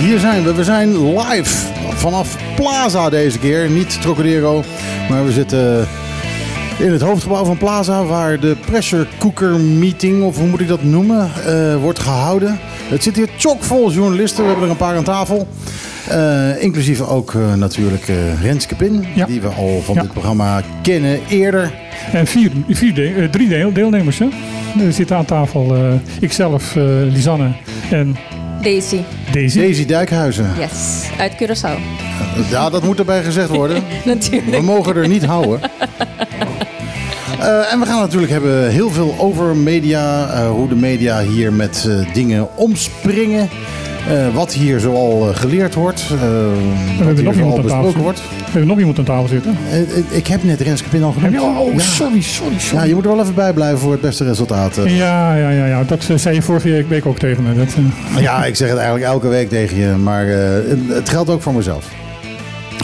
Hier zijn we. We zijn live vanaf Plaza deze keer. Niet Trocadero, maar we zitten in het hoofdgebouw van Plaza... waar de pressure cooker meeting, of hoe moet ik dat noemen, eh, wordt gehouden. Het zit hier chockvol journalisten. We hebben er een paar aan tafel. Eh, inclusief ook eh, natuurlijk Renske Pin, Ja. die we al van Ja. dit programma kennen eerder. En vier, vier de- drie deel- deelnemers, hè? Er zitten aan tafel ikzelf, Lisanne en Daisy. Daisy. Daisy Dijkhuizen. Yes. Uit Curaçao. Ja, dat moet erbij gezegd worden. Natuurlijk. We mogen er niet houden. Eh, en we gaan natuurlijk hebben heel veel over media. eh, hoe de media hier met eh, dingen omspringen. Eh, wat hier zoal eh, geleerd wordt. eh, wat nog hier zoal besproken wordt. We hebben nog iemand aan tafel zitten. Ik- ik heb net Renske Pin al Heb genoemd. oh, Ja. sorry, sorry, Ja, sorry. je moet er wel even bij blijven voor het beste resultaat. Ja, ja, ja, ja. dat zei je vorige week ook tegen me. Dat, Ja, ik zeg het eigenlijk elke week tegen je. Maar het geldt ook voor mezelf.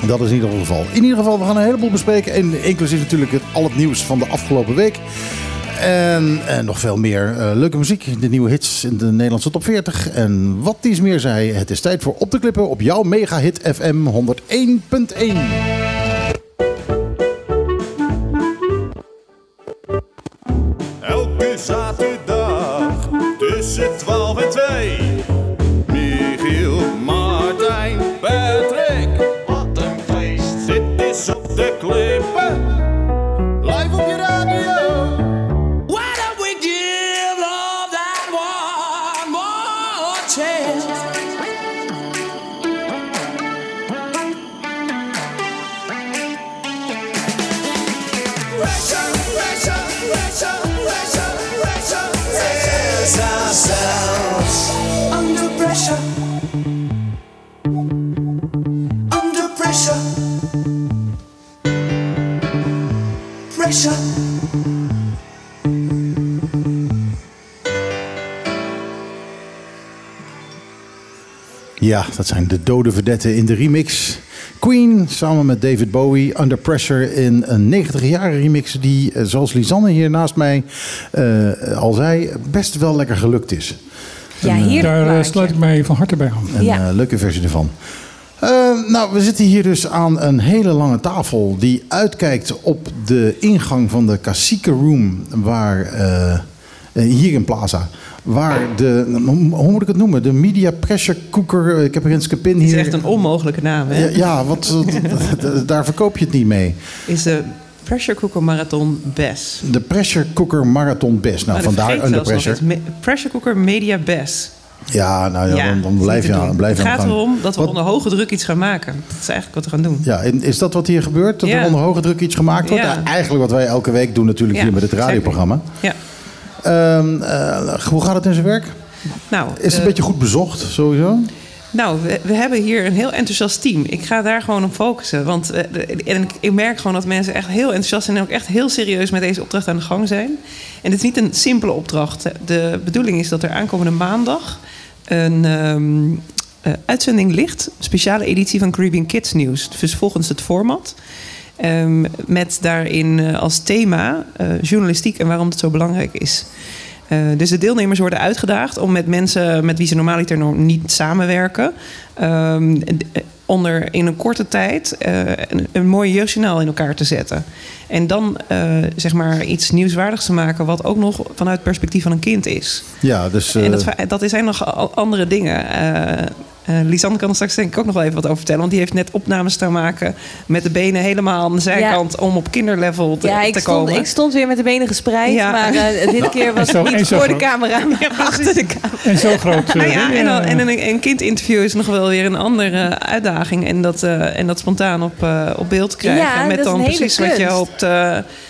Dat is in ieder geval. In ieder geval, we gaan een heleboel bespreken. En inclusief natuurlijk het, al het nieuws van de afgelopen week. En, en nog veel meer eh, leuke muziek. De nieuwe hits in de Nederlandse top 40. En wat iets meer zei, het is tijd voor op te klippen op jouw mega hit FM 101.1. Elke zaterdag tussen 12 en 2. Michiel, Martijn, Patrick. Wat een feest. Dit is op de klippen. Ja, dat zijn de dode verdetten in de remix. Queen samen met David Bowie, Under Pressure in een 90-jarige remix die, eh, zoals Lisanne hier naast mij eh, al zei, best wel lekker gelukt is. Ja, hier daar eh, plaatje. sluit ik mij van harte bij aan. Een Ja. leuke versie ervan. Eh, nou, we zitten hier dus aan een hele lange tafel die uitkijkt op de ingang van de klassieke room waar, hier in Plaza. Waar de, hoe moet ik het noemen? De media pressure cooker. eh, Ik heb Renske Pin Het is hier. echt een onmogelijke naam, hè? Ja, ja, wat, wat- daar verkoop je het niet mee. Is de Pressure Cooker Marathon BES. De pressure cooker marathon best. Nou, dat vandaar under pressure. eens. Me- Pressure Cooker Media BES. Ja, nou ja, dan, dan blijf je aan. Blijf het gaat erom dat we Wat- onder hoge druk iets gaan maken. Dat is eigenlijk wat we gaan doen. Ja, en is dat wat hier gebeurt? Dat Ja. er onder hoge druk iets gemaakt wordt? Ja. Eigenlijk wat wij elke week doen natuurlijk hier met het radioprogramma. Ja. Ehm, eh, hoe gaat het in zijn werk? Nou, Is het eh, een beetje goed bezocht, sowieso? Nou, we, we hebben hier een heel enthousiast team. Ik ga daar gewoon op focussen. Want eh, en ik, ik merk gewoon dat mensen echt heel enthousiast zijn... en ook echt heel serieus met deze opdracht aan de gang zijn. En het is niet een simpele opdracht. De bedoeling is dat er aankomende maandag... een ehm, eh, uitzending ligt. Een speciale editie van Caribbean Kids News. Dus volgens het format. Ehm, met daarin eh, als thema eh, journalistiek en waarom het zo belangrijk is. Eh, dus de deelnemers worden uitgedaagd om met mensen met wie ze normaliter nog niet samenwerken, eh, onder in een korte tijd een, een mooi jeugdjournaal in elkaar te zetten. En dan zeg maar iets nieuwswaardigs te maken, wat ook nog vanuit het perspectief van een kind is. Ja, dus... en dat, dat zijn nog andere dingen. Eh eh, Lisanne kan er straks denk ik ook nog wel even wat over vertellen. Want die heeft net opnames staan maken met de benen helemaal aan de zijkant om op kinderlevel te, Ja, ik te stond, komen. ik stond weer met de benen gespreid. Ja. Maar eh, dit keer was zo- het niet zo voor de camera, maar achter de camera. En zo groot. eh, Nou ja, ding, en, dan, eh, en een, een kindinterview is nog wel weer een andere uitdaging. En dat, eh, en dat spontaan op, eh, op beeld krijgen. Ja, met dat is dan precies wat je hoopt.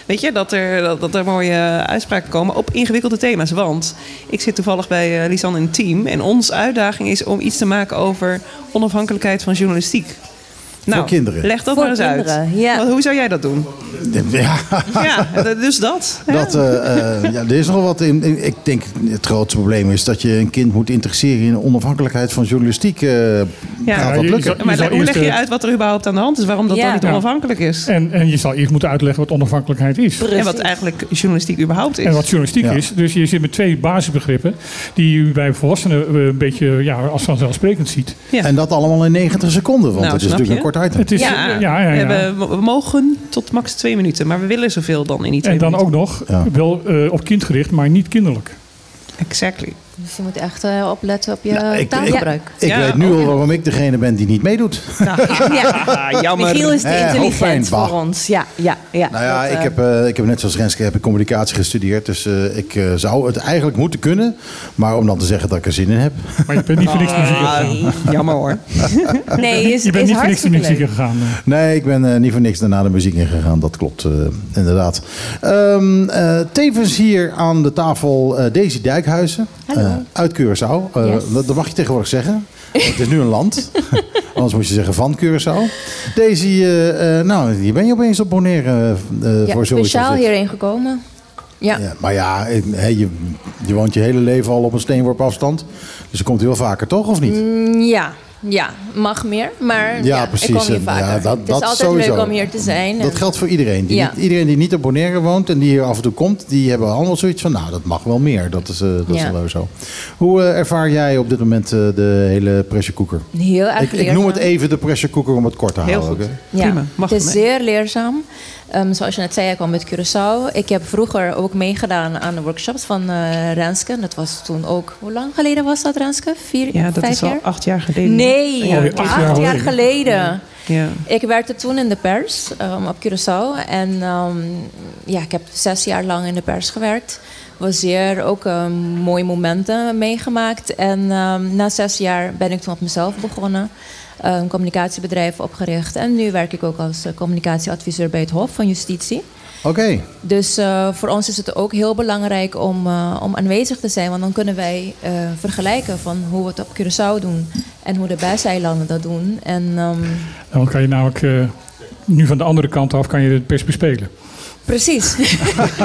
Weet je, dat er, dat, er mooie uitspraken komen op ingewikkelde thema's. Want ik zit toevallig bij eh, Lisanne in team. En onze uitdaging is om iets te maken over onafhankelijkheid van journalistiek. Nou, voor kinderen. leg dat Voor maar eens uit. kinderen, ja. Want Hoe zou jij dat doen? Ja, Ja, dus dat. dat, eh, eh, ja, er is nog wat in. in- Ik denk het grootste probleem is dat je een kind moet interesseren in de onafhankelijkheid van journalistiek. eh, gaat dat je- Maar hoe leg je uit wat er überhaupt aan de hand is? Waarom dat Ja. dan niet Ja. onafhankelijk is? En, en je zal eerst moeten uitleggen wat onafhankelijkheid is. En wat eigenlijk journalistiek überhaupt is. En wat journalistiek Ja. is. Dus je zit met twee basisbegrippen die u bij volwassenen een beetje ja, als vanzelfsprekend ziet. Ja. En dat allemaal in 90 seconden, want Nou, het is snap natuurlijk je? een kort item. Het is, ja, ja, ja, ja. We, hebben, we mogen tot max twee minuten, maar we willen zoveel dan in die twee En dan minuten. ook nog Ja. wel eh, op kind gericht, maar niet kinderlijk. Exactly. Dus je moet echt eh, opletten op je Nou, ik- taalgebruik. Ik Ja, weet nu al ja. waarom ik degene ben die niet meedoet. Ja. Ah, jammer. Michiel is te Eh, intelligent voor ons. Ja, ja, ja. Nou ja, Dat, ik eh, heb, eh, ik heb net zoals Renske heb ik communicatie gestudeerd. Dus eh, ik zou het eigenlijk moeten kunnen. Maar om dan te zeggen dat ik er zin in heb. Maar je bent niet voor niks naar muziek Ah, gegaan. jammer hoor. Nee, is, Je bent is niet voor niks naar hartstikke muziek gegaan. Nee, ik ben eh, niet voor niks daarna de muziek ingegaan. Dat klopt, inderdaad. Ehm, eh, tevens hier aan de tafel eh, Daisy Dijkhuizen. Hallo. Eh, uit Curaçao. Eh, Yes. dat, dat mag je tegenwoordig zeggen. Het is nu een land. Anders moet je zeggen van Curaçao. Daisy, eh, eh, nou, hier ben je opeens op Bonaire Ja, voor zoiets. speciaal hierheen gekomen. Ja. Ja, maar ja, je, je woont je hele leven al op een steenworp afstand. Dus dan komt hij wel vaker, toch? Of niet? Mm, ja, ja, mag meer. Maar ja, precies. ik kom hier vaker. ja, dat- het dat is altijd sowieso. leuk om hier te zijn. Dat En- geldt voor iedereen. Die Ja. niet, iedereen die niet op Bonaire woont en die hier af en toe komt, die hebben allemaal zoiets van, nou, dat mag wel meer. Dat is, eh, dat is wel zo. Hoe eh, ervaar jij op dit moment eh, de hele pressure cooker? Heel erg Ik, ik noem het even de pressure cooker om het kort te Heel houden. goed. hè? Ja, Prima, mag het is zeer leerzaam. Ehm, zoals je net zei, ik kwam uit Curaçao. Ik heb vroeger ook meegedaan aan de workshops van eh Renske. Dat was toen ook... Hoe lang geleden was dat, Renske? Vier, Ja, dat vijf is al jaar? acht jaar geleden. Nee, Ja, acht, acht jaar jaar, geleden. Ja. Ik werkte toen in de pers ehm, op Curaçao. En ehm, ja, ik heb zes jaar lang in de pers gewerkt. Was zeer ook mooie momenten meegemaakt. En ehm, na zes jaar ben ik toen op mezelf begonnen. Een communicatiebedrijf opgericht. En nu werk ik ook als eh, communicatieadviseur bij het Hof van Justitie. Oké, Dus eh, voor ons is het ook heel belangrijk om, eh, om aanwezig te zijn. Want dan kunnen wij eh, vergelijken van hoe we het op Curaçao doen. En hoe de bijzeilanden dat doen. En ehm, Dan kan je namelijk eh, nu van de andere kant af kan je het best bespelen. Precies.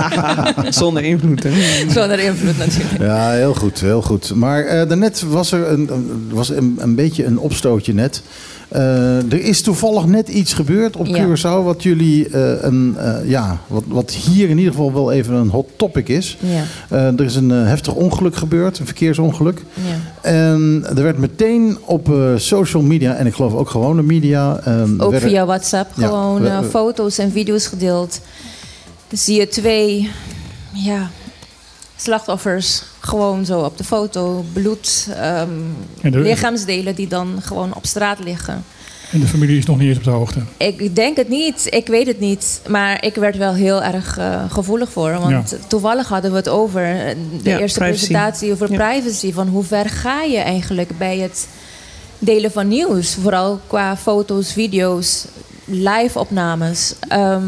Zonder invloed. Hè? Zonder invloed natuurlijk. ja, heel goed, heel goed. Maar eh, daarnet was er een, was een, een beetje een opstootje net. Eh, er is toevallig net iets gebeurd op Ja. Curaçao wat jullie eh, een, eh, ja, wat, wat hier in ieder geval wel even een hot topic is. Ja, Eh, er is een heftig ongeluk gebeurd, een verkeersongeluk. ja. En er werd meteen op eh, social media, en ik geloof ook gewone media... Ook werden- via WhatsApp Ja, gewoon we- we- foto's en video's gedeeld. Zie je twee ja, slachtoffers gewoon zo op de foto. Bloed, ehm, En de- lichaamsdelen die dan gewoon op straat liggen. En de familie is nog niet eens op de hoogte. Ik denk het niet, ik weet het niet. Maar ik werd wel heel erg eh, gevoelig voor. Want toevallig hadden we het over eh, de Ja, eerste privacy. presentatie over Ja. privacy. Van hoe ver ga je eigenlijk bij het delen van nieuws? Vooral qua foto's, video's, live-opnames. Ehm,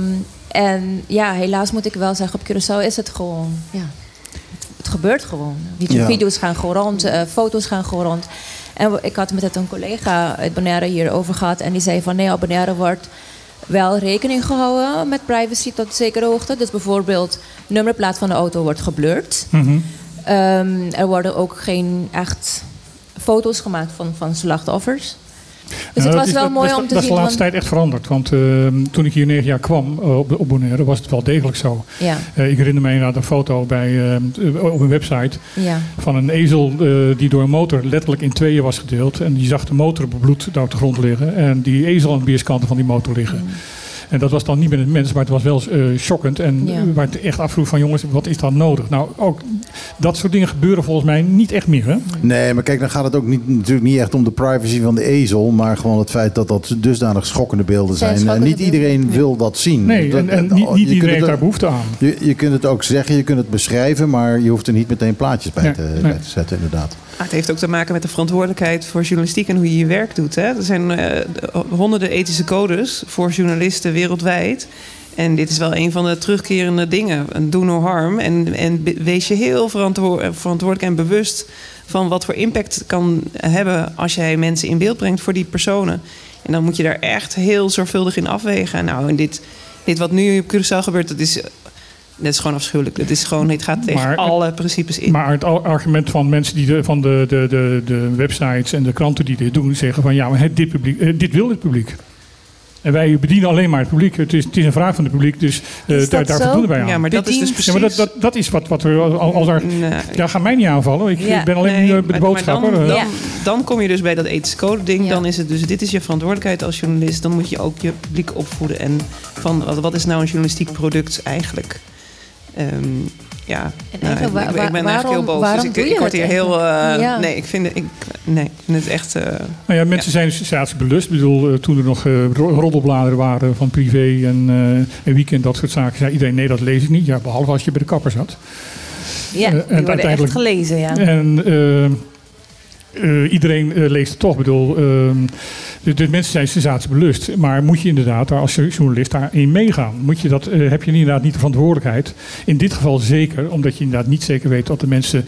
en ja, helaas moet ik wel zeggen, op Curaçao is het gewoon... Ja, het, het gebeurt gewoon. Ja. Video's gaan gewoon rond, eh, foto's gaan gewoon rond. En ik had met het een collega uit Bonaire hierover gehad. En die zei van nee, op Bonaire wordt wel rekening gehouden met privacy tot zekere hoogte. Dus bijvoorbeeld de nummerplaat van de auto wordt geblurred. Mhm. Ehm, er worden ook geen echt foto's gemaakt van, van slachtoffers. Dus Nou, het dat was is- wel dat- mooi dat, om te Dat is zien. de laatste tijd echt veranderd. Want eh, toen ik hier negen jaar kwam eh, op, op Bonaire was het wel degelijk zo. Ja, Eh, ik herinner me inderdaad een foto bij, op een website ja, van een ezel die door een motor letterlijk in tweeën was gedeeld. En je zag de motor bebloed daar op de grond liggen. En die ezel aan de weerskanten van die motor liggen. Mm. En dat was dan niet met een mens, maar het was wel eh shockend. En Ja. waar het echt afvroeg van jongens, wat is dan nodig? Nou, ook dat soort dingen gebeuren volgens mij niet echt meer. Hè? Nee, maar kijk, dan gaat het ook niet, natuurlijk niet echt om de privacy van de ezel, maar gewoon het feit dat dat dusdanig schokkende beelden Zijn zijn. En niet iedereen wil dat zien. Nee, Dat- en, en oh, niet, kunt iedereen het heeft daar ook- behoefte aan. Je, je kunt het ook zeggen, je kunt het beschrijven, maar je hoeft er niet meteen plaatjes bij, Nee, te, nee. bij te zetten, inderdaad. Ah, het heeft ook te maken met de verantwoordelijkheid voor journalistiek en hoe je je werk doet. Hè? Er zijn eh, honderden ethische codes voor journalisten wereldwijd. En dit is wel een van de terugkerende dingen. Een do no harm. En, en wees je heel eh, verantwoordelijk en bewust van wat voor impact kan hebben als jij mensen in beeld brengt voor die personen. En dan moet je daar echt heel zorgvuldig in afwegen. Nou, en dit, dit wat nu op Curaçao gebeurt, dat is, dat is gewoon afschuwelijk. Dat is gewoon, het gaat tegen Maar- alle principes in. Maar het argument van mensen die de, van de, de, de, de websites en de kranten die dit doen, zeggen van ja, maar het, dit, publiek, eh, dit wil het publiek. En wij bedienen alleen maar het publiek. Het is, het is een vraag van het publiek, dus eh, Is daar, daar voldoen wij aan. ja, maar dat is dus Ja, precies... maar dat, dat, dat is wat, wat we al- als er. Nee. Ja, ga mij niet aanvallen. Ik, Ja. ik ben alleen Nee, nu, maar- de boodschapper. Dan, eh. dan, Ja. dan kom je dus bij dat ethische code ding. Ja. Dan is het dus, dit is je verantwoordelijkheid als journalist. Dan moet je ook je publiek opvoeden. En van, wat, wat is nou een journalistiek product eigenlijk? Ehm, ja, En nou, ik, ik ben wa- eigenlijk heel waarom- boos. waarom Dus ik, doe ik je word hier heel... eh? Ja. Nee, ik vind het, ik, nee, ik vind het echt... eh, Nou ja, mensen zijn sensatiebelust. Ik bedoel, eh, toen er nog roddelbladeren waren van privé en, eh en weekend, dat soort zaken, zei iedereen: nee, dat lees ik niet. Ja, behalve als je bij de kapper zat. Ja, en die worden echt uiteindelijk- gelezen, ja. En eh, iedereen eh, leest het toch. Ik bedoel, de, de mensen zijn sensatiebelust. Maar moet je inderdaad daar als journalist daarin meegaan? Moet je dat, eh, heb je inderdaad niet de verantwoordelijkheid? In dit geval zeker, omdat je inderdaad niet zeker weet dat de mensen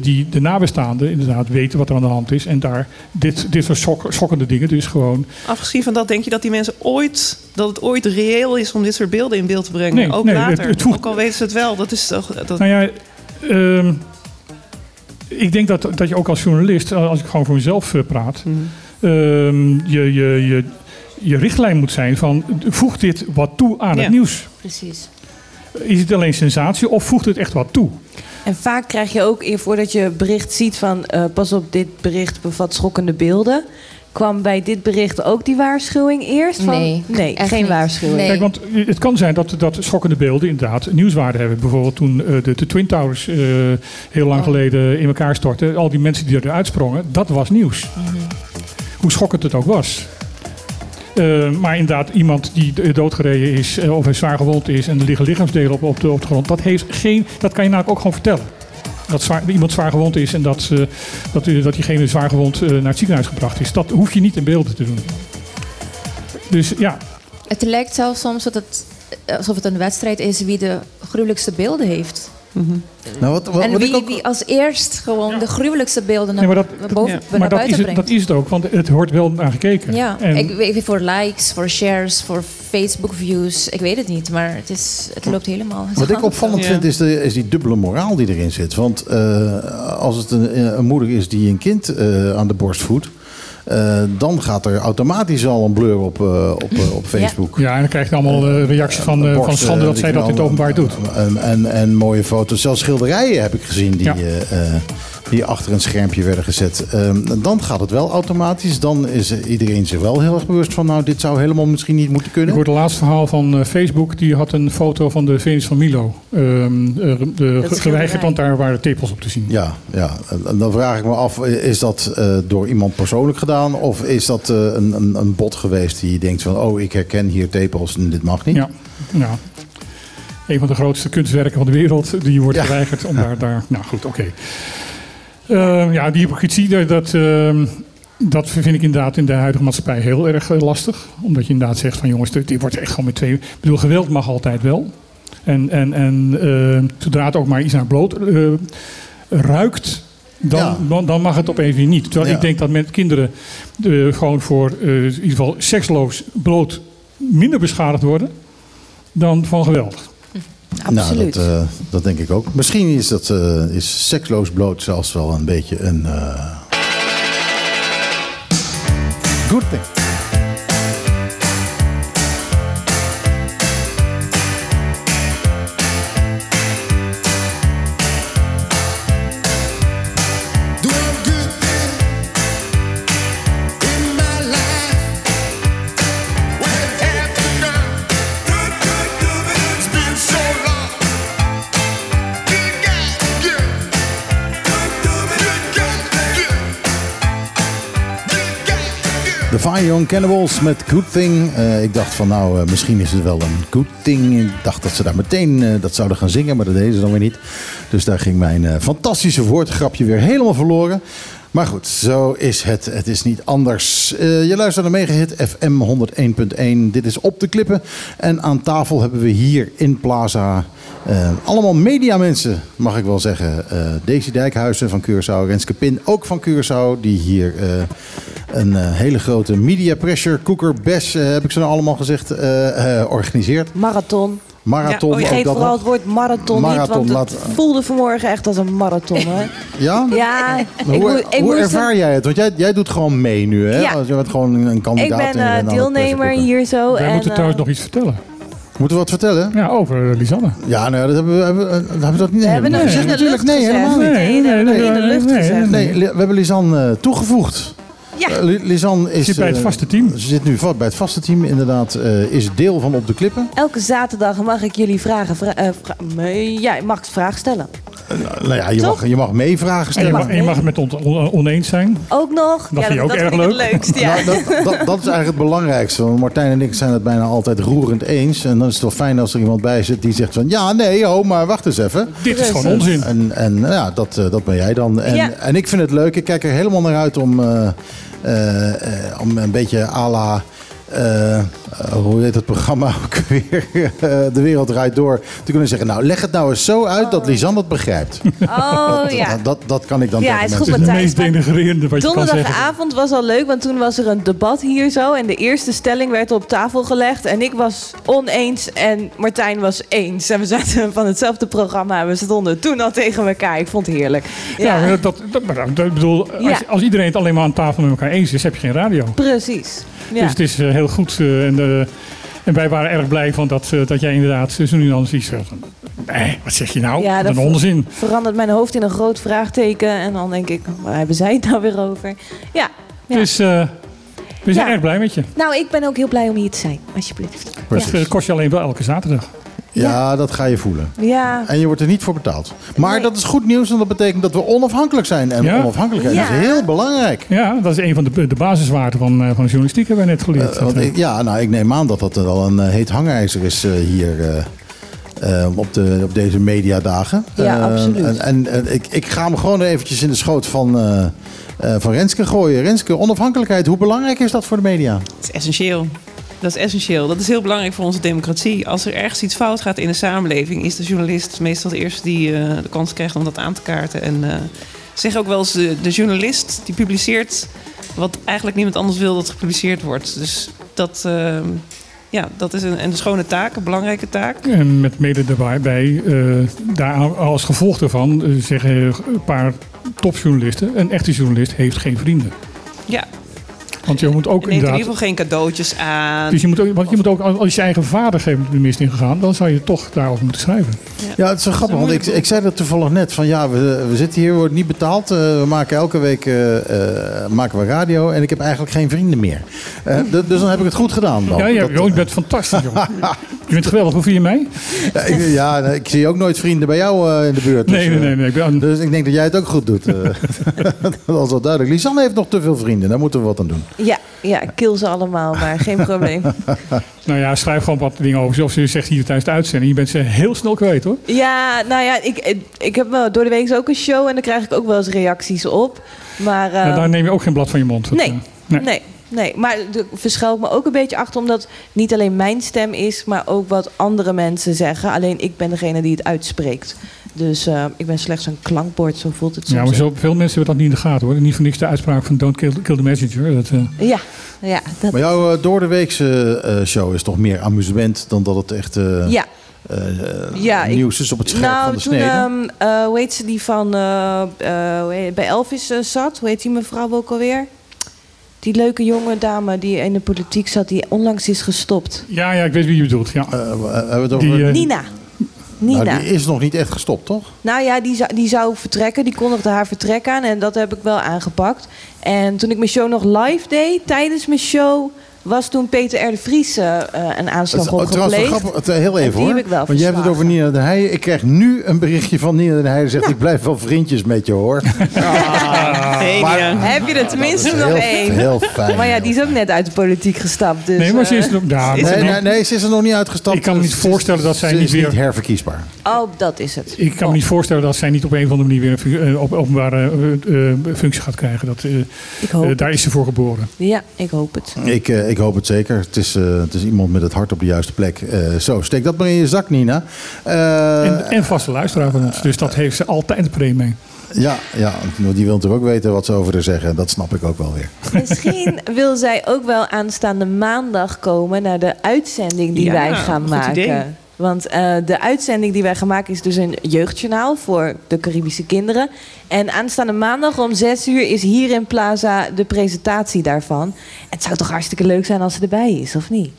die de nabestaanden inderdaad weten wat er aan de hand is. En daar dit, dit soort schok- schokkende dingen dus gewoon... afgezien van dat, denk je dat die mensen ooit... dat het ooit reëel is om dit soort beelden in beeld te brengen? Nee, ook nee, later. het- het voegt- ook al weten ze het wel. Dat is toch... Dat, Nou ja, ehm, ik denk dat, dat je ook als journalist, eh, als ik gewoon voor mezelf eh, praat, Mhm. ehm, je, je, je, je richtlijn moet zijn van voegt dit wat toe aan Ja. het nieuws? Precies. Is het alleen sensatie of voegt het echt wat toe? En vaak krijg je ook, voordat je bericht ziet van... eh, pas op, dit bericht bevat schokkende beelden... kwam bij dit bericht ook die waarschuwing eerst? Van, Nee, nee echt geen niet. waarschuwing. Nee. Kijk, want het kan zijn dat, dat schokkende beelden inderdaad nieuwswaarde hebben. Bijvoorbeeld toen eh, de, de Twin Towers eh, heel lang Oh. geleden in elkaar stortten. Al die mensen die eruit sprongen, dat was nieuws. Hoe schokkend het ook was. Eh, maar inderdaad, iemand die do- doodgereden is of hij zwaar gewond is en er liggen lichaamsdelen op, op, de, op de grond, dat, heeft geen, dat kan je namelijk ook gewoon vertellen. Dat zwaar, iemand zwaar gewond is en dat, eh, dat, dat diegene zwaar gewond eh, naar het ziekenhuis gebracht is. Dat hoef je niet in beelden te doen. Dus ja, Het lijkt zelfs soms dat het, alsof het een wedstrijd is wie de gruwelijkste beelden heeft. Nou, wat, wat, en wat ik wie, ook... wie als eerst gewoon de gruwelijkste beelden naar, Nee, maar dat- boven, ja. naar maar dat buiten is, het, brengt. dat is het ook, want het wordt wel naar gekeken. Ja, En- ik weet niet voor likes, voor shares, voor Facebook views. Ik weet het niet, maar het, is, het loopt helemaal. Wat ik opvallend Ja. vind is, de, is die dubbele moraal die erin zit. Want eh, als het een, een moeder is die een kind eh, aan de borst voedt... eh, dan gaat er automatisch al een blur op, eh, op, eh, op Facebook. Ja, en dan krijg je allemaal eh, reacties van, eh, van schande dat zij dat in het openbaar doet. En, en, en mooie foto's. Zelfs schilderijen heb ik gezien die, Ja. Eh, eh, die achter een schermpje werden gezet. Ehm, dan gaat het wel automatisch. Dan is iedereen zich wel heel erg bewust van... nou, dit zou helemaal misschien niet moeten Ik kunnen. hoorde het laatste verhaal van eh, Facebook. Die had een foto van de Venus van Milo. ehm, eh, de, geweigerd, want daar waren tepels op te zien. Ja, ja, en dan vraag ik me af, is dat eh, door iemand persoonlijk gedaan? Of is dat eh, een, een, een bot geweest die denkt van... oh, ik herken hier tepels en dit mag niet? Ja, ja. Een van de grootste kunstwerken van de wereld. Die wordt Ja. geweigerd om daar... daar nou goed, oké. Eh, ja, die hypocrisie, dat, dat, ehm, dat vind ik inderdaad in de huidige maatschappij heel erg eh, lastig. Omdat je inderdaad zegt van jongens, dit, dit wordt echt gewoon met twee... Ik bedoel, geweld mag altijd wel. En, en, en eh, zodra het ook maar iets naar bloot eh, ruikt... Dan, Ja. dan, dan mag het opeens weer niet. Terwijl Ja. ik denk dat met kinderen eh, gewoon voor eh, in ieder geval seksloos bloot minder beschadigd worden dan van geweld. Absoluut. Nou, dat, dat denk ik ook. Misschien is, dat, eh, is seksloos bloot zelfs wel een beetje een... eh good thing. Fire Young Cannibals met Good Thing. Eh, ik dacht van nou, eh, misschien is het wel een good thing. Ik dacht dat ze daar meteen eh, dat zouden gaan zingen, maar dat deden ze dan weer niet. Dus daar ging mijn fantastische woordgrapje weer helemaal verloren. Maar goed, zo is het. Het is niet anders. Je luistert naar Megahit FM 101.1. Dit is Op de Klippen. En aan tafel hebben we hier in Plaza eh, allemaal mediamensen, mag ik wel zeggen. Eh Daisy Dijkhuizen van Curaçao, Renske Pin ook van Curaçao. Die hier eh, een eh, hele grote media pressure cooker bash, heb ik ze nou allemaal gezegd, organiseert. Marathon. Marathon. Ja, oh ja. vooral nog. het woord marathon, Marathon, niet, want laat- het voelde vanmorgen echt als een marathon. Hoor. Ja? Ja, ik, hoe moet- ik hoe ervaar jij het? Want jij, jij doet gewoon mee nu, hè? Ja. Als je bent gewoon een Ik kandidaat. ben en je bent aan het deelnemer hier zo. Wij en, moeten eh, trouwens nog iets vertellen. Moeten we wat vertellen? Ja, over Lisanne. Ja, nou, dat hebben we, hebben, we- hebben we dat niet. we hebben nee, hem in de natuurlijk. lucht Nee, gezegd. helemaal niet. Nee, nee, nee, in de lucht nee, gezegd. Nee, Li- we hebben Lisanne eh, toegevoegd. Ja. Eh, Li- Lisanne is... Zit bij het eh, vaste team. Ze zit nu va- bij het vaste team, inderdaad. eh, is deel van Op de Klippen. Elke zaterdag mag ik jullie vragen. vra- eh, ja, ik mag vragen stellen. Nou ja, je Toch? mag, je mag meevragen En je, stellen. mag, en je mag het met ons on- oneens zijn. Ook nog. Dat vind je ook dat erg ik het leuk. leukst. Ja. Nou, dat, dat, dat is eigenlijk het belangrijkste. Want Martijn en ik zijn het bijna altijd roerend eens. En dan is het wel fijn als er iemand bij zit die zegt van... Ja, nee, ho, maar wacht eens even. Dit is gewoon onzin. En, en nou ja, dat, eh, dat ben jij dan. En, Ja. en ik vind het leuk. Ik kijk er helemaal naar uit om, eh, eh, eh, om een beetje à la... eh, eh, hoe heet het programma ook weer? Eh, de wereld draait door. Te kunnen zeggen, nou leg het nou eens zo uit dat Lisanne het begrijpt. Oh ja. dat, dat kan ik dan Ja, tegen is goed, Het is de Matthijs, meest denigrerende wat je kan zeggen. Donderdagavond was al leuk, want toen was er een debat hier zo. En de eerste stelling werd op tafel gelegd. En ik was oneens en Martijn was eens. En we zaten van hetzelfde programma en we stonden toen al tegen elkaar. Ik vond het heerlijk. Ja, Ja, dat, dat, maar dat- ik bedoel, als, Ja. als iedereen het alleen maar aan tafel met elkaar eens is, heb je geen radio. precies. Ja. Dus het is eh, heel goed. eh, en, eh, en wij waren erg blij van dat, dat jij inderdaad zo nu dan iets zegt. Nee, wat zeg je nou? Ja, dat een onzin. Verandert mijn hoofd in een groot vraagteken. En dan denk ik, waar hebben zij het nou weer over? Ja. ja. Dus eh, we zijn Ja. erg blij met je. Nou, ik ben ook heel blij om hier te zijn, alsjeblieft. Het eh, kost je alleen wel elke zaterdag. Ja, dat ga je voelen. Ja, En je wordt er niet voor betaald. Maar Nee. dat is goed nieuws, want dat betekent dat we onafhankelijk zijn. En Ja. onafhankelijkheid Ja. is heel belangrijk. Ja, dat is een van de, de basiswaarden van, eh, van de journalistiek, hebben we net geleerd. Eh, ik, ja, nou, ik neem aan dat dat wel een eh, heet hangijzer is hier op, de, op deze mediadagen. Ja, absoluut. En, en, ik, ik ga hem gewoon eventjes in de schoot van, eh, eh, van Renske gooien. Renske, onafhankelijkheid, hoe belangrijk is dat voor de media? Het is essentieel. Dat is essentieel. Dat is heel belangrijk voor onze democratie. Als er ergens iets fout gaat in de samenleving, is de journalist meestal de eerste die eh, de kans krijgt om dat aan te kaarten. En eh zeg ook wel eens, de, de journalist die publiceert wat eigenlijk niemand anders wil dat gepubliceerd wordt. Dus dat, eh, ja, dat is een, een schone taak, een belangrijke taak. En met mede daarbij, eh, daar als gevolg daarvan, zeggen een paar topjournalisten, een echte journalist heeft geen vrienden. Ja, Want je moet ook je neemt in inderdaad... ieder geval geen cadeautjes aan. Dus je moet ook, want je moet ook, als je eigen vader geeft de mist ingegaan, dan zou je toch daarover moeten schrijven. Ja, het is zo grappig, want ik, ik zei dat toevallig net. Van ja, we, we zitten hier, we worden niet betaald. Eh, we maken elke week eh, eh, maken we radio en ik heb eigenlijk geen vrienden meer. Eh, d- dus dan heb ik het goed gedaan. Dan. ja, ja, Dat- joh, je bent fantastisch, joh. Je bent geweldig. Hoe vind je mij? ja, ik, ja, ik zie ook nooit vrienden bij jou eh, in de buurt. Nee, dus, nee, nee. nee. Ik ben, Dus ik denk dat jij het ook goed doet. dat is wel duidelijk. Lisanne heeft nog te veel vrienden. Daar moeten we wat aan doen. Ja, ja, ik kill ze allemaal, maar geen probleem. nou ja, schrijf gewoon wat dingen over. Zoals je zegt hier tijdens de uitzending. Je bent ze heel snel kwijt, hoor. Ja, nou ja, ik, ik heb wel door de week ook een show en daar krijg ik ook wel eens reacties op. Maar eh, Ja, daar neem je ook geen blad van je mond. Dat, nee, eh, nee. nee, nee. Maar er verschuil ik me ook een beetje achter, omdat niet alleen mijn stem is, maar ook wat andere mensen zeggen. Alleen ik ben degene die het uitspreekt. Dus eh, ik ben slechts een klankbord, zo voelt het soms. Ja, maar zo, veel mensen hebben dat niet in de gaten, hoor. Niet voor niks de uitspraak van don't kill, kill the messenger. Dat, eh, Ja, ja, dat, Maar jouw uh, doordeweekse eh, show is toch meer amusement dan dat het echt eh, ja. eh, Ja, ik- nieuws is op het scherp nou, van de toen, snede? ehm, eh, hoe heet ze die van eh, eh, bij Elvis zat? Hoe heet die mevrouw ook alweer? Die leuke jonge dame die in de politiek zat, die onlangs is gestopt. ja, ja, ik weet wie je bedoelt. Ja. Eh. Die, eh, Nina. Nina. Nou, die is nog niet echt gestopt, toch? Nou ja, die zou, die zou vertrekken. Die kondigde haar vertrek aan. En dat heb ik wel aangepakt. En toen ik mijn show nog live deed, tijdens mijn show... was toen Peter R. de Vries eh, eh, een Het aanslag op oh, trouwens wel gepleegd. grappig, het, eh, heel En even die hoor. heb ik wel Want je hebt het over. Nina den Heijen. Ik krijg nu een berichtje van Nina den Heijen. Zegt, Nou. ik blijf wel vriendjes met je hoor. Maar- Nina. Heb je er tenminste nog heel, één? heel fijn. Maar ja, die is ook net uit de politiek gestapt. Dus, Nee, maar ze is ja, Is maar- Nee, nee, nee, ze is er nog niet uitgestapt. Ik kan me niet voorstellen dat zij ze niet is weer- niet herverkiesbaar. Oh, dat is het. Ik kan me niet voorstellen dat zij niet op een of andere manier weer een op openbare functie gaat krijgen. Dat, Ik hoop het. daar is ze voor geboren. Ja, ik hoop het. Ik, ik hoop het zeker. Het is, eh, het is iemand met het hart op de juiste plek. Eh, zo, steek dat maar in je zak, Nina. Eh, En, en vaste luisteraar van ons. Dus dat heeft ze altijd een premie mee. ja, ja, die wil natuurlijk ook weten wat ze over haar zeggen. Dat snap ik ook wel weer. Misschien wil zij ook wel aanstaande maandag komen naar de uitzending die Ja, wij gaan goed maken. idee. Want eh, de uitzending die wij gaan maken is dus een jeugdjournaal voor de Caribische kinderen. En aanstaande maandag om 6 uur is hier in Plaza de presentatie daarvan. Het zou toch hartstikke leuk zijn als ze erbij is, of niet?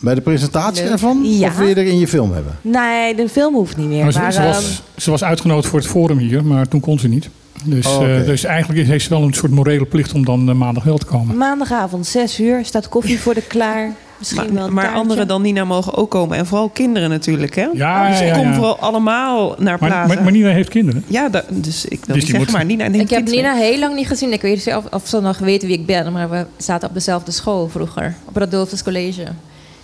Bij de presentatie Leuk. ervan? Ja. Of wil je er in je film hebben? Nee, de film hoeft niet meer. Maar ze, maar, ze ehm, was, ze was uitgenodigd voor het forum hier, maar toen kon ze niet. Dus, Oh, oké. eh, dus eigenlijk heeft ze wel een soort morele plicht om dan eh, maandag wel te komen. maandagavond 6 uur staat koffie voor de klaar. Misschien wel Maar, taartje. anderen dan Nina mogen ook komen. En vooral kinderen natuurlijk. Hè? Ja, dus ja, ja, kom ja. vooral allemaal naar Plaza. Maar, maar, maar Nina heeft kinderen. ja, da- dus ik wil Dus niet zeggen, moet- maar Nina neemt Ik heb kinderen. Nina heel lang niet gezien. Ik weet niet of, of ze nog weet wie ik ben, maar we zaten op dezelfde school vroeger, op Radolfus College.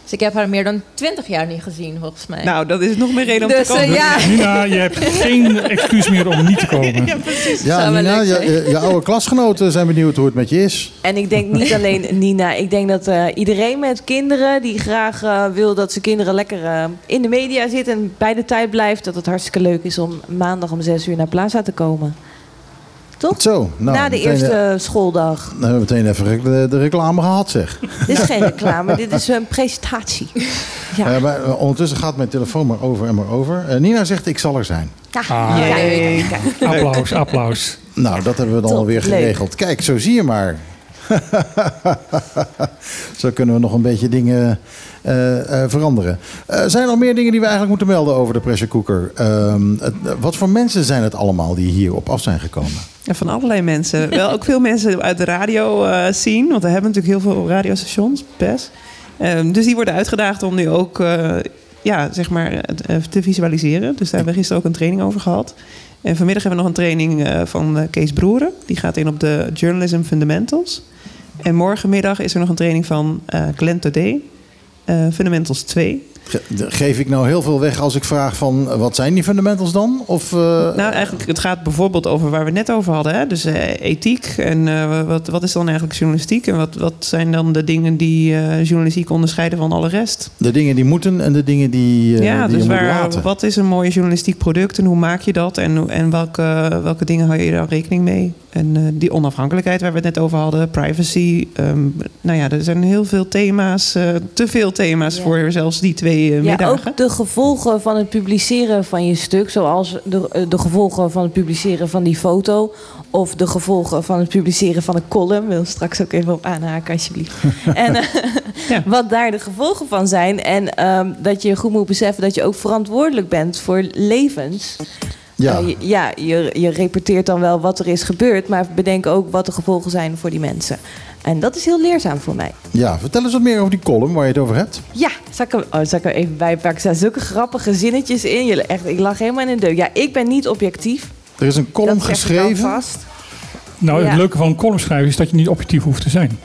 Dus ik heb haar meer dan twintig jaar niet gezien, volgens mij. Nou, dat is nog meer reden om dus te komen. eh, ja, Nina, je hebt geen excuus meer om niet te komen. Ja, precies. Ja, Nina, je, je, oude klasgenoten zijn benieuwd hoe het met je is. En ik denk niet alleen Nina. Ik denk dat eh, iedereen met kinderen die graag eh, wil dat zijn kinderen lekker eh, in de media zitten en bij de tijd blijft, dat het hartstikke leuk is om maandag om 6 uur naar Plaza te komen. Toch? Zo, nou, Na de meteen, eerste eh, schooldag. Dan hebben we meteen even de, de reclame gehad, zeg. Dit is geen reclame, dit is een presentatie. Ja. Eh, maar, eh, ondertussen gaat mijn telefoon maar over en maar over. Nina zegt, ik zal er zijn. Ah. kijk, kijk. Applaus, applaus. Nou, dat hebben we dan Top, alweer leuk. geregeld. Kijk, zo zie je maar. zo kunnen we nog een beetje dingen eh, eh, veranderen. Eh, zijn er nog meer dingen die we eigenlijk moeten melden over de pressure cooker? Ehm, het- wat voor mensen zijn het allemaal die hier op af zijn gekomen? Ja, van allerlei mensen. Wel ook veel mensen uit de radio eh zien. Want we hebben natuurlijk heel veel radiostations, best. Ehm, dus die worden uitgedaagd om nu ook eh, ja, zeg maar, eh, te visualiseren. Dus daar hebben we gisteren ook een training over gehad. En vanmiddag hebben we nog een training van Kees Broeren. Die gaat in op de Journalism Fundamentals. En morgenmiddag is er nog een training van Glenn eh, Fundamentals 2. Geef ik nou heel veel weg als ik vraag van eh, wat zijn die fundamentals dan? Of, eh, Nou, eigenlijk, het gaat bijvoorbeeld over waar we het net over hadden. Hè? Dus eh, ethiek en eh, wat, wat is dan eigenlijk journalistiek? En wat, wat zijn dan de dingen die eh, journalistiek onderscheiden van alle rest? de dingen die moeten en de dingen die, eh, ja, die dus je moet waar, laten. wat is een mooi journalistiek product en hoe maak je dat? En, en welke, welke dingen hou je daar rekening mee? En eh, die onafhankelijkheid waar we het net over hadden, privacy. ehm, nou ja, er zijn heel veel thema's, eh, te veel thema's Ja. voor zelfs die twee eh, Ja, middagen. ook de gevolgen van het publiceren van je stuk, zoals de, eh, de gevolgen van het publiceren van die foto, of de gevolgen van het publiceren van een column. Wil straks ook even op aanhaken, alsjeblieft. en eh, Ja. wat daar de gevolgen van zijn. En ehm, dat je goed moet beseffen dat je ook verantwoordelijk bent voor levens. ja. Je- ja, je, je reporteert dan wel wat er is gebeurd, maar bedenk ook wat de gevolgen zijn voor die mensen. En dat is heel leerzaam voor mij. ja, vertel eens wat meer over die column waar je het over hebt. Ja, zal ik hem, oh, zal ik hem even bijpakken? Er staan zulke grappige zinnetjes in. Jullie, echt, ik lag helemaal in de deuk. Ja, ik ben niet objectief. Er is een column dat zeg ik geschreven. alvast. Nou, het leuke van een column schrijven is dat je niet objectief hoeft te zijn.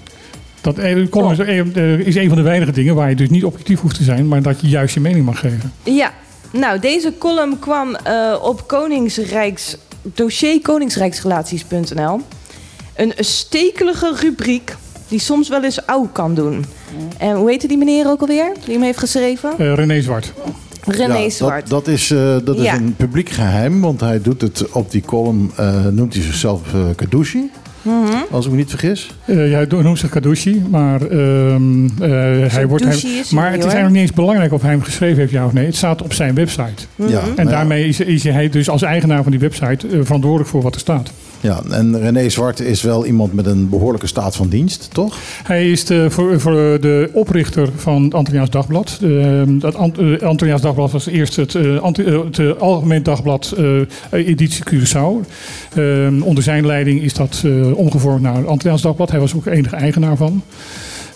Dat, eh, een column is, eh, is een van de weinige dingen waar je dus niet objectief hoeft te zijn, maar dat je juist je mening mag geven. Ja, nou, deze column kwam eh, op Koningsrijks, dossier koningsrijksrelaties.nl. Een stekelige rubriek die soms wel eens oud kan doen. En hoe heette die meneer ook alweer die hem heeft geschreven? Eh, René Zwart. René Ja, Zwart. Dat, dat is, eh, dat is Ja. een publiek geheim, want hij doet het op die column, eh, noemt hij zichzelf Kadushi, Mhm. als ik me niet vergis. Eh, hij do- noemt zich Kadushi, maar, ehm, eh, hij wordt, hij, hij maar het is eigenlijk niet eens belangrijk of hij hem geschreven heeft, ja of nee. Het staat op zijn website. Ja, En nou ja. daarmee is, is hij dus als eigenaar van die website verantwoordelijk voor wat er staat. Ja, en René Zwart is wel iemand met een behoorlijke staat van dienst, toch? Hij is de, voor, voor de oprichter van het Antilliaans Dagblad. Ehm, dat Ant, eh, Antilliaans Dagblad was eerst het, eh, eh, het Algemeen Dagblad editie Curaçao. Ehm, onder zijn leiding is dat omgevormd naar het Antilliaans Dagblad. Hij was ook enige eigenaar van.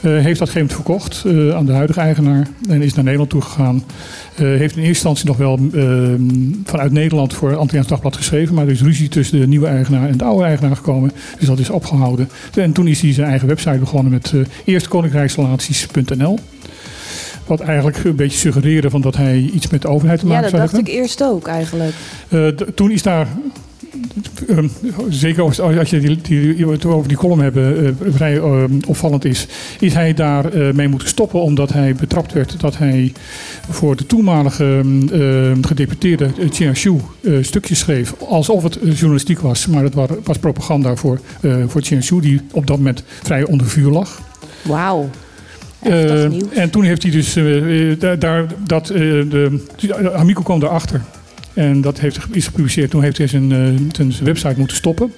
Eh, heeft dat gegeven verkocht eh, aan de huidige eigenaar en is naar Nederland toegegaan. Eh heeft in eerste instantie nog wel eh, vanuit Nederland voor Antilliaans Dagblad geschreven, maar er is ruzie tussen de nieuwe eigenaar en de oude eigenaar gekomen. Dus dat is opgehouden. En toen is hij zijn eigen website begonnen met eh eerst koninkrijksrelaties.nl. Wat eigenlijk een beetje suggereerde van dat hij iets met de overheid te Ja, maken dat zou dacht hebben. ik eerst ook eigenlijk. Toen is daar, ehm, zeker als, als je die, die, het over die column hebben, eh, vrij ehm, opvallend is, is hij daar eh, mee moeten stoppen omdat hij betrapt werd dat hij voor de toenmalige ehm, gedeputeerde uh, China Shu eh, stukjes schreef alsof het eh, journalistiek was, maar het wa- was propaganda voor, eh voor China Shu die op dat moment vrij onder vuur lag. Wauw. Eh, en toen heeft hij dus eh, eh, daar, daar dat eh, de Amico kwam daarachter. En dat heeft, is gepubliceerd. Toen heeft hij zijn, eh, zijn website moeten stoppen.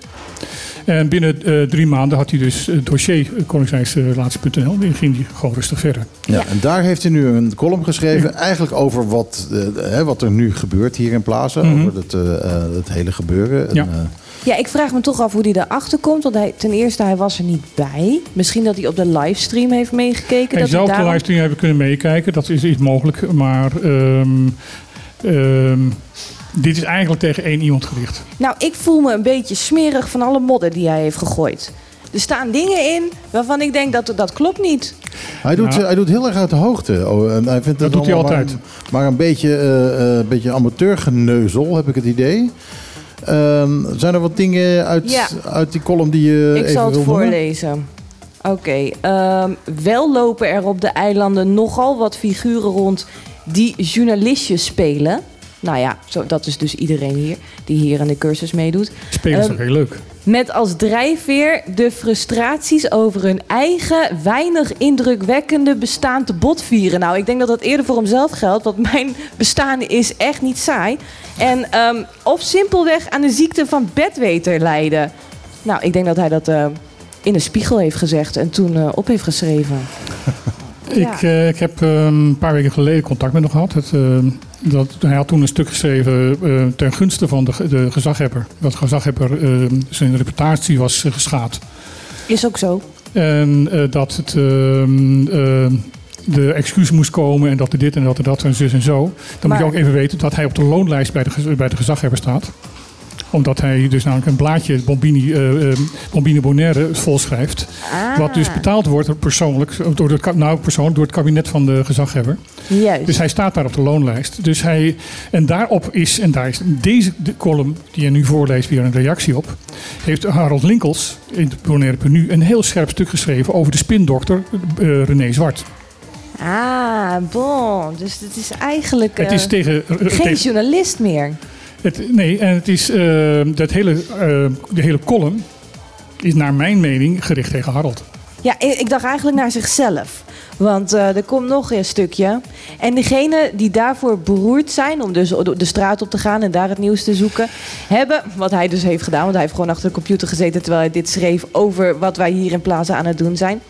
En binnen eh, drie maanden had hij dus het dossier eh, Koninkrijksrelatie.nl. Die ging hij gewoon rustig verder. Ja, en daar heeft hij nu een column geschreven, eigenlijk over wat, eh, hè, wat er nu gebeurt hier in Plaza. Mhm. Over het, eh, eh, het hele gebeuren. En, Ja. eh, Ja, ik vraag me toch af hoe hij erachter komt. Want hij, ten eerste, hij was er niet bij. Misschien dat hij op de livestream heeft meegekeken. Hij dat zou op de livestream hebben kunnen meekijken. Dat is iets mogelijk. Maar ehm, dit is eigenlijk tegen één iemand gericht. Nou, ik voel me een beetje smerig van alle modder die hij heeft gegooid. Er staan dingen in waarvan ik denk dat dat klopt niet. Hij, doet, Nou. hij doet heel erg uit de hoogte. Oh, en hij vindt Dat doet hij altijd. Maar, maar een beetje, eh, eh, beetje amateurgeneuzel, heb ik het idee. Ehm, zijn er wat dingen uit, Ja. uit die column die je ik even zal het voorlezen. Oké, ehm, wel lopen er op de eilanden nogal wat figuren rond die journalistjes spelen. Nou ja, zo, dat is dus iedereen hier die hier aan de cursus meedoet. Spelen is Ehm, ook heel leuk. Met als drijfveer de frustraties over hun eigen weinig indrukwekkende bestaan te botvieren. Nou, ik denk dat dat eerder voor hemzelf geldt, want mijn bestaan is echt niet saai. En ehm, of simpelweg aan de ziekte van bedweter lijden. Nou, ik denk dat hij dat eh, in een spiegel heeft gezegd en toen eh, op heeft geschreven. Ja. Ik, eh, ik heb eh, een paar weken geleden contact met hem gehad. Het, eh, dat, hij had toen een stuk geschreven eh, ten gunste van de, de gezaghebber. Dat gezaghebber eh, zijn reputatie was eh, geschaad. Is ook zo. En dat het, ehm, de excuus moest komen en dat er dit en dat en dat en zus en zo. Dan moet je ook even weten dat hij op de loonlijst bij de, bij de gezaghebber staat omdat hij dus namelijk een blaadje Bombini, eh, Bombini Bonaire volschrijft. Ah, Wat dus betaald wordt persoonlijk, door het, ka- nou, persoonlijk door het kabinet van de gezaghebber. Juist. Dus hij staat daar op de loonlijst. Dus hij, en daarop is, en daar is deze de column die je nu voorleest weer een reactie op. Heeft Harold Linkels in het Bonaire nu een heel scherp stuk geschreven over de spindokter eh, René Zwart. Ah, bon. Dus het is eigenlijk het is tegen, geen tegen- journalist meer. Het, nee, en het is eh, dat hele, eh, de hele column is naar mijn mening gericht tegen Harold. Ja, ik, ik dacht eigenlijk naar zichzelf. Want eh, er komt nog een stukje. En degenen die daarvoor beroerd zijn om dus de straat op te gaan en daar het nieuws te zoeken, hebben, wat hij dus heeft gedaan, want hij heeft gewoon achter de computer gezeten terwijl hij dit schreef over wat wij hier in Plaza aan het doen zijn,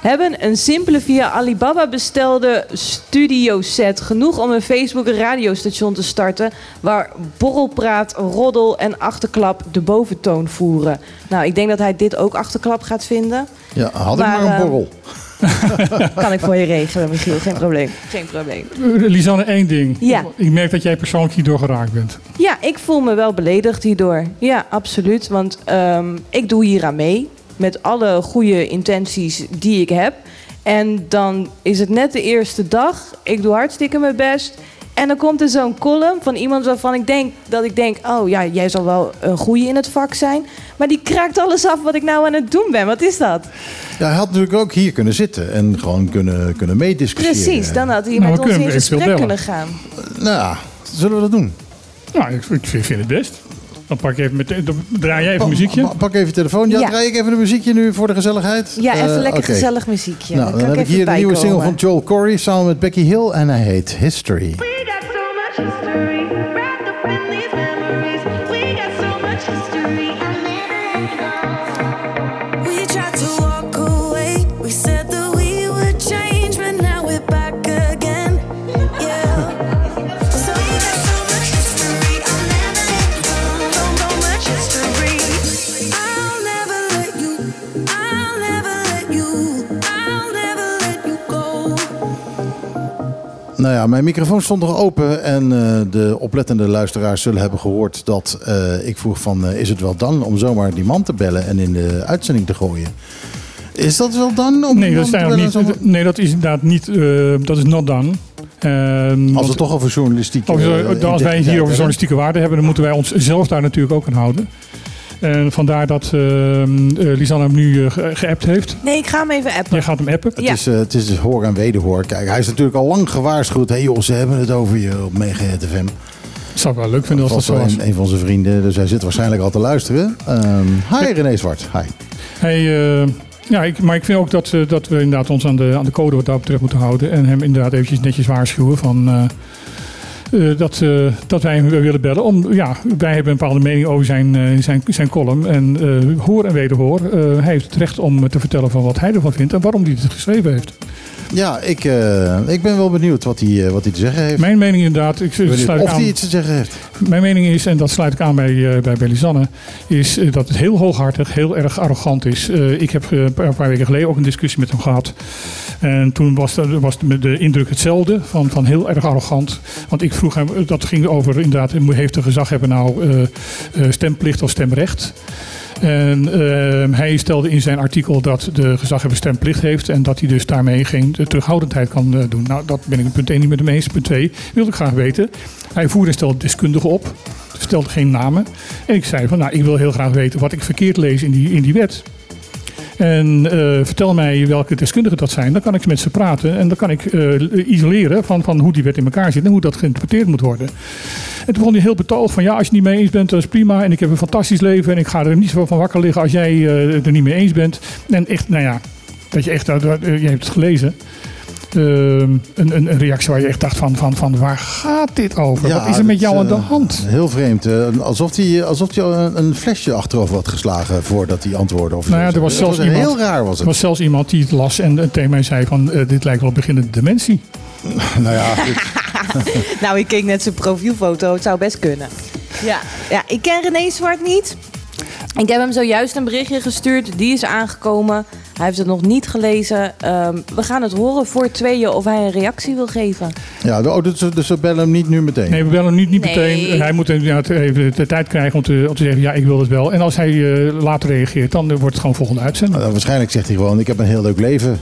hebben een simpele via Alibaba bestelde studio set genoeg om een Facebook radiostation te starten waar borrelpraat, roddel en achterklap de boventoon voeren. Nou, ik denk dat hij dit ook achterklap gaat vinden. Ja, had ik Maar, maar een eh, borrel. Kan ik voor je regelen, Michiel. Geen probleem. Geen probleem. Eh, Lisanne, één ding. Ja. Ik merk dat jij persoonlijk hierdoor geraakt bent. Ja, ik voel me wel beledigd hierdoor. Ja, absoluut. Want ehm, ik doe hier aan mee. Met alle goede intenties die ik heb. En dan is het net de eerste dag. Ik doe hartstikke mijn best. En dan komt er zo'n column van iemand waarvan ik denk dat ik denk: oh ja, jij zal wel een goeie in het vak zijn. Maar die kraakt alles af wat ik nou aan het doen ben. Wat is dat? Ja, hij had natuurlijk ook hier kunnen zitten en gewoon kunnen, kunnen meediscussiëren. Precies, dan had hij Nou, we met ons kunnen in gesprek kunnen gaan. Nou ja, zullen we dat doen? Nou, ik, ik vind het best. Dan pak ik even meteen, dan draai jij even een muziekje. Pa- Pak even telefoon. Ja, Ja. draai ik even een muziekje nu voor de gezelligheid? Ja, even Eh, lekker gezellig muziekje. Nou, dan, heb ik hier de nieuwe single van Joel Corey samen met Becky Hill en hij heet History. Nou ja, mijn microfoon stond nog open en eh, de oplettende luisteraars zullen hebben gehoord dat eh, ik vroeg van eh, is het wel dan om zomaar die man te bellen en in de uitzending te gooien? Is dat wel dan? Om Nee, dat is eigenlijk niet. Nee, dat is inderdaad niet. dat is not done. Ehm, Als want- we toch over journalistiek. Als, als wij hier over journalistieke waarde hebben, dan moeten wij ons zelf daar natuurlijk ook aan houden. En vandaar dat ehm, eh, Lisanne hem nu eh, ge- geappt heeft. Nee, ik ga hem even appen. Jij gaat hem appen. Het, Ja. is, eh, het is dus hoor en wederhoor. Kijk, hij is natuurlijk al lang gewaarschuwd. Hé hey joh, ze hebben het over je op Mega FM. Zou ik wel leuk vinden als dat zo was. een, een van zijn vrienden. Dus hij zit waarschijnlijk al te luisteren. Ehm hi René Zwart. Hi. Eh, ja, ik, maar ik vind ook dat, eh, dat we inderdaad ons aan de, aan de code wat dat betreft moeten houden. En hem inderdaad eventjes netjes waarschuwen van... eh, dat, eh, dat wij hem willen bellen. Om, ja, wij hebben een bepaalde mening over zijn, eh, zijn, zijn column. En hoor en wederhoor. hij heeft het recht om te vertellen van wat hij ervan vindt en waarom hij het geschreven heeft. Ja, ik, ik ben wel benieuwd wat hij, wat hij te zeggen heeft. Mijn mening inderdaad, ik sluit of aan, hij iets te zeggen heeft. mijn mening is, en dat sluit ik aan bij, bij, bij Lisanne, is dat het heel hooghartig, heel erg arrogant is. Ik heb een paar- weken geleden ook een discussie met hem gehad. En toen was, de, was de, de indruk hetzelfde, van, van heel erg arrogant. Want ik vroeg hem, eh, dat ging over inderdaad, heeft de gezaghebber nou eh, eh, stemplicht of stemrecht? En eh, hij stelde in zijn artikel dat de gezaghebber stemplicht heeft en dat hij dus daarmee geen terughoudendheid kan doen. Nou, dat ben ik punt 1 niet met hem eens. Punt 2 wilde ik graag weten. Hij voerde en stelde deskundigen op, stelde geen namen. En ik zei van, nou, ik wil heel graag weten wat ik verkeerd lees in die, in die wet. En eh, vertel mij welke deskundigen dat zijn. Dan kan ik met ze praten. En dan kan ik eh, isoleren van, van hoe die wet in elkaar zit en hoe dat geïnterpreteerd moet worden. En toen begon hij heel betoogd van ja, als je niet mee eens bent, dat is prima. En ik heb een fantastisch leven en ik ga er niet zo van wakker liggen als jij eh, er niet mee eens bent. En echt, nou ja, dat je echt, je hebt het gelezen. Uh, een, een, een, reactie waar je echt dacht van, van, van waar gaat dit over? Ja, Wat is er met jou aan de eh, hand? Heel vreemd. eh, alsof hij alsof hij een, een flesje achterover had geslagen voordat hij antwoordde. Of Nou ja, er was zelfs heel iemand- raar was Er het. was zelfs iemand die het las en eh, tegen mij zei van eh, dit lijkt wel op beginnende dementie. nou ja. Nou, ik keek net zijn profielfoto. Het zou best kunnen. Ja, ja ik ken René Zwart niet. Ik heb hem zojuist een berichtje gestuurd. Die is aangekomen. Hij heeft het nog niet gelezen. Ehm, we gaan het horen voor tweeën of hij een reactie wil geven. ja, oh, dus, dus we bellen hem niet nu meteen. Nee, we bellen hem niet, niet Nee. meteen. Hij moet inderdaad even de tijd krijgen om te, om te zeggen ja, ik wil het wel. En als hij eh, later reageert, dan eh, wordt het gewoon volgende uitzending. Nou, waarschijnlijk zegt hij gewoon, ik heb een heel leuk leven.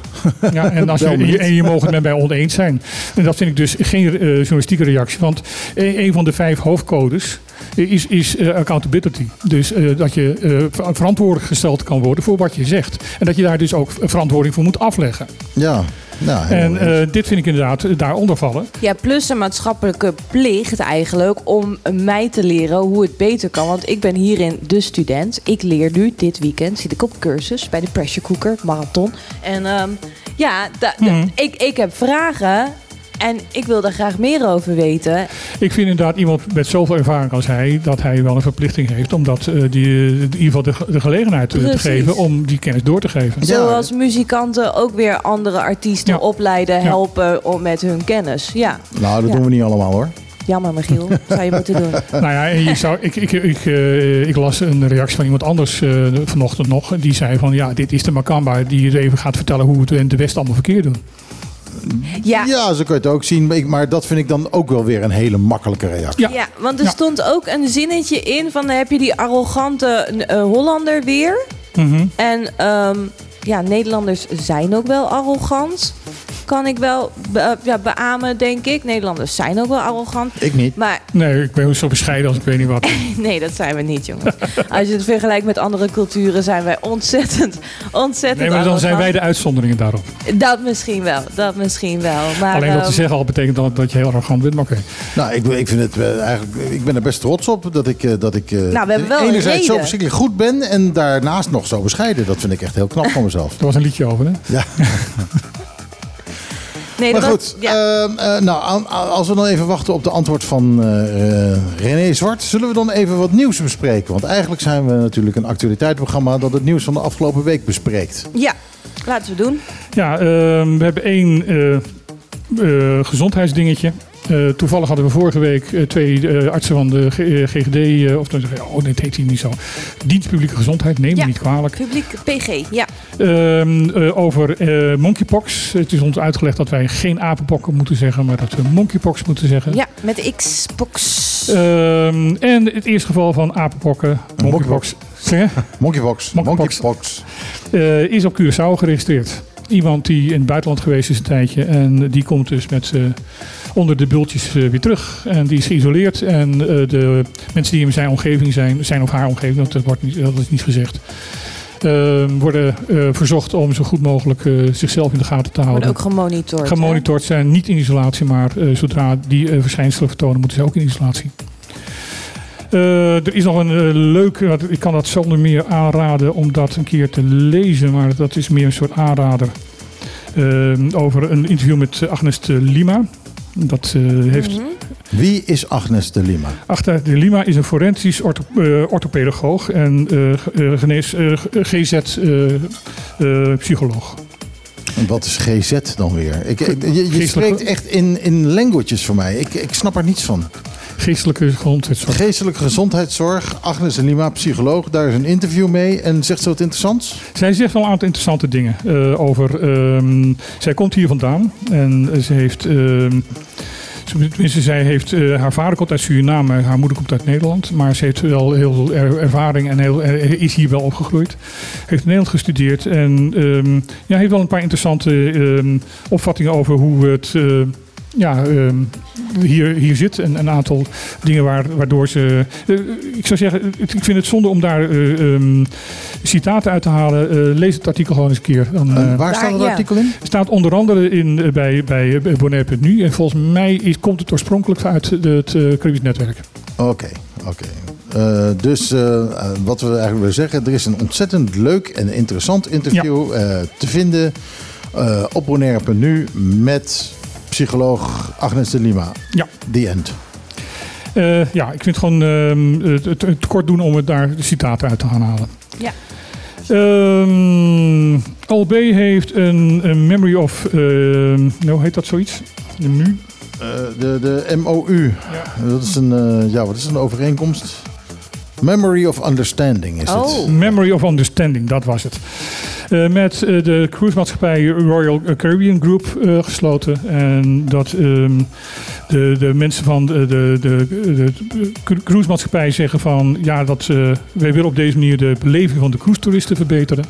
Ja, en, als je, niet. en je mogen het met mij oneens zijn. En dat vind ik dus geen eh, journalistieke reactie. Want een, een van de vijf hoofdcodes is, is eh, accountability. Dus eh, dat je eh, ver- verantwoordelijk gesteld kan worden voor wat je zegt. En dat je daar dus ook verantwoording voor moet afleggen. Ja, nou, En eh, dit vind ik inderdaad daaronder vallen. Ja, plus een maatschappelijke plicht eigenlijk om mij te leren hoe het beter kan. Want ik ben hierin de student. Ik leer nu dit weekend, zit ik op cursus bij de Pressure Cooker Marathon. En ehm, ja, Mhm. ik, ik heb vragen en ik wil daar graag meer over weten. Ik vind inderdaad iemand met zoveel ervaring als hij, dat hij wel een verplichting heeft om dat, eh, die, in ieder geval de, de gelegenheid eh, te geven om die kennis door te geven. Ja. Zoals muzikanten ook weer andere artiesten Ja. opleiden, helpen om met hun kennis. Ja, nou, dat ja. doen we niet allemaal hoor. jammer Michiel, zou je moeten doen. Nou ja, en je zou, ik, ik, ik, eh, ik las een reactie van iemand anders eh, vanochtend nog. Die zei van ja, dit is de Makamba die er even gaat vertellen hoe het in de West allemaal verkeerd doen. Ja, Ja, zo kun je het ook zien. Maar ik- Maar dat vind ik dan ook wel weer een hele makkelijke reactie. Ja. Ja, want er Ja. stond ook een zinnetje in van dan heb je die arrogante eh, Hollander weer. Mhm. En ehm, ja, Nederlanders zijn ook wel arrogant. Kan ik wel be- ja, beamen, denk ik. Nederlanders zijn ook wel arrogant. Ik niet. Maar Nee, ik ben zo bescheiden als ik weet niet wat. nee, dat zijn we niet, jongens. Als je het vergelijkt met andere culturen, zijn wij ontzettend, ontzettend Nee, maar dan zijn wij de uitzonderingen daarop. Dat misschien wel, dat misschien wel. Maar, Alleen dat te ehm, zeggen al betekent dan dat je heel arrogant bent, maar oké. Nou, ik, ik vind het eh, eigenlijk. Ik ben er best trots op dat ik, eh, dat ik eh, Nou, we hebben wel een enerzijds zo verschrikkelijk goed ben en daarnaast nog zo bescheiden. Dat vind ik echt heel knap van mezelf. Er was een liedje over, hè? Ja. nee, Maar goed, was- ja. ehm, eh, nou, als we dan even wachten op de antwoord van eh, eh, René Zwart, zullen we dan even wat nieuws bespreken? Want eigenlijk zijn we natuurlijk een actualiteitsprogramma dat het nieuws van de afgelopen week bespreekt. ja, laten we doen. Ja, ehm, we hebben één eh, eh, gezondheidsdingetje. Eh, toevallig hadden we vorige week eh, twee eh, artsen van de G- eh, GGD, of dan zeggen we, oh, dit heet hier niet zo. Dienst Publieke Gezondheid, neem me Ja. niet kwalijk. Publiek PG, ja. Ehm, eh, over eh, monkeypox. Het is ons uitgelegd dat wij geen apenpokken moeten zeggen, maar dat we monkeypox moeten zeggen. Ja, met de Xbox. Ehm, en het eerste geval van apenpokken, monkeypox, zeg je? Monkeybox. Monkeypox. Monkeybox. Eh, is op Curaçao geregistreerd. Iemand die in het buitenland geweest is een tijdje. En die komt dus met eh, onder de bultjes eh, weer terug. En die is geïsoleerd. En eh, de mensen die in zijn omgeving zijn, zijn of haar omgeving, want dat, wordt niet, dat is niet gezegd. eh, worden eh, verzocht om zo goed mogelijk zichzelf in de gaten te Worden houden. ook gemonitord. hè? Gemonitord zijn, niet in isolatie, maar zodra die verschijnselen vertonen, moeten ze ook in isolatie. Eh, er is nog een eh, leuk, ik kan dat zonder meer aanraden om dat een keer te lezen, maar dat is meer een soort aanrader. Eh, over een interview met Agnes de Lima. Dat eh, heeft. Mhm. Wie is Agnes de Lima? Agnes de Lima is een forensisch ortho, orthopedagoog en eh, eh, genees, eh, GZ-psycholoog. En wat is GZ dan weer? Ik, ik- je, je Geestelijke- spreekt echt in, in languages voor mij. Ik, ik snap er niets van. Geestelijke gezondheidszorg. Geestelijke gezondheidszorg, Agnes de Lima, psycholoog. Daar is een interview mee. En zegt ze wat interessants? Zij zegt wel een aantal interessante dingen eh, over. ehm, zij komt hier vandaan en ze heeft. ze- Tenminste, zij heeft, eh, haar vader komt uit Suriname, haar moeder komt uit Nederland. Maar ze heeft wel heel veel er- ervaring en heel, er- is hier wel opgegroeid. Heeft in Nederland gestudeerd en ehm, ja, heeft wel een paar interessante opvattingen over hoe het eh, ja, ehm, hier, hier zit. En een aantal dingen waar, waardoor ze. eh, ik zou zeggen, ik vind het zonde om daar ehm, citaten uit te halen. Eh, lees het artikel gewoon eens een keer. Dan, waar staat het ja. artikel in? staat onder andere in, bij, bij Bonaire.nu. En volgens mij is, komt het oorspronkelijk uit de- het Caribisch netwerk. Oké, oké. Eh, dus wat we eigenlijk willen zeggen, er is een ontzettend leuk en interessant interview eh, te vinden eh, op Bonaire.nu met psycholoog Agnes de Lima. Ja. The end. Eh, ja, ik vind het gewoon ehm, het, het, kort doen om het daar de citaten uit te gaan halen. Ja. Ehm LB heeft een, een memory of, ehm nou heet dat zoiets? De MU? Eh, de, de MOU, dat is een, eh, ja, wat is een overeenkomst? Memory of Understanding is het. Oh. Memory of Understanding, dat was het. Eh, met eh, de cruisemaatschappij Royal Caribbean Group eh, gesloten. En dat ehm, de, de mensen van de, de, de, de, cru- cruisemaatschappij zeggen van... ja, dat, eh, wij willen op deze manier de beleving van de cruise-toeristen verbeteren.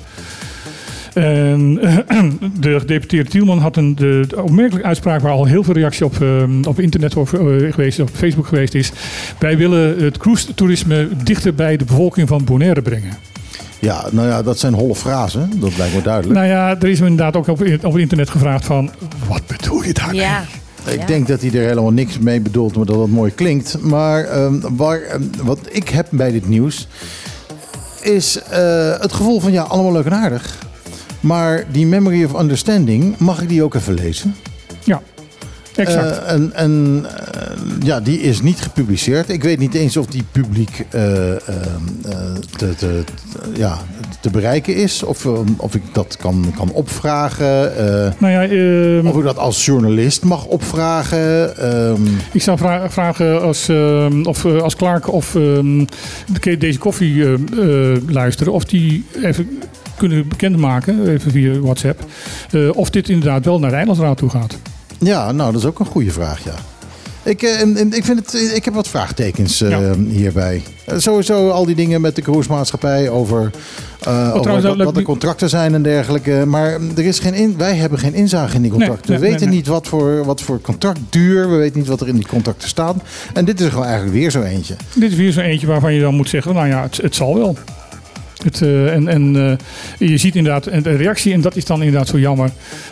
En de gedeputeerde Tielman had een de, de opmerkelijke uitspraak waar al heel veel reactie op, ehm, op internet over, eh, geweest is, op Facebook geweest is. Wij willen het cruise-toerisme dichter bij de bevolking van Bonaire brengen. Ja, nou ja, dat zijn holle frazen, dat lijkt me duidelijk. Nou ja, er is me inderdaad ook op, op internet gevraagd van, wat bedoel je daarmee? Ja. Ik Ja. denk dat hij er helemaal niks mee bedoelt, maar dat het mooi klinkt. Maar ehm, waar, ehm, wat ik heb bij dit nieuws is eh, het gevoel van ja, allemaal leuk en aardig. Maar die Memory of Understanding, mag ik die ook even lezen? Ja, exact. Eh, en en eh, ja, die is niet gepubliceerd. Ik weet niet eens of die publiek eh, te, te, ja, te bereiken is. Of, eh, of ik dat kan, kan opvragen. nou ja, ehm, of ik dat als journalist mag opvragen. ehm, ik zou vra- vragen als, ehm, of, als Clark of ehm, de- deze koffie luisteren, of die even kunnen bekendmaken, even via WhatsApp, eh, of dit inderdaad wel naar de Eilandsraad toe gaat. Ja, nou, dat is ook een goede vraag, ja. Ik, eh, en, ik, vind het, ik heb wat vraagtekens eh, Ja. hierbij. Sowieso al die dingen met de cruisemaatschappij over, eh, over Oh, trouwens, wat, de contracten zijn en dergelijke. Maar er is geen in, wij hebben geen inzage in die contracten. nee, we weten nee, niet wat voor, wat voor contractduur, we weten niet wat er in die contracten staat. En dit is gewoon eigenlijk weer zo eentje. Dit is weer zo eentje waarvan je dan moet zeggen, nou ja, het, het zal wel. Het, eh, en en eh, je ziet inderdaad en de reactie, en dat is dan inderdaad zo jammer,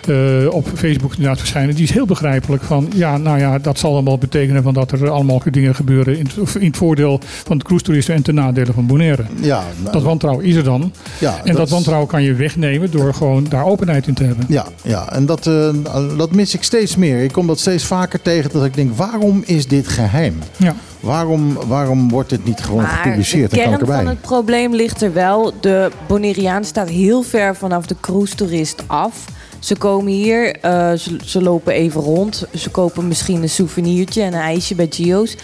eh, op Facebook inderdaad verschijnen. Die is heel begrijpelijk van, ja, nou ja, dat zal dan wel betekenen van dat er allemaal dingen gebeuren in, het- in het voordeel van de cruise-toeristen en ten nadele van Bonaire. Ja, nou, Dat wantrouwen is er dan. ja, En dat, is- wantrouwen kan je wegnemen door gewoon daar openheid in te hebben. Ja, ja, en dat, dat mis ik steeds meer. Ik kom dat steeds vaker tegen dat ik denk, waarom is dit geheim? Ja. Waarom, waarom wordt dit niet gewoon Maar de gepubliceerd? Kan erbij. van het probleem ligt er wel. De Bonaireaan staat heel ver vanaf de cruise-toerist af. Ze komen hier, eh, ze, ze lopen even rond. Ze kopen misschien een souvenirtje en een ijsje bij Gio's.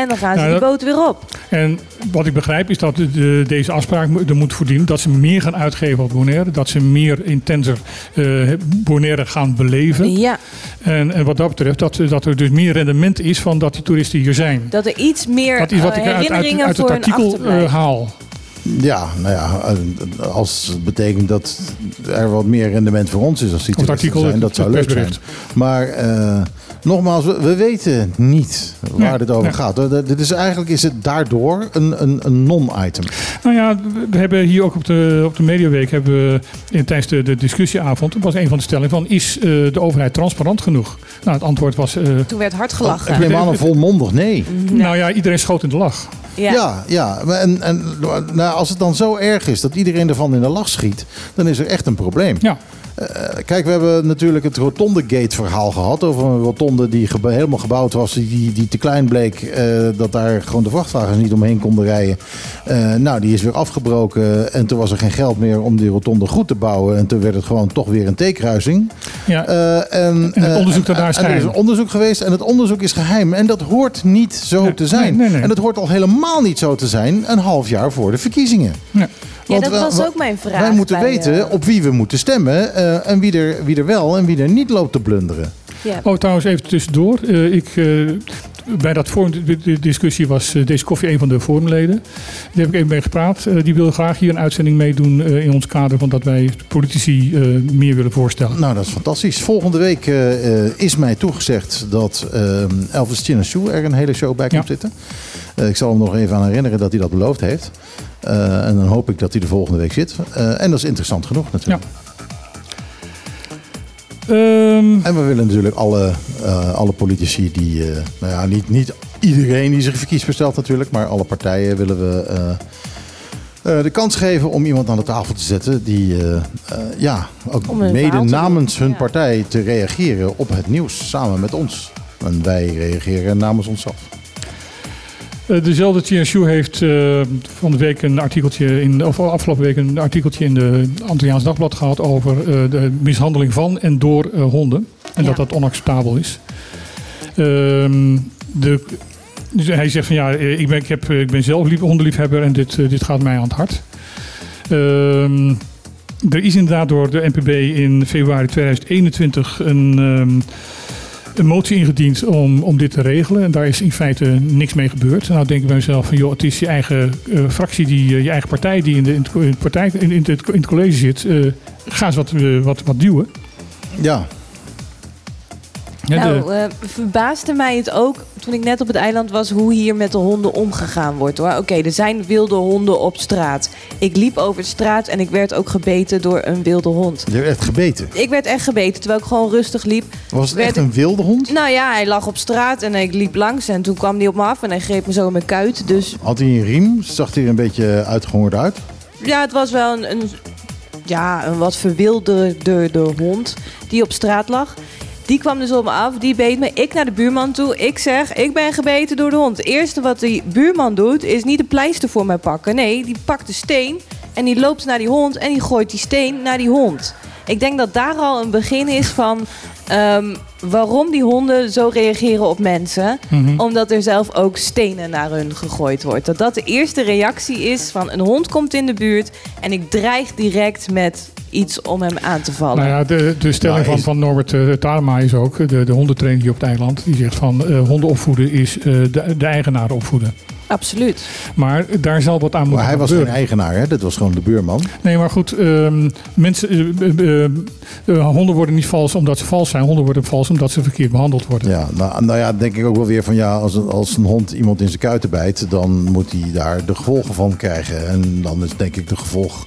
En dan gaan ze Nou, die boot weer op. En wat ik begrijp is dat de, de- deze afspraak er moet voordienen dat ze meer gaan uitgeven op Bonaire. Dat ze meer intenser eh Bonaire gaan beleven. Ja, En, en wat dat betreft dat, dat er dus meer rendement is van dat die toeristen hier zijn. dat er iets meer Dat is wat eh, ik uit, uit, uit het artikel eh, haal. Ja, nou ja, als het betekent dat er wat meer rendement voor ons is als die het artikel, zijn, het- dat zou het leuk zijn. Maar eh, nogmaals, we, we weten niet waar Nee, dit over nee. gaat. Eh, Dit is, eigenlijk is het daardoor een, een, een non-item. Nou ja, we hebben hier ook op de, op de Mediaweek hebben we in, tijdens de, de discussieavond was een van de stellingen van is eh, de overheid transparant genoeg? Nou, het antwoord was eh, Toen werd hard gelachen. Ik neem aan een volmondig nee. nou ja, iedereen schoot in de lach. Ja. Ja, En, en nou, als het dan zo erg is dat iedereen ervan in de lach schiet, dan is er echt een probleem. Ja. Eh, kijk, we hebben natuurlijk het Rotonde-gate-verhaal gehad. Over een rotonde die helemaal gebouwd was, die, die te klein bleek. eh, dat daar gewoon de vrachtwagens niet omheen konden rijden. Eh, nou, die is weer afgebroken. En toen was er geen geld meer om die rotonde goed te bouwen. En toen werd het gewoon toch weer een T-kruising. Ja, en, En het onderzoek daarna is er is een onderzoek geweest en het onderzoek is geheim. En dat hoort niet zo Nee, te zijn. nee, nee, nee. En dat hoort al helemaal niet zo te zijn een half jaar voor de verkiezingen. ja. Ja, dat was ook mijn vraag. Wij moeten weten eh, op wie we moeten stemmen eh, en wie er, wie er wel en wie er niet loopt te blunderen. ja. Oh, trouwens, even tussendoor. Eh, ik, eh, bij dat forum, de, discussie was eh, deze koffie een van de forumleden. Daar heb ik even mee gepraat. Eh, die wil graag hier een uitzending meedoen eh, in ons kader van dat wij politici meer willen voorstellen. Nou, dat is fantastisch. Volgende week is mij toegezegd dat Elvis Chinashu er een hele show bij komt Ja. zitten. Ik zal hem nog even aan herinneren dat hij dat beloofd heeft. En dan hoop ik dat hij de volgende week zit. En dat is interessant genoeg natuurlijk. Ehm, En we willen natuurlijk alle, eh, alle politici die, eh, nou ja, niet, niet iedereen die zich verkiesbaar stelt natuurlijk, maar alle partijen willen we eh, eh, de kans geven om iemand aan de tafel te zetten die eh, eh, ja, ook mede namens hun ja. partij te reageren op het nieuws samen met ons. En wij reageren namens onszelf. Eh, dezelfde TNSU heeft eh, van de week een artikeltje in, of afgelopen week een artikeltje in de Antilliaans Dagblad gehad over eh, de mishandeling van en door honden. En Ja. dat dat onacceptabel is. Ehm, de, dus hij zegt van ja, ik ben, ik heb, ik ben zelf lief, hondenliefhebber en dit, dit gaat mij aan het hart. Ehm, er is inderdaad door de NPB in februari 2021 een, ehm, een motie ingediend om, om dit te regelen. En daar is in feite niks mee gebeurd. Nou denk ik bij mezelf van joh, het is je eigen eh, fractie, die, eh, je eigen partij die in, de, in, het, partij, in, in het, in het college zit. eh, ga eens wat, wat, wat duwen. Ja, Ja, nou, eh, verbaasde mij het ook toen ik net op het eiland was hoe hier met de honden omgegaan wordt. hoor. Oké, er zijn wilde honden op straat. Ik liep over de straat en ik werd ook gebeten door een wilde hond. je hebt echt gebeten. Ik werd echt gebeten terwijl ik gewoon rustig liep. Was het Werd echt een wilde hond? Nou ja, hij lag op straat en ik liep langs en toen kwam hij op me af en hij greep me zo in mijn kuit. Dus Had hij een riem? Zag hij er een beetje uitgehongerd uit? ja, het was wel een, een, ja, een wat verwilderde hond die op straat lag. Die kwam dus op me af, die beet me. Ik naar de buurman toe. Ik zeg, ik ben gebeten door de hond. Het eerste wat die buurman doet, is niet de pleister voor mij pakken. Nee, die pakt de steen en die loopt naar die hond en die gooit die steen naar die hond. Ik denk dat daar al een begin is van ehm, waarom die honden zo reageren op mensen. Mhm. Omdat er zelf ook stenen naar hun gegooid wordt. Dat dat de eerste reactie is van een hond komt in de buurt en ik dreig direct met iets om hem aan te vallen. Nou ja, de, de stelling Nou, van, is- van Norbert uh, Talema is ook, de, de hondentrainer hier op het eiland, die zegt van eh, honden opvoeden is eh, de, de eigenaar opvoeden. Absoluut. Maar daar zal wat aan moeten Maar hij was geen eigenaar, hè? dat was gewoon de buurman. Nee, maar goed, ehm, mensen, eh, eh, eh, eh, honden worden niet vals omdat ze vals zijn. Honden worden vals omdat ze verkeerd behandeld worden. Ja, nou, nou ja, denk ik ook wel weer van ja, als een, als een hond iemand in zijn kuiten bijt, dan moet hij daar de gevolgen van krijgen. En dan is denk ik de gevolg,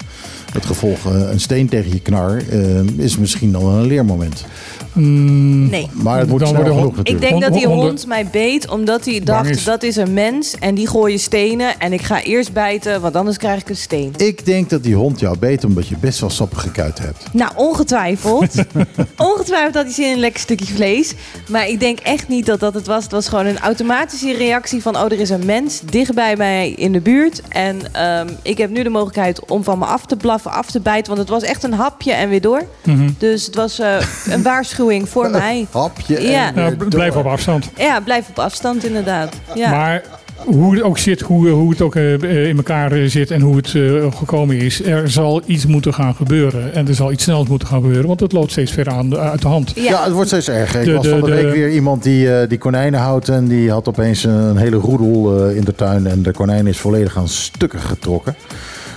het gevolg eh, een steen tegen je knar, eh, is misschien dan een leermoment. Mm, Nee. Maar het moet Dan snel worden genoeg hond- Ik natuurlijk. denk dat die hond mij beet omdat hij dacht is. dat is een mens en die gooien stenen en ik ga eerst bijten, want anders krijg ik een steen. Ik denk dat die hond jou beet omdat je best wel sappige kuiten hebt. Nou, ongetwijfeld. ongetwijfeld had hij zin in een lekker stukje vlees. Maar ik denk echt niet dat dat het was. Het was gewoon een automatische reactie van... oh, er is een mens dicht bij mij in de buurt. En ehm, ik heb nu de mogelijkheid om van me af te blaffen. Af te bijten. Want het was echt een hapje en weer door. Mhm. Dus het was eh, een waarschuwing voor mij. Hapje en Ja. Weer b- blijf op afstand. Ja, blijf op afstand inderdaad. Ja. Maar hoe het ook zit, hoe, hoe het ook eh, in elkaar eh, zit en hoe het eh, gekomen is, er zal iets moeten gaan gebeuren. En er zal iets snels moeten gaan gebeuren, want het loopt steeds verder aan, uit de hand. Ja. het wordt steeds erger. Ik De- was de- van de, de- week weer iemand die, eh, die konijnen houdt. En die had opeens een hele roedel eh, in de tuin. En de konijn is volledig aan stukken getrokken.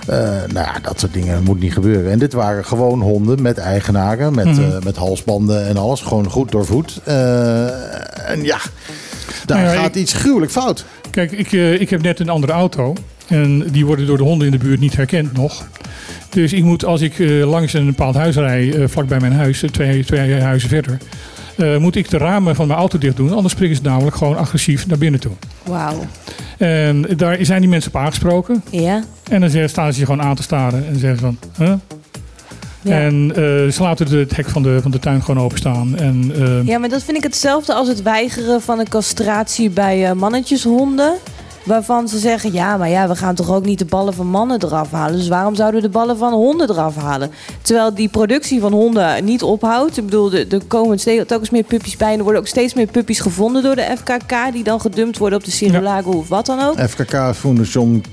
Eh, nou ja, dat soort dingen moet niet gebeuren. En dit waren gewoon honden met eigenaren. Met, eh, met halsbanden en alles. Gewoon goed doorvoed. Eh, en ja, daar Nou ja, gaat ik- iets gruwelijk fout. Kijk, ik, ik heb net een andere auto. En die worden door de honden in de buurt niet herkend nog. Dus ik moet, als ik langs een bepaald huis rij, vlak bij mijn huis, twee, twee huizen verder, eh, moet ik de ramen van mijn auto dicht doen. Anders springen ze namelijk gewoon agressief naar binnen toe. Wauw. En daar zijn die mensen op aangesproken. Ja. En dan staan ze je gewoon aan te staren en zeggen ze van, huh? Ja. En eh, ze laten de- het hek van de, van de tuin gewoon openstaan. En, eh, ja, maar dat vind ik hetzelfde als het weigeren van een castratie bij mannetjeshonden. Waarvan ze zeggen, ja, maar ja, we gaan toch ook niet de ballen van mannen eraf halen. Dus waarom zouden we de ballen van honden eraf halen? Terwijl die productie van honden niet ophoudt. Ik bedoel, er, komen steeds, meer puppies bij. En er worden ook steeds meer puppies gevonden door de FKK. Die dan gedumpt worden op de Cirulago of wat dan ook. FKK Foundation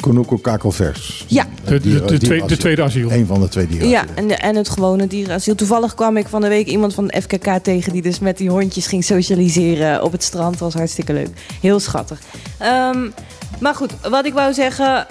Konuko Kakelvers. Ja. de, de, de, de tweede asiel. Een van de twee dieren. Ja, en, en het gewone dierenasiel. Toevallig kwam ik van de week iemand van de FKK tegen... die dus met die hondjes ging socialiseren op het strand. Dat was hartstikke leuk. Heel schattig. Ehm, maar goed, wat ik wou zeggen...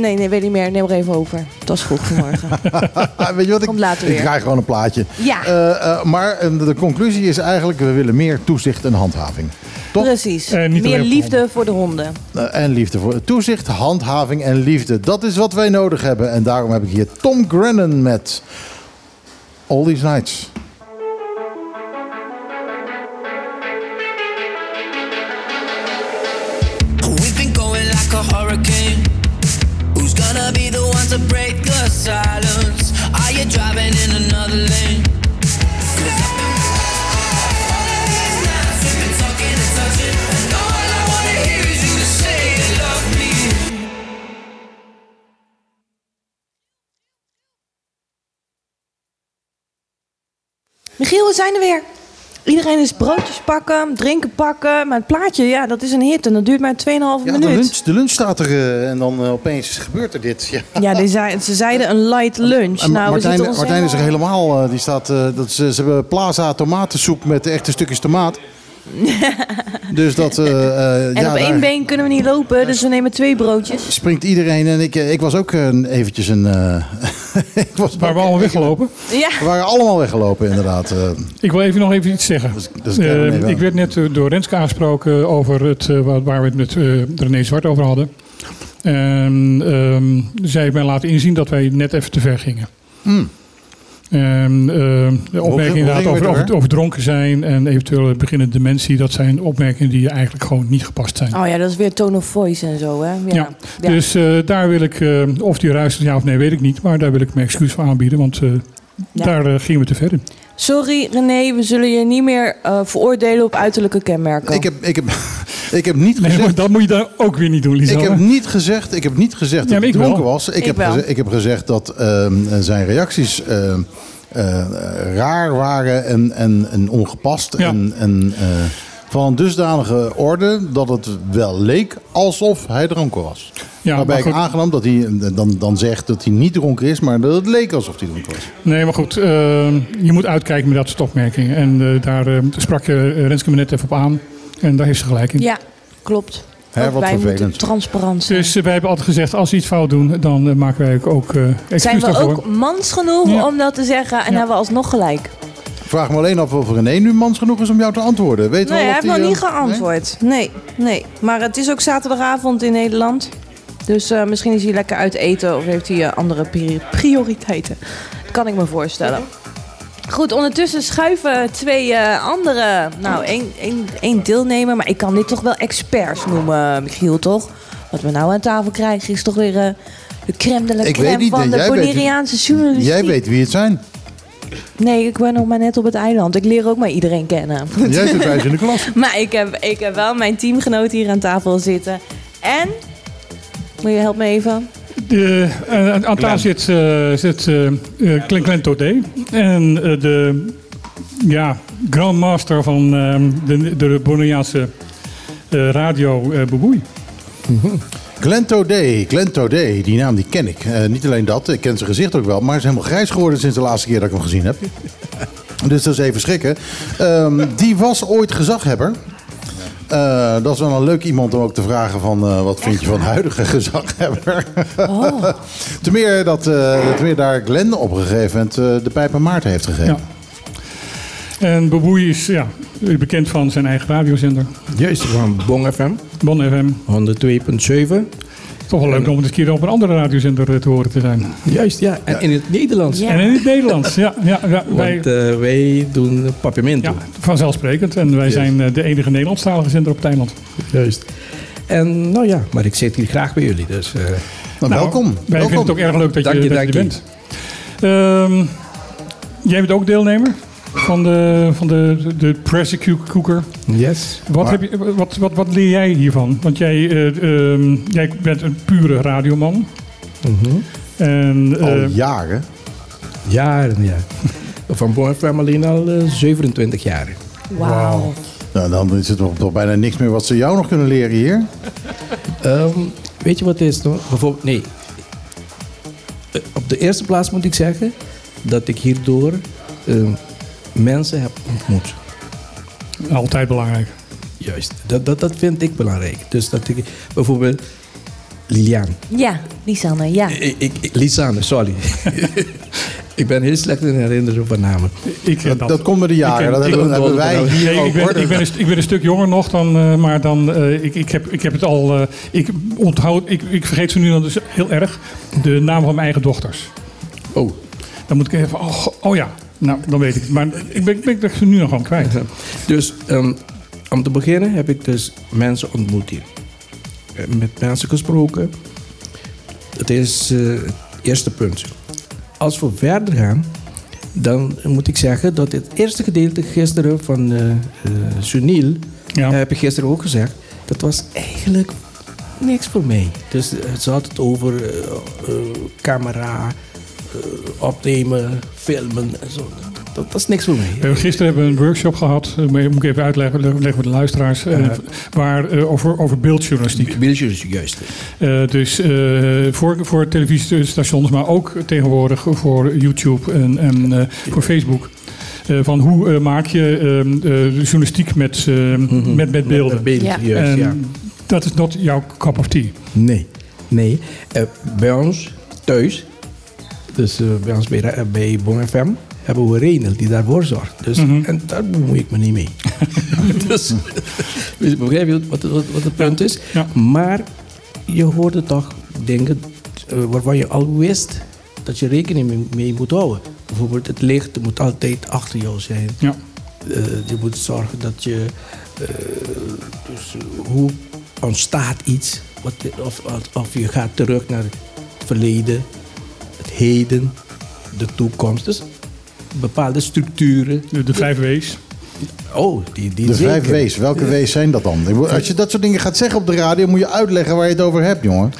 Nee, nee, weet niet meer. Neem er even over. Het was vroeg vanmorgen. Weet je wat? Ik, Komt later ik weer. draai gewoon een plaatje. Ja. Eh, eh, maar eh, de conclusie is eigenlijk, we willen meer toezicht en handhaving. Toch? Precies. Meer liefde voor de honden. En liefde voor toezicht, handhaving en liefde. Dat is wat wij nodig hebben. En daarom heb ik hier Tom Grennan met All These Nights. Michiel, we zijn er weer. Iedereen is broodjes pakken, drinken pakken. Maar het plaatje, ja, dat is een hit. En dat duurt maar 2,5 Ja, de minuut. lunch, de lunch staat er eh, en dan eh, opeens gebeurt er dit. Ja. Ja, die zei, ze zeiden een light lunch. En nou, Martijn, is er helemaal. eh, die staat, dat ze, ze hebben plaza tomatensoep met echte stukjes tomaat. dus dat. eh, eh, En ja, op één daar been kunnen we niet lopen, dus we nemen twee broodjes. springt iedereen. En ik, eh, ik was ook eh, eventjes een. eh, ik was Waar we allemaal weggelopen. Ja, We waren allemaal weggelopen, inderdaad. eh. Ik wil even nog even iets zeggen. Dus- dus ik werd net door Renske aangesproken over het, waar- we het met eh, René Zwart over hadden. En ehm, zij heeft mij laten inzien dat wij net even te ver gingen. Hmm. En, ehm, de opmerking hoe inderdaad gingen we over, over, ver? over dronken zijn en eventueel beginnende dementie. Dat zijn opmerkingen die eigenlijk gewoon niet gepast zijn. Oh ja, dat is weer tone of voice en zo, hè? Ja. Ja, Ja. dus eh, daar wil ik, eh, of die ruist ja of nee, weet ik niet. Maar daar wil ik mijn excuus voor aanbieden, want eh, Ja. daar gingen we te ver in. Sorry René, we zullen je niet meer eh, veroordelen op uiterlijke kenmerken. Ik heb, ik heb, ik heb niet Nee, gezegd. maar dat moet je dan ook weer niet doen, Lisa. Ik heb niet gezegd, ik heb niet gezegd dat hij wel. dronken was. Ik, Ik heb, wel. ik heb gezegd dat ehm, zijn reacties ehm, eh, raar waren en, en, en ongepast. Ja. En, en eh, van een dusdanige orde dat het wel leek alsof hij dronken was. Ja, Waarbij ik goed. aangenomen dat hij dan, dan zegt dat hij niet dronken is, maar dat het leek alsof hij dronken was. Nee, maar goed, eh, je moet uitkijken met dat soort opmerkingen. En eh, daar sprak je Renske me net even op aan. En daar heeft ze gelijk in. Ja, klopt. Hè, wat wij vervelend. moeten transparant zijn. Dus eh, wij hebben altijd gezegd, als we iets fout doen, dan eh, maken wij ook eh excuus zijn we daarvoor. ook mans genoeg Ja. om dat te zeggen en Ja. hebben we alsnog gelijk? Ik vraag me alleen af of René nu mans genoeg is om jou te antwoorden. Weet Nee, wel hij heeft nog niet geantwoord. Nee? nee, Maar het is ook zaterdagavond in Nederland. Dus eh, misschien is hij lekker uit eten of heeft hij eh, andere pri- prioriteiten. Dat kan ik me voorstellen. Goed, ondertussen schuiven twee eh, andere, nou één, één, één deelnemer, maar ik kan dit toch wel experts noemen, Michiel, toch? Wat we nou aan tafel krijgen is toch weer eh, de crème de la Ik crème weet niet, van de Bonaireaanse journalistiek. Jij weet wie het zijn. Nee, ik ben nog maar net op het eiland. Ik leer ook maar iedereen kennen. Jij zit bij in de klas. Maar ik heb, ik heb wel mijn teamgenoot hier aan tafel zitten. En, moet je help me even? De, eh, aan tafel zit, eh zit eh eh, Glenn. En eh, de ja, grandmaster van eh, de, de eh, radio eh Boeboei. Glenn Taudet, die naam die ken ik. Eh, niet alleen dat, ik ken zijn gezicht ook wel, maar hij is helemaal grijs geworden sinds de laatste keer dat ik hem gezien heb. Dus dat is even schrikken. Ehm, die was ooit gezaghebber. Eh, dat is wel een leuk iemand om ook te vragen van eh, wat vind je van huidige gezaghebber. ten, meer dat, eh ten meer daar Glenn op een gegeven moment eh, de pijp aan Maarten heeft gegeven. Ja. En Boeboei is ja, bekend van zijn eigen radiozender. Juist, van Bong FM, Bon FM. 102.7. Toch wel leuk om eens een keer op een andere radiozender eh, te horen te zijn. Juist, ja. En in het Nederlands. Ja. En in het Nederlands. Ja, ja, ja, wij, Want eh, wij doen papiermento. ja, vanzelfsprekend. En wij zijn eh, de enige Nederlandstalige zender op het eiland. Juist. En nou ja, maar ik zit hier graag bij jullie. Dus eh, Nou, welkom. Wij welkom. vinden het ook erg leuk dat Dank je, je, dat je er bent. Ehm, jij bent ook deelnemer van de, van de, de pressure cooker. yes. Wat, Maar- heb je, wat, wat, wat leer jij hiervan? Want jij, eh, ehm, jij bent een pure radioman. Mhm. En, Al eh, jaren. Jaren, ja. Van Bong FM alleen al eh, 27 jaar. Wauw. Nou, dan is het toch, toch bijna niks meer wat ze jou nog kunnen leren hier. Ehm, weet je wat het is? No? Bijvoorbeeld, nee. Eh, Op de eerste plaats moet ik zeggen dat ik hierdoor ehm, mensen heb ontmoet. altijd belangrijk. Juist, dat, dat, dat vind ik belangrijk. Dus dat ik bijvoorbeeld Lilian. Ja, Lisanne, ja. Ik, ik, Lisanne, sorry. ik ben heel slecht in herinneren van namen. Ik Dat, dat. dat komt met de jaren. Ik dat ik- hebben, hebben wij hier Nee, ook. ik, ben, hoor. ik, ben een, ik ben een stuk jonger nog dan, eh, maar dan, eh, ik, ik, heb, ik heb het al, eh, ik onthoud, ik, ik vergeet ze nu dan dus heel erg, de naam van mijn eigen dochters. Oh, Dan moet ik even, oh, oh ja, nou dan weet ik het. Maar ik ben, ben ik ze nu nog gewoon kwijt. dus ehm, om te beginnen heb ik dus mensen ontmoet hier. Eh, Met mensen gesproken. Dat is eh, het eerste punt. Als we verder gaan, dan moet ik zeggen dat het eerste gedeelte gisteren van eh eh, Sunil, Ja. heb ik gisteren ook gezegd, dat was eigenlijk niks voor mij. Dus ze had het over camera, opnemen, filmen en zo. Dat, dat is niks voor mij. Eh, Gisteren hebben we een workshop gehad, eh, moet ik even uitleggen leggen voor de luisteraars, eh, waar, eh, over, over beeldjournalistiek. Beeldjes juist. Eh, dus eh, voor, voor televisiestations, maar ook tegenwoordig voor YouTube en, en eh, voor Facebook. Eh, van hoe eh, maak je ehm, eh, journalistiek met, eh, met, met beelden? Met Ja. juist, en ja. dat is not jouw cup of tea. Nee, nee. Eh, bij ons thuis, dus eh, bij ons bij, Ra- bij Bon FM, hebben we Renel die daarvoor zorgt. Dus, Mhm. En daar bemoei ik me niet mee. dus, begrijp je wat, wat, wat het punt is? Ja. Maar je hoorde toch dingen eh, waarvan je al wist dat je rekening mee, moet houden. Bijvoorbeeld het licht moet altijd achter jou zijn. Ja. Eh, je moet zorgen dat je. eh, dus hoe ontstaat iets? Wat, of, of, of je gaat terug naar het verleden, heden, de toekomst. Dus bepaalde structuren. De, de vijf W's. Oh, die, die De zeker. vijf W's. Welke W's zijn dat dan? Als je dat soort dingen gaat zeggen op de radio, moet je uitleggen waar je het over hebt, jongen.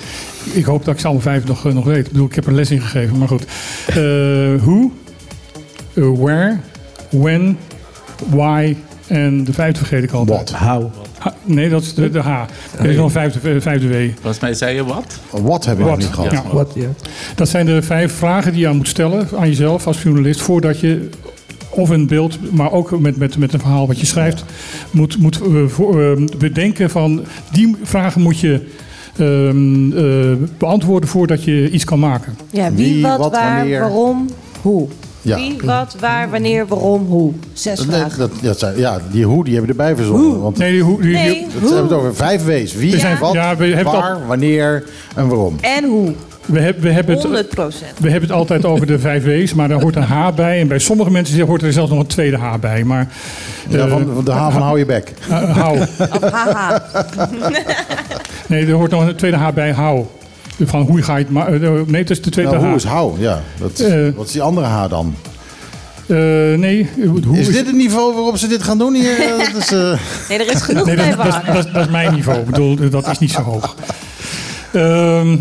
Ik hoop dat ik ze alle vijf nog, eh, nog weet. Ik bedoel, ik heb er les in gegeven, maar goed. Eh who, eh, where, when, why en de vijfde vergeet ik altijd. What? How. Nee, dat is de, de H. Er is nog een vijfde, eh, vijfde W. Volgens mij zei je wat? Wat hebben we nog niet gehad? Ja. Wat, ja. Dat zijn de vijf vragen die je aan moet stellen aan jezelf als journalist voordat je of een beeld, maar ook met, met, met een verhaal wat je schrijft, moet, moet eh, voor, eh, bedenken van die vragen moet je ehm, eh, beantwoorden voordat je iets kan maken. Ja, wie, Wie, wat, wat, waar, wanneer? waarom, hoe. Ja. Wie, wat, waar, wanneer, waarom, hoe. Zes Nee, vragen. dat, dat zijn, ja, die hoe die hebben erbij verzonnen. Want Nee, die, hoe, die, Nee, hebben het over vijf W's. Wie, zijn- wat, ja, we het waar, wanneer en waarom. En hoe. we, hebben, we, hebben het, 100 procent. we hebben het altijd over de vijf W's, maar daar hoort een H bij. En bij sommige mensen hoort er zelfs nog een tweede H bij. Maar Ja, eh, van, de H van hou je bek. eh, hou. Of haha. Nee, er hoort nog een tweede H bij hou. Van hoe ga je het maken? nee, het is de tweede Nou, hoe H. is hou? Ja, dat, Eh. wat is die andere H dan? Eh, nee, hoe Is dit het niveau waarop ze dit gaan doen hier? Eh, dat is, eh, Nee, er is genoeg Nee, dat, dat, is- dat, dat mijn niveau. Ik bedoel, dat is niet zo hoog. Ehm,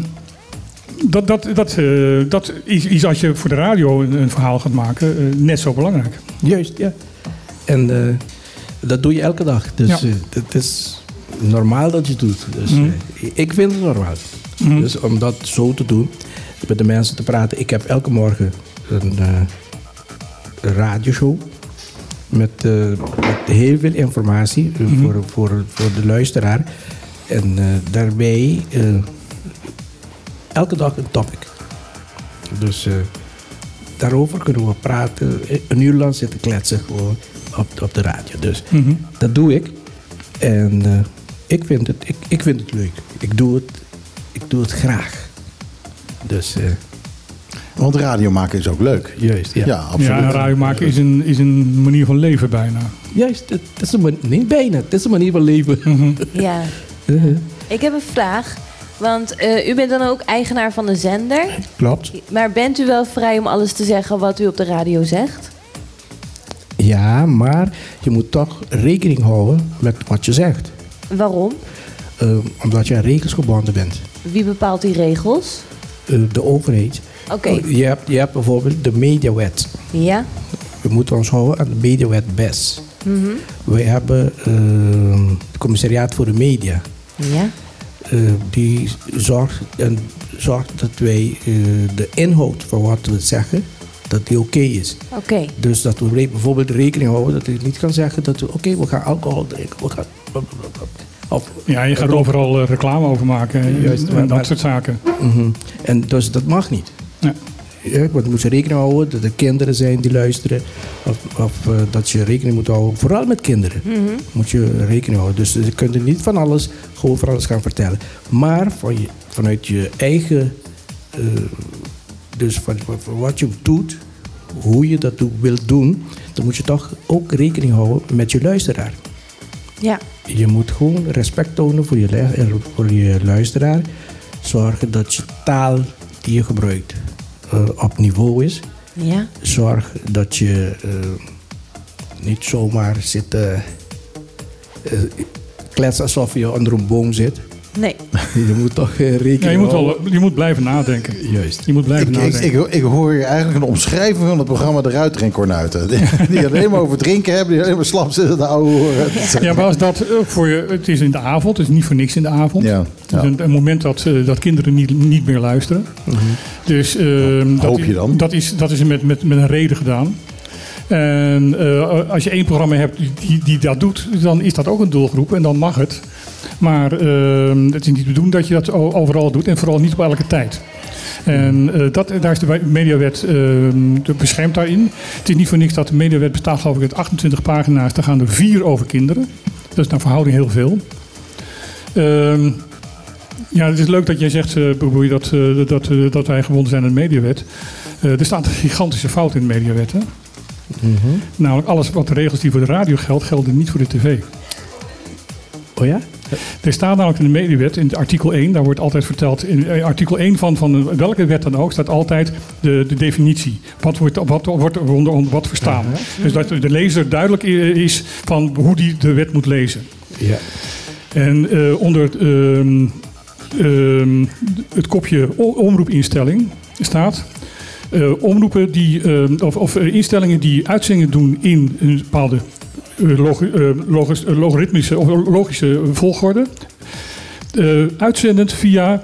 dat, dat, dat, eh, dat is, is als je voor de radio een, een verhaal gaat maken eh, net zo belangrijk. Juist, ja. En eh, dat doe je elke dag. Dus Ja. eh, het is normaal dat je het doet. Dus, Mhm. eh, ik vind het normaal. Mhm. Dus om dat zo te doen, met de mensen te praten. Ik heb elke morgen een, eh, radioshow. Met, eh, met heel veel informatie eh, Mhm. voor, voor, voor de luisteraar. En daarbij elke dag een topic. Dus daarover kunnen we praten. Een uur lang zitten kletsen gewoon op, op de radio. Dus Mhm. dat doe ik. En ik, vind het, ik, ik vind het leuk. Ik doe het, ik doe het graag. Dus eh, Want radio maken is ook leuk. juist, ja. Ja, absoluut. Ja, radio maken is een, is een manier van leven bijna. Juist, het, het is een manier, niet bijna, het is een manier van leven. Mhm. Ja. Ik heb een vraag. Want eh, u bent dan ook eigenaar van de zender. Klopt. Maar bent u wel vrij om alles te zeggen wat u op de radio zegt? Ja, maar je moet toch rekening houden met wat je zegt. Waarom? Eh, omdat je aan regels gebonden bent. Wie bepaalt die regels? Eh, de overheid. Oké. Je, hebt, je hebt bijvoorbeeld de mediawet. Ja? We moeten ons houden aan de mediawet BES. Mhm. Wij hebben eh, het commissariaat voor de media. Ja? Eh, die zorgt, en zorgt dat wij eh, de inhoud van wat we zeggen, dat die oké is. Oké. Dus dat we bijvoorbeeld rekening houden dat ik niet kan zeggen dat we, oké, we gaan alcohol drinken. We gaan, Ja, je gaat overal eh, reclame over maken en, Juist, en dat maar- soort zaken. Mhm. En dus dat mag niet. Ja. Ja, want we moeten rekening houden dat er kinderen zijn die luisteren. Of, of eh, dat je rekening moet houden, vooral met kinderen. Mhm. Moet je rekening houden. Dus je kunt er niet van alles, gewoon van alles gaan vertellen. Maar van je, vanuit je eigen, eh, dus van, van- van wat je doet, hoe je dat doet, wilt doen, dan moet je toch ook rekening houden met je luisteraar. Ja. Je moet gewoon respect tonen voor je, eh, voor je luisteraar. Zorgen dat je taal die je gebruikt eh, op niveau is. Ja? Zorg dat je eh, niet zomaar zit kletsen alsof je onder een boom zit. Nee. Je moet toch eh, rekening Ja, je, moet houden. wel, je moet blijven nadenken. Juist. Je moet blijven Ik, nadenken. ik, ik hoor hier eigenlijk een omschrijving van het programma De Ruitrenkornuiten. Die, die alleen maar over drinken hebben, die alleen maar slap zitten te ouwe horen. Ja, maar als dat eh, voor je, het is in de avond, het is niet voor niks in de avond. Ja, Het ja. is een, een moment dat, eh, dat kinderen niet, niet meer luisteren. Dus ehm, dat, Hoop je dan? Dat is, dat is met, met, met een reden gedaan. En eh, als je één programma hebt die, die dat doet, dan is dat ook een doelgroep en dan mag het. Maar ehm, het is niet de bedoeling dat je dat overal doet en vooral niet op elke tijd. En eh, dat, daar is de mediawet de beschermd daarin. Het is niet voor niks dat de mediawet bestaat geloof ik uit 28 pagina's. Daar gaan er vier over kinderen. Dat is naar verhouding heel veel. Ehm, ja, het is leuk dat jij zegt, eh dat, eh, dat, eh, dat wij gebonden zijn aan de mediawet. Er staat een gigantische fout in de mediawet. Hè? Namelijk alles wat de regels die voor de radio geldt, gelden niet voor de tv. Oh ja? Er staat namelijk in de mediawet, in artikel 1, daar wordt altijd verteld, in eh, artikel 1 van, van welke wet dan ook, staat altijd de, de definitie. Wat wordt, wat wordt er onder, onder wat verstaan. Dus dat de lezer duidelijk i- is van hoe die de wet moet lezen. Ja. En eh, onder ehm, ehm, het kopje omroepinstelling staat. eh, omroepen die, ehm, of, of eh, instellingen die uitzendingen doen in een bepaalde eh, logi- eh, eh, logaritmische of logische volgorde. uitzendend via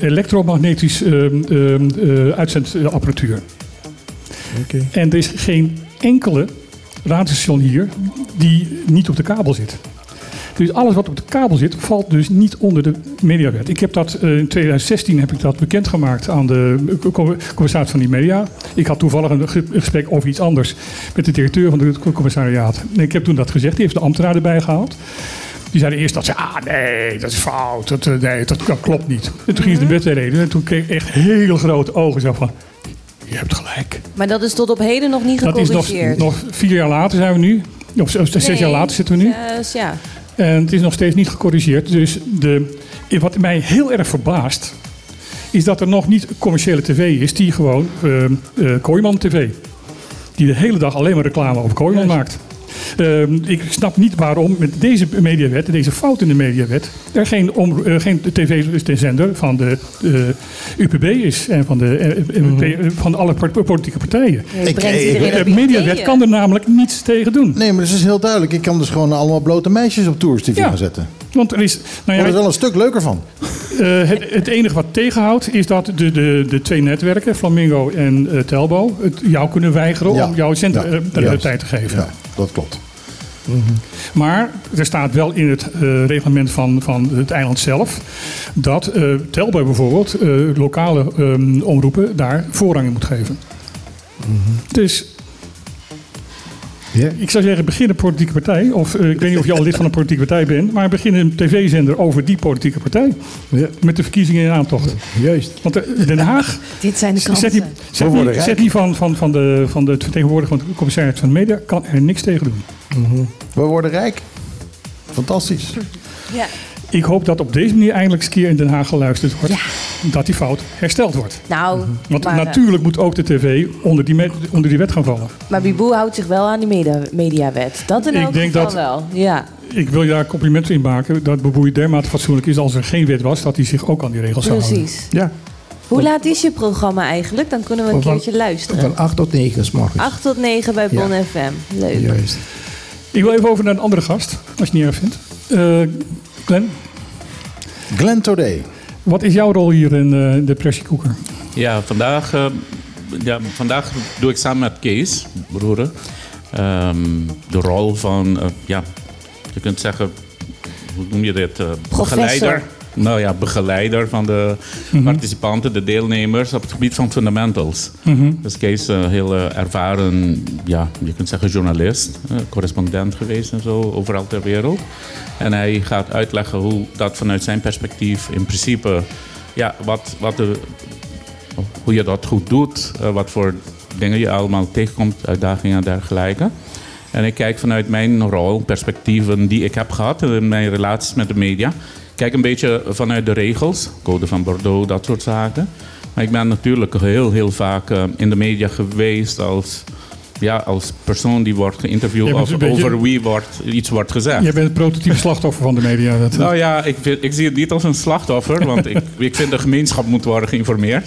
elektromagnetisch uitzendapparatuur. Oké. En er is geen enkele radiostation hier die niet op de kabel zit. Dus alles wat op de kabel zit, valt dus niet onder de mediawet. Ik heb dat eh, in 2016 heb ik dat bekendgemaakt aan de co- commissaris van die media. Ik had toevallig een ge- gesprek over iets anders met de directeur van het commissariaat. En ik heb toen dat gezegd, die heeft de ambtenaar erbij gehaald. Die zeiden eerst dat ze, ah nee, dat is fout, dat, eh, nee, dat, dat klopt niet. En toen ging ze de wet reden en toen kreeg ik echt hele grote ogen. Zo van, je hebt gelijk. Maar dat is tot op heden nog niet Dat is nog, gecorrigeerd. nog vier jaar later zijn we nu. Of zes Nee, jaar later zitten we nu. zes, ja. En het is nog steeds niet gecorrigeerd. Dus de, wat mij heel erg verbaast... is dat er nog niet commerciële tv is... die gewoon eh Kooiman TV... die de hele dag alleen maar reclame over Kooiman maakt. Ehm, ik snap niet waarom met deze mediawet, deze fout in de mediawet, er geen, om, eh, geen tv-zender van de eh, UPB is en van de, eh, MP van alle politieke partijen. Ik- De mediawet kan er namelijk niets tegen doen. Nee, maar dat is heel duidelijk. Ik kan dus gewoon allemaal blote meisjes op Tours TV Ja. gaan zetten. Want er is, nou Wordt ja, er wel een stuk leuker van. Eh, het, het enige wat tegenhoudt is dat de, de, de twee netwerken, Flamingo en eh, Telbo, het jou kunnen weigeren Ja. om jouw zender Ja, eh, te geven. Ja, dat klopt. Maar er staat wel in het reglement van, van het eiland zelf dat Telbo bijvoorbeeld lokale ehm, omroepen daar voorrang in moet geven. Dus Ja. ik zou zeggen, begin een politieke partij. Of eh, ik weet niet of je al lid van een politieke partij bent, maar begin een tv-zender over die politieke partij. Ja. Met de verkiezingen in aantocht. Juist. Want eh, Den Haag Dit zijn de Zet kansen. die, zet worden die, rijk. zet die van, van, van, de, van de vertegenwoordiger van de commissaris van de media kan er niks tegen doen. We worden rijk. Fantastisch. Ja. Ik hoop dat op deze manier eindelijk eens een keer in Den Haag geluisterd wordt. Dat die fout hersteld wordt. Nou, Want maar, eh, natuurlijk moet ook de tv onder die, onder die wet gaan vallen. maar Biboe houdt zich wel aan die media, mediawet. Dat in Ik elk denk geval dat- wel. Ja. Ik wil je daar complimenten in maken dat Beboei dermate fatsoenlijk is als er geen wet was, dat hij zich ook aan die regels zou houden. Precies. Ja, Hoe laat is je programma eigenlijk? Dan kunnen we een Van- keertje luisteren. van 8 tot 9 's morgens. 8 tot 9 bij Bon Ja. FM. Leuk. Juist. Ik wil even over naar een andere gast, als je het niet erg vindt. Eh Glenn, Glenn Today. wat is jouw rol hier in eh, de pressiekoeker? Ja, vandaag, eh, ja, vandaag doe ik samen met Kees, broer, ehm, de rol van, eh, ja, je kunt zeggen, hoe noem je dit? eh, begeleider. Nou ja, begeleider van de participanten, de deelnemers op het gebied van fundamentals. Dus Kees is een heel eh, ervaren, ja, je kunt zeggen journalist, eh, correspondent geweest en zo, overal ter wereld. En hij gaat uitleggen hoe dat vanuit zijn perspectief in principe, ja, wat, wat de, hoe je dat goed doet, eh, wat voor dingen je allemaal tegenkomt, uitdagingen en dergelijke. En ik kijk vanuit mijn rol, perspectieven die ik heb gehad in mijn relaties met de media. Kijk een beetje vanuit de regels, code van Bordeaux, dat soort zaken. Maar ik ben natuurlijk heel, heel vaak eh, in de media geweest als, ja, als persoon die wordt geïnterviewd of beetje- over wie wordt, iets wordt gezegd. Jij bent het prototype slachtoffer van de media. Dat, Nou ja, ik, ik zie het niet als een slachtoffer, want ik, ik vind de gemeenschap moet worden geïnformeerd.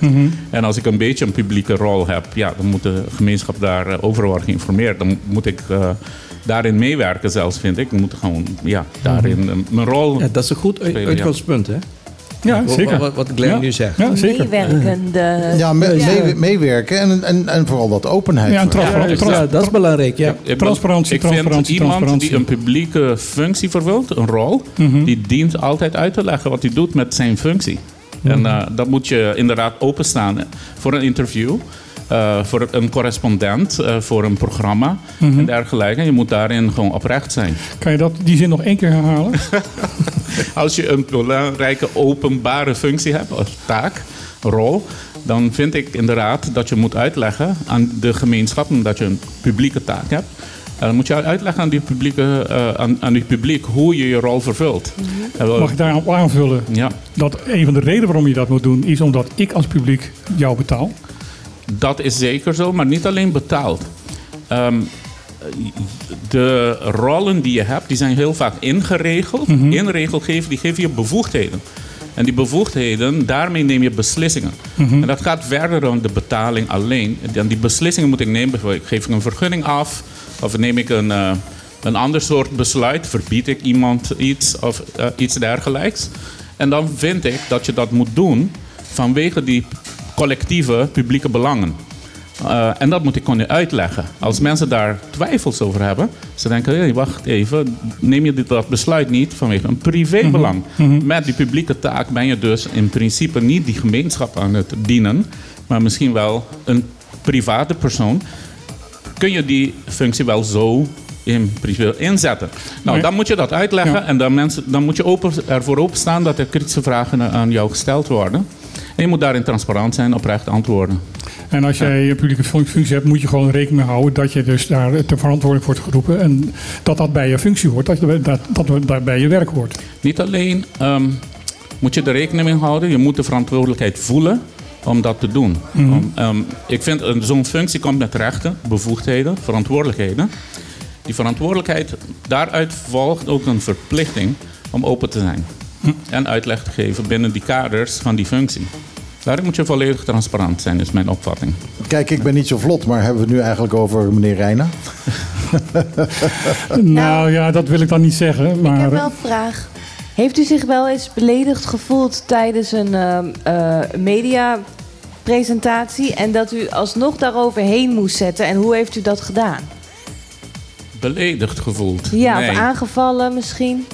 En als ik een beetje een publieke rol heb, ja, dan moet de gemeenschap daarover worden geïnformeerd. Dan moet ik eh, daarin meewerken zelfs, vind ik. Ik moet gewoon, ja, daarin eh, mijn rol... Ja, dat is een goed Spelen, uitgangspunt, hè? ja, Wat- zeker. Wat, wat Glenn Ja. nu zegt. Ja, zeker. Meewerkende. Ja, me- Ja. mee- meewerken en, en, en vooral wat openheid. Ja, en voor- transpa- Ja, trans- ja, dat is belangrijk, ja. Ik Transparantie, Ik vind transparantie, iemand transparantie. die een publieke functie vervult, een rol, die dient altijd uit te leggen wat hij doet met zijn functie. En eh dat moet je inderdaad openstaan voor een interview. Eh, voor een correspondent, eh, voor een programma en dergelijke. Je moet daarin gewoon oprecht zijn. Kan je dat, die zin nog één keer herhalen? Als je een belangrijke openbare functie hebt, als taak, rol, dan vind ik inderdaad dat je moet uitleggen aan de gemeenschap, omdat je een publieke taak hebt. En dan moet je uitleggen aan die, publieke, eh, aan, aan die publiek hoe je je rol vervult. Wel- Mag ik daarop aanvullen ja, dat een van de redenen waarom je dat moet doen... is omdat ik als publiek jou betaal. Dat is zeker zo, maar niet alleen betaald. Ehm, de rollen die je hebt, die zijn heel vaak ingeregeld. In regelgeving, die geven je bevoegdheden. En die bevoegdheden, daarmee neem je beslissingen. En dat gaat verder dan de betaling alleen. En die beslissingen moet ik nemen. Bijvoorbeeld, geef ik een vergunning af? Of neem ik een, eh, een ander soort besluit? Verbied ik iemand iets of eh, iets dergelijks? En dan vind ik dat je dat moet doen vanwege die collectieve publieke belangen. Eh, en dat moet ik kunnen uitleggen. Als mensen daar twijfels over hebben, ze denken: hey, wacht even, neem je dit dat besluit niet vanwege een privébelang? Met die publieke taak ben je dus in principe niet die gemeenschap aan het dienen, maar misschien wel een private persoon. Kun je die functie wel zo in principe inzetten? Nou, dan moet je dat uitleggen Ja. en dan, mensen, dan moet je open, ervoor openstaan dat er kritische vragen aan jou gesteld worden. En je moet daarin transparant zijn, oprecht antwoorden. En als jij een publieke fun- functie hebt, moet je gewoon rekening mee houden dat je dus daar ter verantwoording wordt geroepen. En dat dat bij je functie hoort, dat dat, dat dat bij je werk hoort. Niet alleen ehm, moet je er rekening mee houden, je moet de verantwoordelijkheid voelen om dat te doen. Om, ehm, ik vind een- zo'n functie komt met rechten, bevoegdheden, verantwoordelijkheden. Die verantwoordelijkheid, daaruit volgt ook een verplichting om open te zijn. En uitleg te geven binnen die kaders van die functie. Daarin moet je volledig transparant zijn, is mijn opvatting. Kijk, ik ben niet zo vlot, maar hebben we het nu eigenlijk over meneer Reina? Nou ja, dat wil ik dan niet zeggen. Ik Maar heb wel een vraag. Heeft u zich wel eens beledigd gevoeld tijdens een eh, mediapresentatie en dat u alsnog daaroverheen moest zetten? En hoe heeft u dat gedaan? Beledigd gevoeld. Ja, Nee. of aangevallen misschien?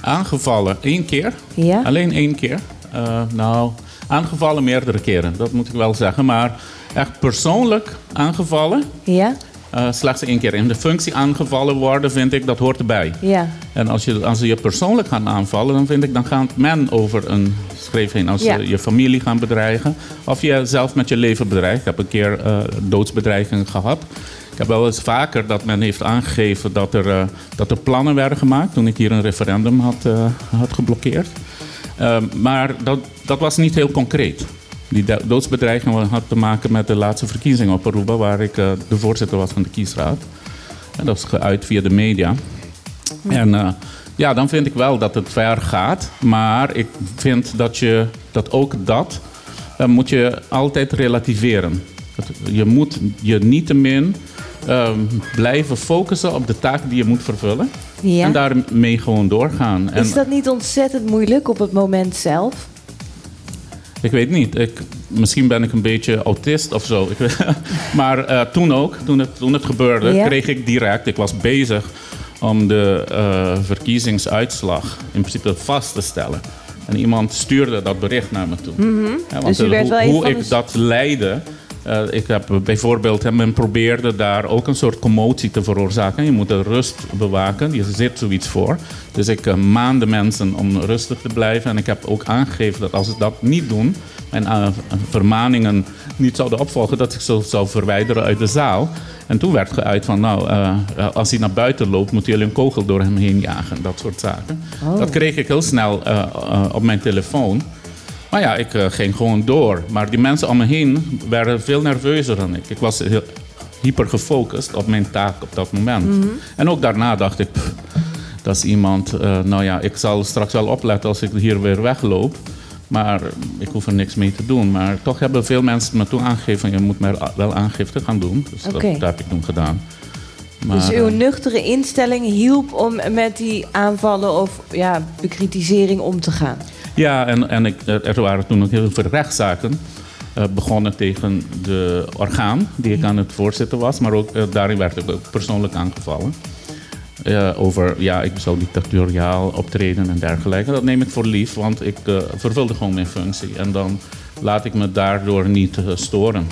Aangevallen één keer. Ja. Alleen één keer. Eh, nou, aangevallen meerdere keren, dat moet ik wel zeggen. Maar echt persoonlijk aangevallen, Ja? eh, slechts één keer. In de functie aangevallen worden, vind ik, dat hoort erbij. Ja. En als, je, als ze je persoonlijk gaan aanvallen, dan vind ik, dan gaat men over een schreef heen. Als Ja. ze je familie gaan bedreigen, of je zelf met je leven bedreigt. Ik heb een keer eh doodsbedreiging gehad. Ik heb wel eens vaker dat men heeft aangegeven dat er, eh, dat er plannen werden gemaakt. Toen ik hier een referendum had, eh, had geblokkeerd. Ehm, maar dat, dat was niet heel concreet. Die do- doodsbedreiging had te maken met de laatste verkiezingen op Aruba, waar ik eh, de voorzitter was van de kiesraad. En dat is geuit via de media. En ja, dan vind ik wel dat het ver gaat. Maar ik vind dat je dat ook dat moet je altijd relativeren. Je moet je niettemin ehm blijven focussen op de taak die je moet vervullen. Ja. En daarmee gewoon doorgaan. En Is dat niet ontzettend moeilijk op het moment zelf? Ik weet niet. Ik, misschien ben ik een beetje autist of zo. Ik maar eh, toen ook, toen het, toen het gebeurde, Ja. kreeg ik direct... Ik was bezig om de eh, verkiezingsuitslag in principe vast te stellen. En iemand stuurde dat bericht naar me toe. Ja, want, Dus u eh, werd hoe wel hoe ik dat leidde... eh, ik heb bijvoorbeeld, men probeerde daar ook een soort commotie te veroorzaken. Je moet de rust bewaken, je zit zoiets voor. Dus ik uh, maande mensen om rustig te blijven. En ik heb ook aangegeven dat als ze dat niet doen, mijn eh, vermaningen niet zouden opvolgen, dat ik ze zou verwijderen uit de zaal. En toen werd geuit van, nou, eh, eh, als hij naar buiten loopt, moeten jullie een kogel door hem heen jagen. Dat soort zaken. Dat kreeg ik heel snel eh, eh, op mijn telefoon. Maar ja, ik eh, ging gewoon door. Maar die mensen om me heen werden veel nerveuzer dan ik. Ik was heel hyper gefocust op mijn taak op dat moment. En ook daarna dacht ik, pff, dat is iemand... eh, nou ja, ik zal straks wel opletten als ik hier weer wegloop. Maar ik hoef er niks mee te doen. Maar toch hebben veel mensen me toen aangegeven... je moet maar wel aangifte gaan doen. Dus dat heb ik toen gedaan. Maar, dus uw eh, nuchtere instelling hielp om met die aanvallen of ja, bekritisering om te gaan? Ja, en, en ik, er waren toen ook heel veel rechtszaken eh, begonnen tegen de orgaan die ik aan het voorzitten was. Maar ook eh, daarin werd ik ook persoonlijk aangevallen. Eh, over, ja, ik zou dictatoriaal optreden en dergelijke. Dat neem ik voor lief, want ik eh, vervulde gewoon mijn functie. En dan laat ik me daardoor niet storen.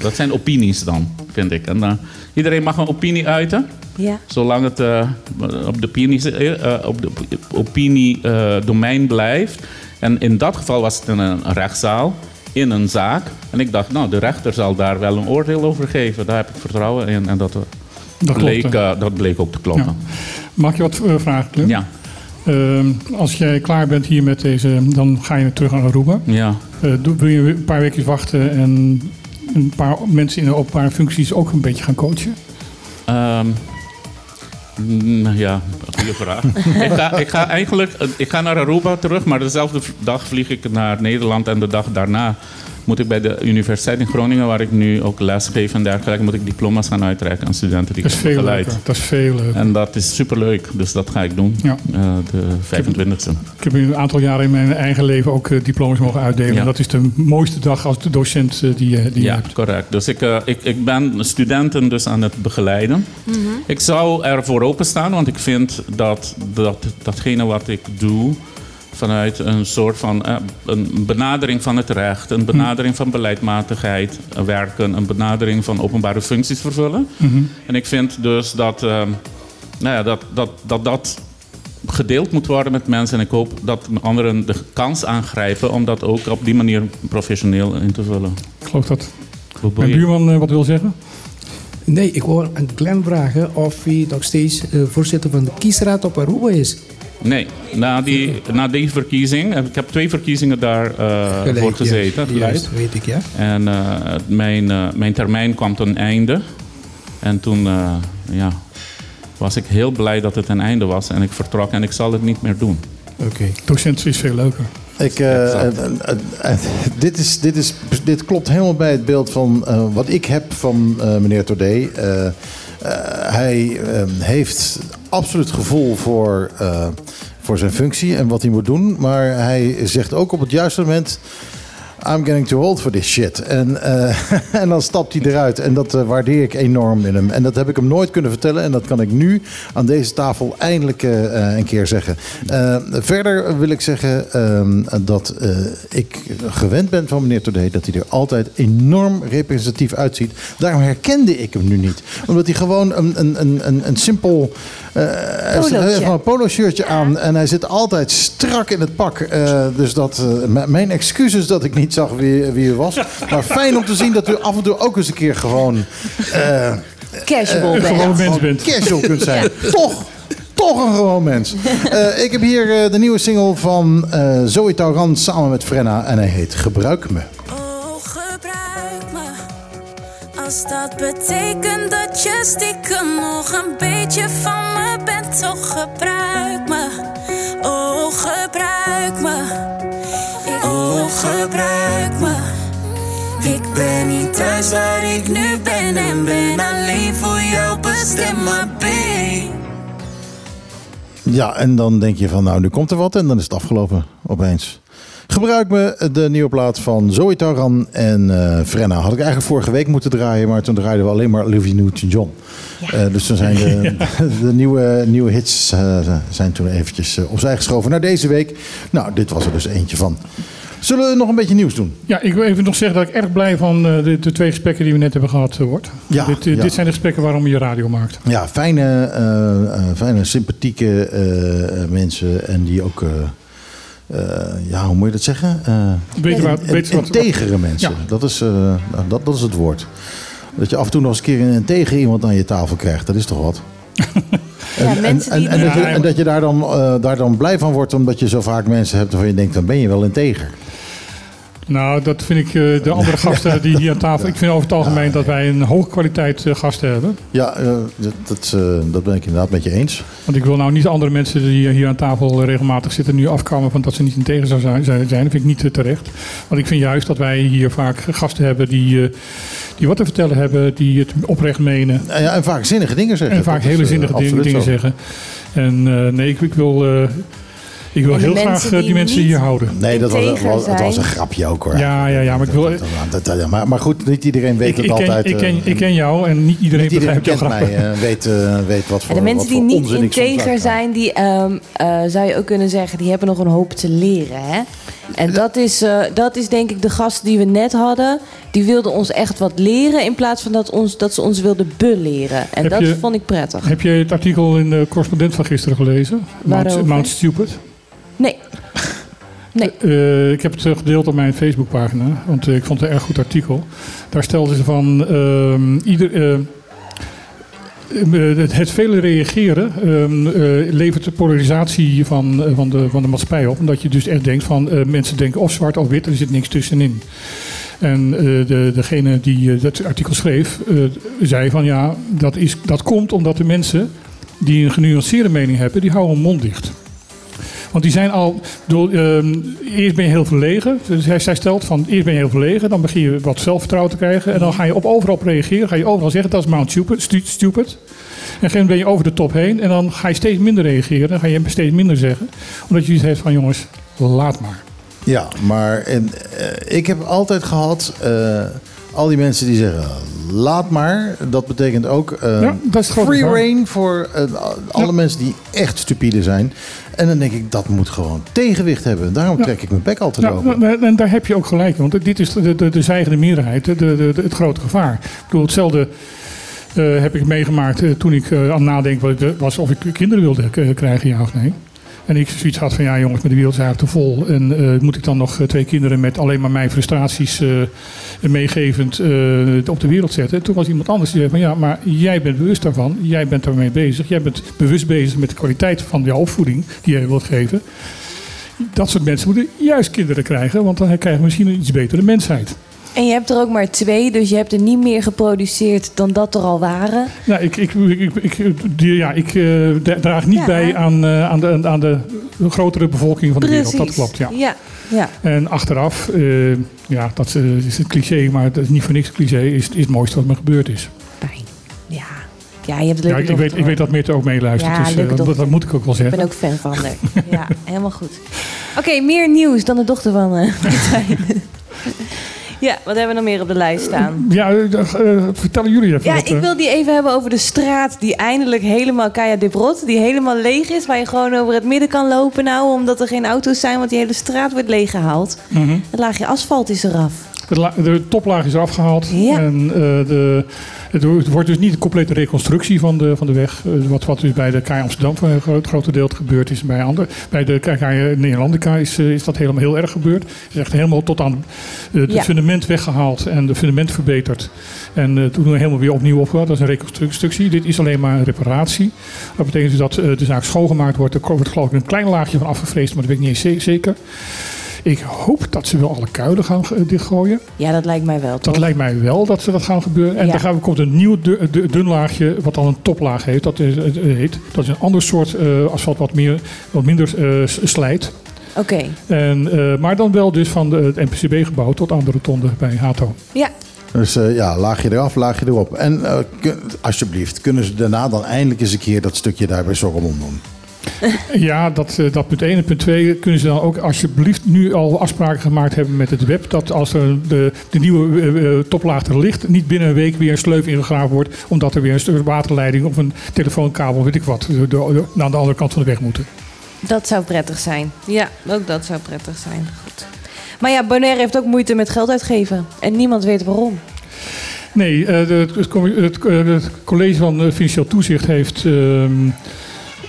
Dat zijn opinies dan, vind ik. En, iedereen mag een opinie uiten. Ja. Zolang het op de opinie, op de opinie domein blijft. En in dat geval was het in een rechtszaal, in een zaak. En ik dacht, nou, de rechter zal daar wel een oordeel over geven. Daar heb ik vertrouwen in. En dat, dat bleek, eh, dat bleek ook te kloppen. Mag je wat eh, vragen, Clem? Ja, Ehm, als jij klaar bent hier met deze, dan ga je terug naar Aruba. ja. Eh, wil je een paar weken wachten en een paar mensen in de openbare functies ook een beetje gaan coachen? Ehm, mm, ja, goede vraag. ik, ga, ik ga eigenlijk eh, ik ga naar Aruba terug, maar dezelfde dag vlieg ik naar Nederland. En de dag daarna moet ik bij de Universiteit in Groningen, waar ik nu ook les geef en dergelijke, moet ik diploma's gaan uitreiken aan studenten die Dat ik is heb veel begeleid. leuker. Dat is veel leuker. En dat is superleuk, dus dat ga ik doen. Ja. Eh, de 25e. Ik heb een aantal jaren in mijn eigen leven ook eh, diploma's mogen uitdelen. Ja. Dat is de mooiste dag als de docent eh, die, je- die je Ja, hebt. correct. Dus ik, ik, ik ben studenten dus aan het begeleiden. Ik zou ervoor openstaan, want ik vind dat, dat datgene wat ik doe vanuit een soort van eh, een benadering van het recht, een benadering van beleidmatigheid werken, een benadering van openbare functies vervullen. En ik vind dus dat, eh, nou ja, dat, dat, dat dat gedeeld moet worden met mensen. En ik hoop dat anderen de kans aangrijpen om dat ook op die manier professioneel in te vullen. Ik geloof dat. Mijn buurman eh, wat wil zeggen? Nee, ik wil aan Glenn vragen of hij nog steeds eh, voorzitter van de kiesraad op Aruba is. Nee, na die, na die verkiezing, ik heb twee verkiezingen daarvoor Gelijk, voor gezeten. juist, juist, weet ik, ja. En eh, mijn, eh, mijn termijn kwam ten einde. En toen, eh, ja, was ik heel blij dat het een einde was. En ik vertrok en ik zal het niet meer doen. Oké. Docent is veel leuker. Ik, eh, eh, eh, eh, dit, is, dit, is, dit klopt helemaal bij het beeld van eh, wat ik heb van eh, meneer Tordé. Eh, eh, hij eh, heeft absoluut gevoel voor, eh, voor zijn functie en wat hij moet doen. Maar hij zegt ook op het juiste moment... I'm getting too old for this shit. En, eh, en dan stapt hij eruit. En dat eh, waardeer ik enorm in hem. En dat heb ik hem nooit kunnen vertellen. En dat kan ik nu aan deze tafel eindelijk eh, een keer zeggen. Verder wil ik zeggen ehm, dat ik gewend ben van meneer Tordé... dat hij er altijd enorm representatief uitziet. Daarom herkende ik hem nu niet. Omdat hij gewoon een, een, een, een, een simpel... hij heeft Polootje. gewoon een polo-shirtje aan en hij zit altijd strak in het pak. Dus dat, mijn excuses dat ik niet zag wie, wie u was. Maar fijn om te zien dat u af en toe ook eens een keer gewoon... eh, Casual eh, bent. Gewoon mens bent. casual kunt zijn. Toch, toch een gewoon mens. Eh, ik heb hier eh, de nieuwe single van eh Zoe Tauran samen met Frenna en hij heet Gebruik Me. Oh, gebruik me. Als dat betekent dat je stiekem nog een beetje van me bent, toch gebruik me. Oh, gebruik me. Oh, gebruik me. Ik ben niet thuis waar ik nu ben en ben alleen voor jou bestemd, maar. Ja, en dan denk je van nou, nu komt er wat en dan is het afgelopen opeens. Gebruik me de nieuwe plaat van Zoe Tauran en eh, Frenna. Had ik eigenlijk vorige week moeten draaien, maar toen draaiden we alleen maar Olivia Newton-John. Eh, dus toen zijn de, de nieuwe, nieuwe hits eh, zijn toen eventjes opzij geschoven naar deze week. Nou, dit was er dus eentje van. Zullen we nog een beetje nieuws doen? Ja, ik wil even nog zeggen dat ik erg blij van eh, de, de twee gesprekken die we net hebben gehad eh, word. Ja, dit, ja. dit zijn de gesprekken waarom je radio maakt. Ja, fijne, eh, eh, fijne sympathieke mensen en die ook... eh, eh, ja, hoe moet je dat zeggen? Eh, in- weet je wat- integere mensen. Ja. Dat, is, eh, nou, dat, dat is het woord. Dat je af en toe nog eens een keer een integer iemand aan je tafel krijgt. Dat is toch wat? Ja, mensen en, die en, niet- dat je, en dat je daar dan, eh, daar dan blij van wordt, omdat je zo vaak mensen hebt waarvan je denkt, dan ben je wel integer. Nou, dat vind ik eh, de andere gasten die hier aan tafel... Ik vind over het algemeen dat wij een hoge kwaliteit eh, gasten hebben. Ja, eh, dat, dat, dat ben ik inderdaad met je eens. Want ik wil nou niet andere mensen die hier aan tafel regelmatig zitten... nu afkomen van dat ze niet in tegen zou zijn. Dat vind ik niet terecht. Want ik vind juist dat wij hier vaak gasten hebben die, die wat te vertellen hebben... die het oprecht menen. En, ja, en vaak zinnige dingen zeggen. En vaak hele zinnige dingen, zeggen. En nee, ik, ik wil, ik wil heel graag eh, die, die mensen hier houden. Nee, dat was, het was een grapje ook hoor. Ja, ja, ja, maar ik wil... Dat- dat- dat- ja, maar, maar goed, niet iedereen weet Ik, het ik, ken, altijd. ik, ken, eh, ik ken jou en niet iedereen niet iedereen begrijpt jouw kent mij, eh, weet, weet wat voor En de mensen die niet integer zijn, die ehm, eh, zou je ook kunnen zeggen, die hebben nog een hoop te leren. Hè? En dat is, eh, dat is denk ik de gast die we net hadden. Die wilden ons echt wat leren in plaats van dat, ons, dat ze ons wilden beleren. En Heb dat je- vond ik prettig. Heb je het artikel in de correspondent van gisteren gelezen? Mount? Mount Stupid. Nee. Nee. Eh, ik heb het eh, gedeeld op mijn Facebookpagina, want eh, ik vond het een erg goed artikel. Daar stelden ze van ehm, ieder. eh, eh, het, vele reageren ehm, eh, levert de polarisatie van, eh, van, de, van de maatschappij op. Omdat je dus echt denkt van eh, mensen denken of zwart of wit, er zit niks tussenin. En eh, de, degene die eh, dat artikel schreef, eh, zei van ja, dat, is, dat komt omdat de mensen die een genuanceerde mening hebben, die houden hun mond dicht. Want die zijn al. Door, ehm, eerst ben je heel verlegen. Dus hij, zij stelt van. Eerst ben je heel verlegen. Dan begin je wat zelfvertrouwen te krijgen. En dan ga je op overal op reageren. Ga je overal zeggen dat is Mount Stupid. stu- stupid. En dan ben je over de top heen. En dan ga je steeds minder reageren. Dan ga je steeds minder zeggen. Omdat je iets heeft van jongens, laat maar. Ja, maar en, eh, ik heb altijd gehad, eh, al die mensen die zeggen, laat maar. Dat betekent ook eh, Ja, dat free reign voor eh, alle Ja. mensen die echt stupide zijn. En dan denk ik, dat moet gewoon tegenwicht hebben. Daarom trek ik mijn bek altijd Nou, open. nou, en daar heb je ook gelijk in. Want dit is de, de, de zeigende meerderheid. De, de, de- het grote gevaar. Ik bedoel, hetzelfde eh, heb ik meegemaakt eh, toen ik eh, aan het nadenken was- of ik kinderen wilde krijgen, ja of nee. En ik zoiets had van, ja jongens, maar de wereld is te vol. En eh, moet ik dan nog eh, twee kinderen met alleen maar mijn frustraties eh, meegevend op de wereld zetten? Toen was iemand anders die zei van, ja, maar jij bent bewust daarvan. Jij bent daarmee bezig. Jij bent bewust bezig met de kwaliteit van jouw opvoeding die jij wilt geven. Dat soort mensen moeten juist kinderen krijgen, want dan krijgen we misschien een iets betere mensheid. En je hebt er ook maar twee, dus je hebt er niet meer geproduceerd dan dat er al waren. Nou, ik, ik, ik, ik, die- ja, ik eh, dra- draag niet Ja. bij aan, eh, aan, de, aan de grotere bevolking van de wereld. Dat klopt, ja. Ja, ja. En achteraf, eh, ja, dat is een cliché, maar dat is niet voor niks cliché, is, is het mooiste wat me gebeurd is. Ja, ja je hebt Ja, ik, weet, ik weet dat Meerte ook meeluistert, Ja, dus dat, moet ik ook wel Ik zeggen. ben ook fan van haar. Ja, helemaal goed. Oké, meer nieuws dan de dochter van Martijn. Ja, wat hebben we nog meer op de lijst staan? Ja, eh, eh, vertellen jullie even Ja, wat, ik eh, wil die even hebben over de straat die eindelijk helemaal Kaya de Brot, die helemaal leeg is, waar je gewoon over het midden kan lopen nou, omdat er geen auto's zijn, want die hele straat wordt leeggehaald. mhm. Het laagje asfalt is eraf. De, la- de toplaag is eraf gehaald. Ja. En, eh, de, het wo- het wordt dus niet een complete reconstructie van de, van de weg. eh, wat, wat dus bij de KAI Amsterdam voor een groot, grote deel gebeurd is. Bij, ander, bij de KAI Nederlandica is, eh, is dat helemaal heel erg gebeurd. Het is echt helemaal tot aan het Ja. fundament weggehaald en de fundament verbeterd. En toen helemaal weer opnieuw opgebouwd. Dat is een reconstructie. Dit is alleen maar een reparatie. Dat betekent dus dat de zaak schoongemaakt wordt. Er wordt geloof ik een klein laagje van afgevreesd, maar dat weet ik niet eens zeker. Ik hoop dat ze wel alle kuilen gaan eh, dichtgooien. Ja, dat lijkt mij wel. Toch? Dat lijkt mij wel dat ze dat gaan gebeuren. En Ja. dan gaan, komt een nieuw du- dun laagje, wat dan een toplaag heet. Dat is, het heet. Dat is een ander soort eh, asfalt, wat, meer, wat minder eh, slijt. Oké, En, eh, maar dan wel dus van de, het NPCB-gebouw tot aan de rotonde bij Hato. ja. Dus eh, ja, laag je eraf, laag je erop. En eh, kun- alsjeblieft, kunnen ze daarna dan eindelijk eens een keer dat stukje daar bij Zorremond doen? Ja, dat, eh, dat punt 1 en punt 2 kunnen ze dan ook alsjeblieft nu al afspraken gemaakt hebben met het web. Dat als er de, de nieuwe eh, eh, toplaag er ligt, niet binnen een week weer een sleuf ingegraven wordt. Omdat er weer een stuk waterleiding of een telefoonkabel, weet ik wat, de, de- aan de andere kant van de weg moeten. Dat zou prettig zijn. Ja, ook dat zou prettig zijn. Goed. Maar ja, Bonaire heeft ook moeite met geld uitgeven. En niemand weet waarom. Nee, het, co- het, het college van Financieel Toezicht heeft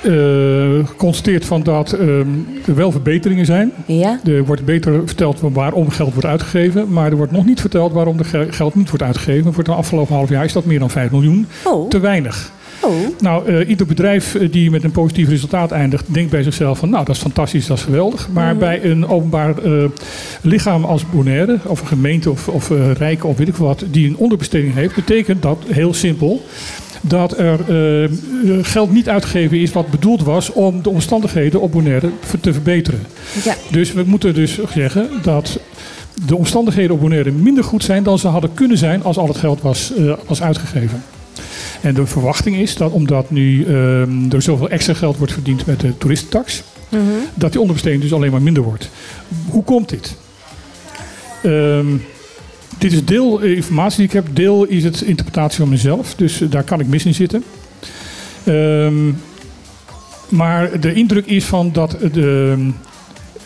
eh, geconstateerd van dat ehm, er wel verbeteringen zijn. Ja? Er wordt beter verteld waarom geld wordt uitgegeven, maar er wordt nog niet verteld waarom er ge- geld niet wordt uitgegeven. Voor het afgelopen half jaar is dat meer dan 5 miljoen. Oh. Te weinig. Oh. Nou, eh, ieder bedrijf eh, die met een positief resultaat eindigt, denkt bij zichzelf van nou, dat is fantastisch, dat is geweldig. Maar Mhm. bij een openbaar lichaam als Bonaire, of een gemeente of, of Rijk of weet ik wat, die een onderbesteding heeft, betekent dat heel simpel dat er eh, eh, geld niet uitgegeven is wat bedoeld was om de omstandigheden op Bonaire te verbeteren. Ja. Dus we moeten dus zeggen dat de omstandigheden op Bonaire minder goed zijn dan ze hadden kunnen zijn als al het geld was, eh, was uitgegeven. En de verwachting is dat omdat nu ehm, er zoveel extra geld wordt verdiend met de toeristentax, Mhm. dat die onderbesteding dus alleen maar minder wordt. Hoe komt dit? Ehm, dit is deel eh, informatie die ik heb, deel is het interpretatie van mezelf, dus eh, daar kan ik mis in zitten. Ehm, maar de indruk is van dat de,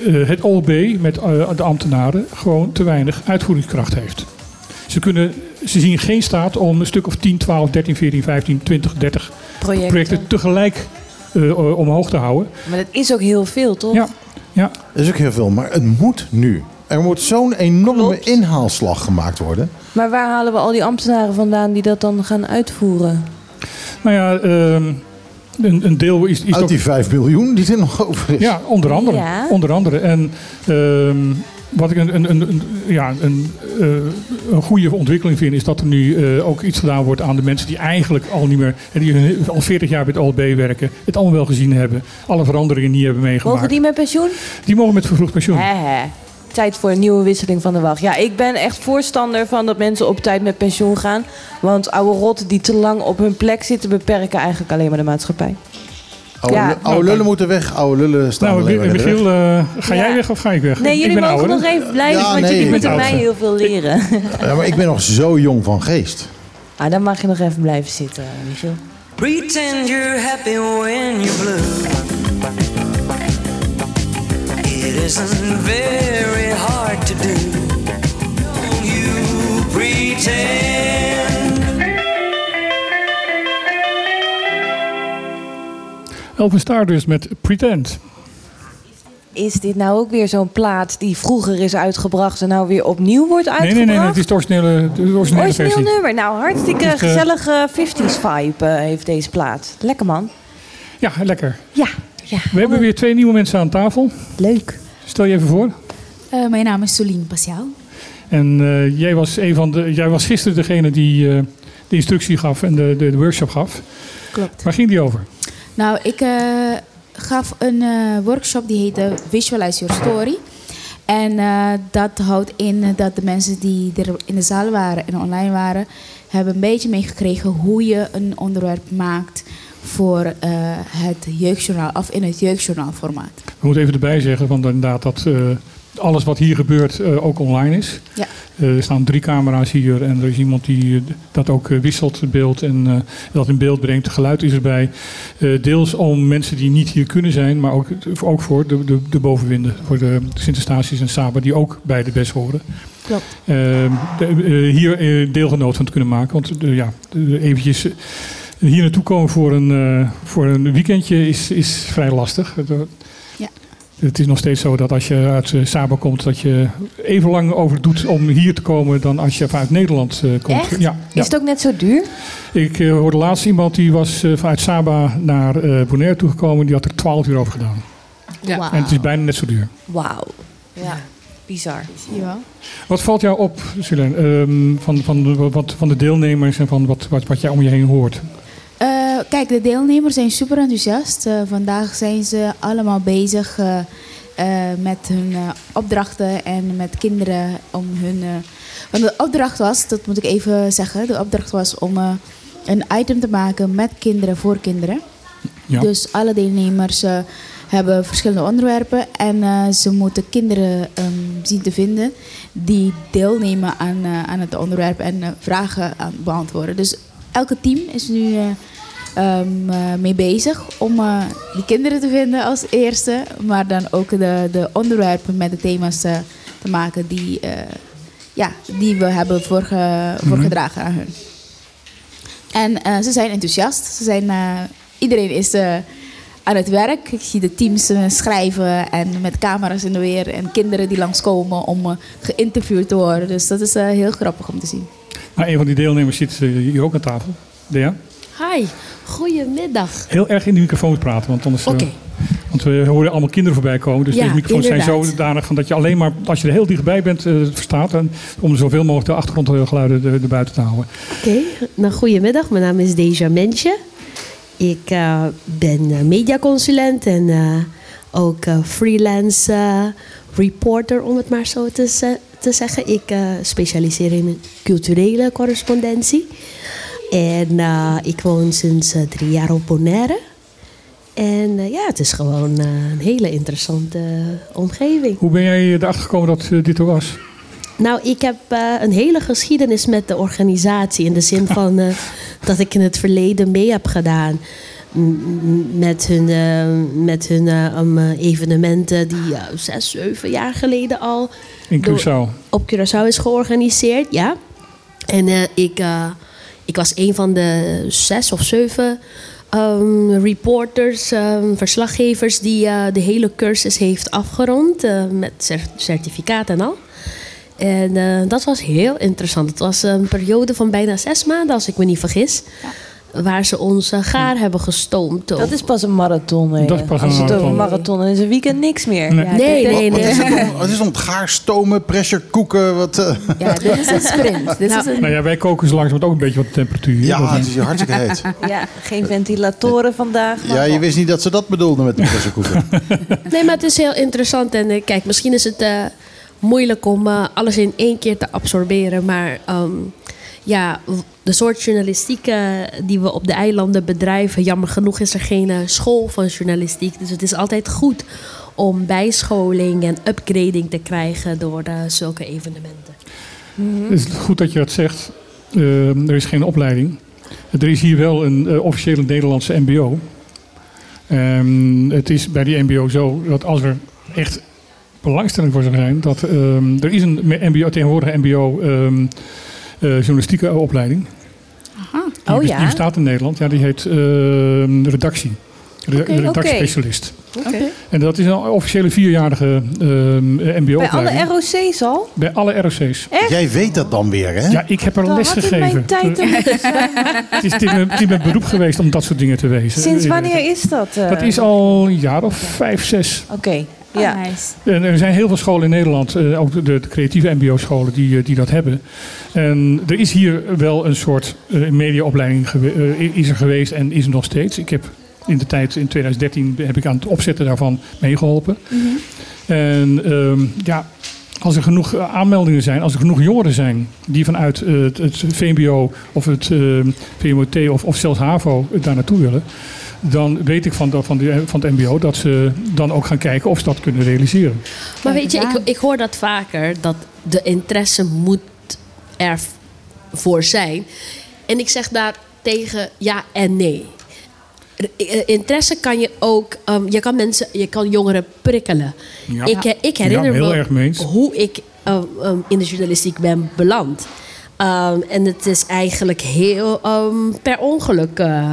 eh, het OLB met de ambtenaren gewoon te weinig uitvoeringskracht heeft. Ze, kunnen, ze zien geen staat om een stuk of 10, 12, 13, 14, 15, 20, 30 Projecten. projecten tegelijk eh, omhoog te houden. Maar dat is ook heel veel, toch? Ja. Ja. Dat is ook heel veel, maar het moet nu. Er moet zo'n enorme inhaalslag gemaakt worden. Maar waar halen we al die ambtenaren vandaan die dat dan gaan uitvoeren? Nou ja, ehm, een, een deel is, is Uit ook- die 5 miljoen die er nog over is. Ja, onder andere. Ja. Onder andere. En ehm, wat ik een, een, een, ja, een, eh, een goede ontwikkeling vind, is dat er nu eh, ook iets gedaan wordt aan de mensen die eigenlijk al niet meer, en die al 40 jaar bij het OLB werken, het allemaal wel gezien hebben, alle veranderingen niet hebben meegemaakt. Mogen die met pensioen? Die mogen met vervroegd pensioen. Tijd voor een nieuwe wisseling van de wacht. Ja, ik ben echt voorstander van dat mensen op tijd met pensioen gaan. Want oude rotten die te lang op hun plek zitten, beperken eigenlijk alleen maar de maatschappij. Oude, Ja. lu- oude lullen moeten weg, oude lullen staan Nou, alleen maar in de Michiel, weg. eh, ga jij Ja. weg of ga ik weg? Nee, Ik jullie ben mogen ouder. nog even blijven, Ja, want nee, jullie ik moeten mij heel veel leren. Ja, maar ik ben nog zo jong van geest. ah, dan mag je nog even blijven zitten, Michiel. Pretend you're happy when you're blue. It isn't very hard to do. You pretend. Elvis Stardust met Pretend. Is dit nou ook weer zo'n plaat die vroeger is uitgebracht en nou weer opnieuw wordt uitgebracht? nee, nee, nee, het is de originele, de originele Origineel versie. nummer. Nou, hartstikke is, gezellige 50s vibe eh, heeft deze plaat. Lekker man. Ja, lekker. Ja, ja. We hebben weer twee nieuwe mensen aan tafel. Leuk. Stel je even voor. Eh, mijn naam is Solien Pasiaal. En eh, jij, was een van de, jij was gisteren degene die eh, de instructie gaf en de, de, de workshop gaf. Klopt. Waar ging die over? Nou, ik gaf een workshop die heette Visualize Your Story. En dat houdt in dat de mensen die er in de zaal waren en online waren, hebben een beetje meegekregen hoe je een onderwerp maakt voor eh, het jeugdjournaal of in het jeugdjournaalformaat. We moeten even erbij zeggen want inderdaad dat eh, alles wat hier gebeurt eh, ook online is. Ja. Er staan drie camera's hier en er is iemand die dat ook wisselt, beeld en dat in beeld brengt. Geluid is erbij. Deels om mensen die niet hier kunnen zijn, maar ook, ook voor de, de, de bovenwinden. Voor de Sint-Eustatius en Saba, die ook bij de BES horen. Klopt. Eh, de- hier deelgenoot van te kunnen maken. Want ja, eventjes hier naartoe komen voor een, eh, voor een weekendje is, is vrij lastig. Het, eh, Ja. Het is nog steeds zo dat als je uit eh, Saba komt, dat je even lang over doet om hier te komen dan als je vanuit Nederland eh, komt. Echt? Ja, ja. Is het ook net zo duur? Ik eh, hoorde laatst iemand die was eh, vanuit Saba naar eh Bonaire toegekomen. Die had er 12 uur over gedaan. Ja. En het is bijna net zo duur. Wauw. Ja, bizar. Wel? Wat valt jou op, Sylvain, ehm, van, van, de- wat, van de deelnemers en van wat, wat, wat jij om je heen hoort? Kijk, de deelnemers zijn super enthousiast. Eh, vandaag zijn ze allemaal bezig eh, eh, met hun opdrachten en met kinderen om hun. want de opdracht was, dat moet ik even zeggen, de opdracht was om een item te maken met kinderen voor kinderen. Ja. Dus alle deelnemers hebben verschillende onderwerpen en ze moeten kinderen ehm, zien te vinden die deelnemen aan, aan het onderwerp en vragen aan beantwoorden. Dus elke team is nu eh, mee bezig om eh, die kinderen te vinden als eerste, maar dan ook de, de onderwerpen met de thema's eh, te maken die, eh, ja, die we hebben voorge, voorgedragen aan hun. En eh, ze zijn enthousiast. Ze zijn, eh, iedereen is eh, aan het werk. Ik zie de teams schrijven en met camera's in de weer. En kinderen die langskomen om geïnterviewd te worden. Dus dat is eh, heel grappig om te zien. Nou, een van die deelnemers zit hier ook aan tafel. Dea? Hi, goedemiddag. Heel erg in de microfoon praten, want anders... eh, want we horen allemaal kinderen voorbij komen. Dus Ja, deze microfoons zijn zodanig van dat je alleen maar, als je er heel dichtbij bent, eh, verstaat. En om zoveel mogelijk de achtergrondgeluiden er, erbuiten te houden. Oké, nou goedemiddag. Mijn naam is Deja Mensje. Ik eh, ben mediaconsulent en ook freelance reporter, om het maar zo te, te zeggen. Ik specialiseer in culturele correspondentie. En eh, ik woon sinds eh, drie jaar op Bonaire. En eh, ja, het is gewoon een hele interessante omgeving. Hoe ben jij erachter gekomen dat dit er was? Nou, ik heb een hele geschiedenis met de organisatie. In de zin van dat ik in het verleden mee heb gedaan. Met hun, met hun um, evenementen die zes, zeven jaar geleden al In door- Curaçao. op Curaçao is georganiseerd. Ja. En ik, ik was een van de zes of zeven ehm, reporters, ehm, verslaggevers die eh, de hele cursus heeft afgerond eh, met cer- certificaat en al. En eh, dat was heel interessant. Het was een periode van bijna zes maanden, als ik me niet vergis. Waar ze ons eh, gaar hebben gestoomd. Dat is pas een marathon. hè. Dat is pas een Als het over een marathon. marathon is, is een weekend niks meer. Nee. Ja, nee, nee, Wat nee. is het is het dan? Het gaarstomen, pressure koeken? Wat, eh? Ja, dit is een sprint. Dit is een, Nou ja, wij koken zo langzamerhand ook een beetje wat temperatuur. Ja, het is hier hartstikke heet. Ja, geen ventilatoren vandaag. Ja, je wist niet dat ze dat bedoelden met de pressure koeken. Nee, maar het is heel interessant. En eh, kijk, misschien is het eh, moeilijk om eh, alles in één keer te absorberen. Maar ehm, ja, de soort journalistiek die we op de eilanden bedrijven... jammer genoeg is er geen eh, school van journalistiek. Dus het is altijd goed om bijscholing en upgrading te krijgen... door eh, zulke evenementen. Het is goed dat je dat zegt. Eh, er is geen opleiding. Er is hier wel een eh, officiële Nederlandse MBO. Ehm, het is bij die MBO zo dat als er echt belangstelling voor zou zijn, dat ehm, er is een MBO, tegenwoordig MBO ehm, eh, journalistieke opleiding. Die, Oh ja? die bestaat in Nederland. Ja, die heet ehm, redactie. Re- redactiespecialist. Oké. En dat is een officiële vierjarige ehm Bij MBO-opleiding. alle ROC's al? Bij alle ROC's. Echt? Jij weet dat dan weer, hè? Ja, ik heb er Dan les gegeven. mijn tijd zijn. Het is, mijn- beroep geweest om dat soort dingen te wezen. Sinds wanneer is dat? eh? Dat is al een jaar of vijf, zes. Oké. Ja. En er zijn heel veel scholen in Nederland, eh, ook de, de creatieve MBO-scholen, die, eh, die dat hebben. En er is hier wel een soort eh, mediaopleiding eh, is er geweest en is er nog steeds. Ik heb in de tijd, in 2013, heb ik aan het opzetten daarvan meegeholpen. En ehm, ja, als er genoeg aanmeldingen zijn, als er genoeg jongeren zijn die vanuit het, het VMBO of het eh, VMOT of, of zelfs HAVO daar naartoe willen, dan weet ik van, de- van, de, van het MBO dat ze dan ook gaan kijken of ze dat kunnen realiseren. Maar weet je, ik, ik hoor dat vaker, dat de interesse moet ervoor zijn. En ik zeg daar tegen ja en nee. Eh, Interesse kan je ook, ehm, je kan mensen, je kan jongeren prikkelen. Ja. Ik, eh, ik herinner Ja, heel me erg mee eens. hoe ik ehm, ehm, in de journalistiek ben beland. Ehm, en het is eigenlijk heel ehm, per ongeluk. eh,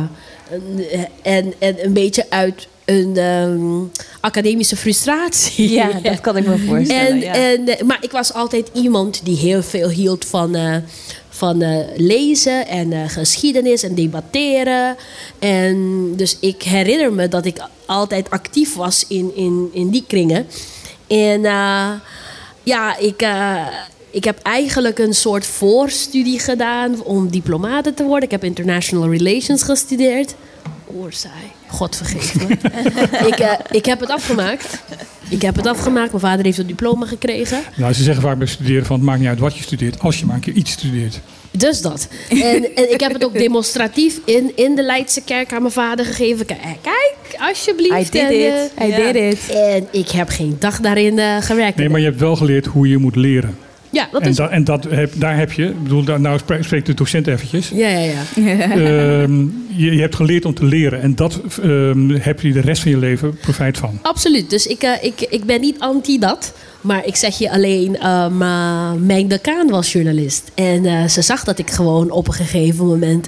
en, en, en een beetje uit een ehm, academische frustratie. Ja, dat kan ik me voorstellen, En, ja. en, eh, maar ik was altijd iemand die heel veel hield van, eh, van eh, lezen en eh, geschiedenis en debatteren. En dus ik herinner me dat ik altijd actief was in, in, in die kringen. En eh, ja, ik, eh, ik heb eigenlijk een soort voorstudie gedaan om diplomate te worden. Ik heb international relations gestudeerd. Oorzaai. God vergeef me. ik, eh, ik heb het afgemaakt. Ik heb het afgemaakt. Mijn vader heeft een diploma gekregen. Nou, ze zeggen vaak bij studeren van het maakt niet uit wat je studeert, als je maar een keer iets studeert. Dus dat. En, en ik heb het ook demonstratief in, in de Leidse kerk aan mijn vader gegeven. Kijk, kijk alsjeblieft. Did En, it. eh, I did it. En ik heb geen dag daarin eh, gewerkt. Nee, maar je hebt wel geleerd hoe je moet leren. Ja, dat en is... dat, en dat heb, daar heb je, ik bedoel, daar, nou spre- spreekt de docent eventjes. Ja, ja, ja. Ehm, je, je hebt geleerd om te leren en dat ehm, heb je de rest van je leven profijt van. Absoluut. Dus ik, eh, ik, ik ben niet anti dat. Maar ik zeg je alleen, ehm, eh, mijn decaan was journalist. En eh, ze zag dat ik gewoon op een gegeven moment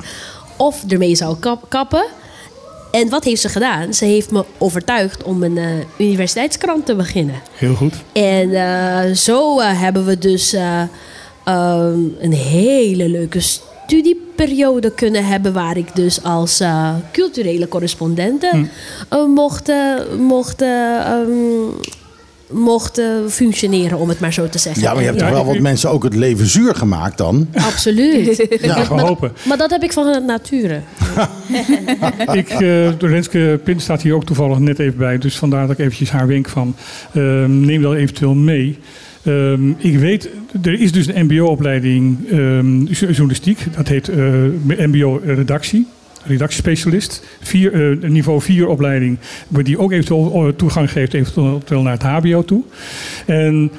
of ermee zou kap- kappen. En wat heeft ze gedaan? Ze heeft me overtuigd om een eh, universiteitskrant te beginnen. Heel goed. En eh, zo eh, hebben we dus eh, ehm, een hele leuke studieperiode kunnen hebben... waar ik dus als culturele correspondente Hm. eh, mocht, eh, mocht, eh, ehm, mocht eh, functioneren, om het maar zo te zeggen. Ja, maar je hebt toch wel wat mensen ook het leven zuur gemaakt dan? Absoluut. Ja, maar, hopen. maar dat heb ik van het nature. Ik, eh Renske Pin staat hier ook toevallig net even bij. Dus vandaar dat ik eventjes haar wenk van ehm, neem dat eventueel mee. Ehm, ik weet, er is dus een mbo-opleiding ehm, jo- journalistiek. Dat heet eh, mbo-redactie. Redactiespecialist. Vier, eh, niveau 4 opleiding. Die ook eventueel eh, toegang geeft eventueel naar het hbo toe. En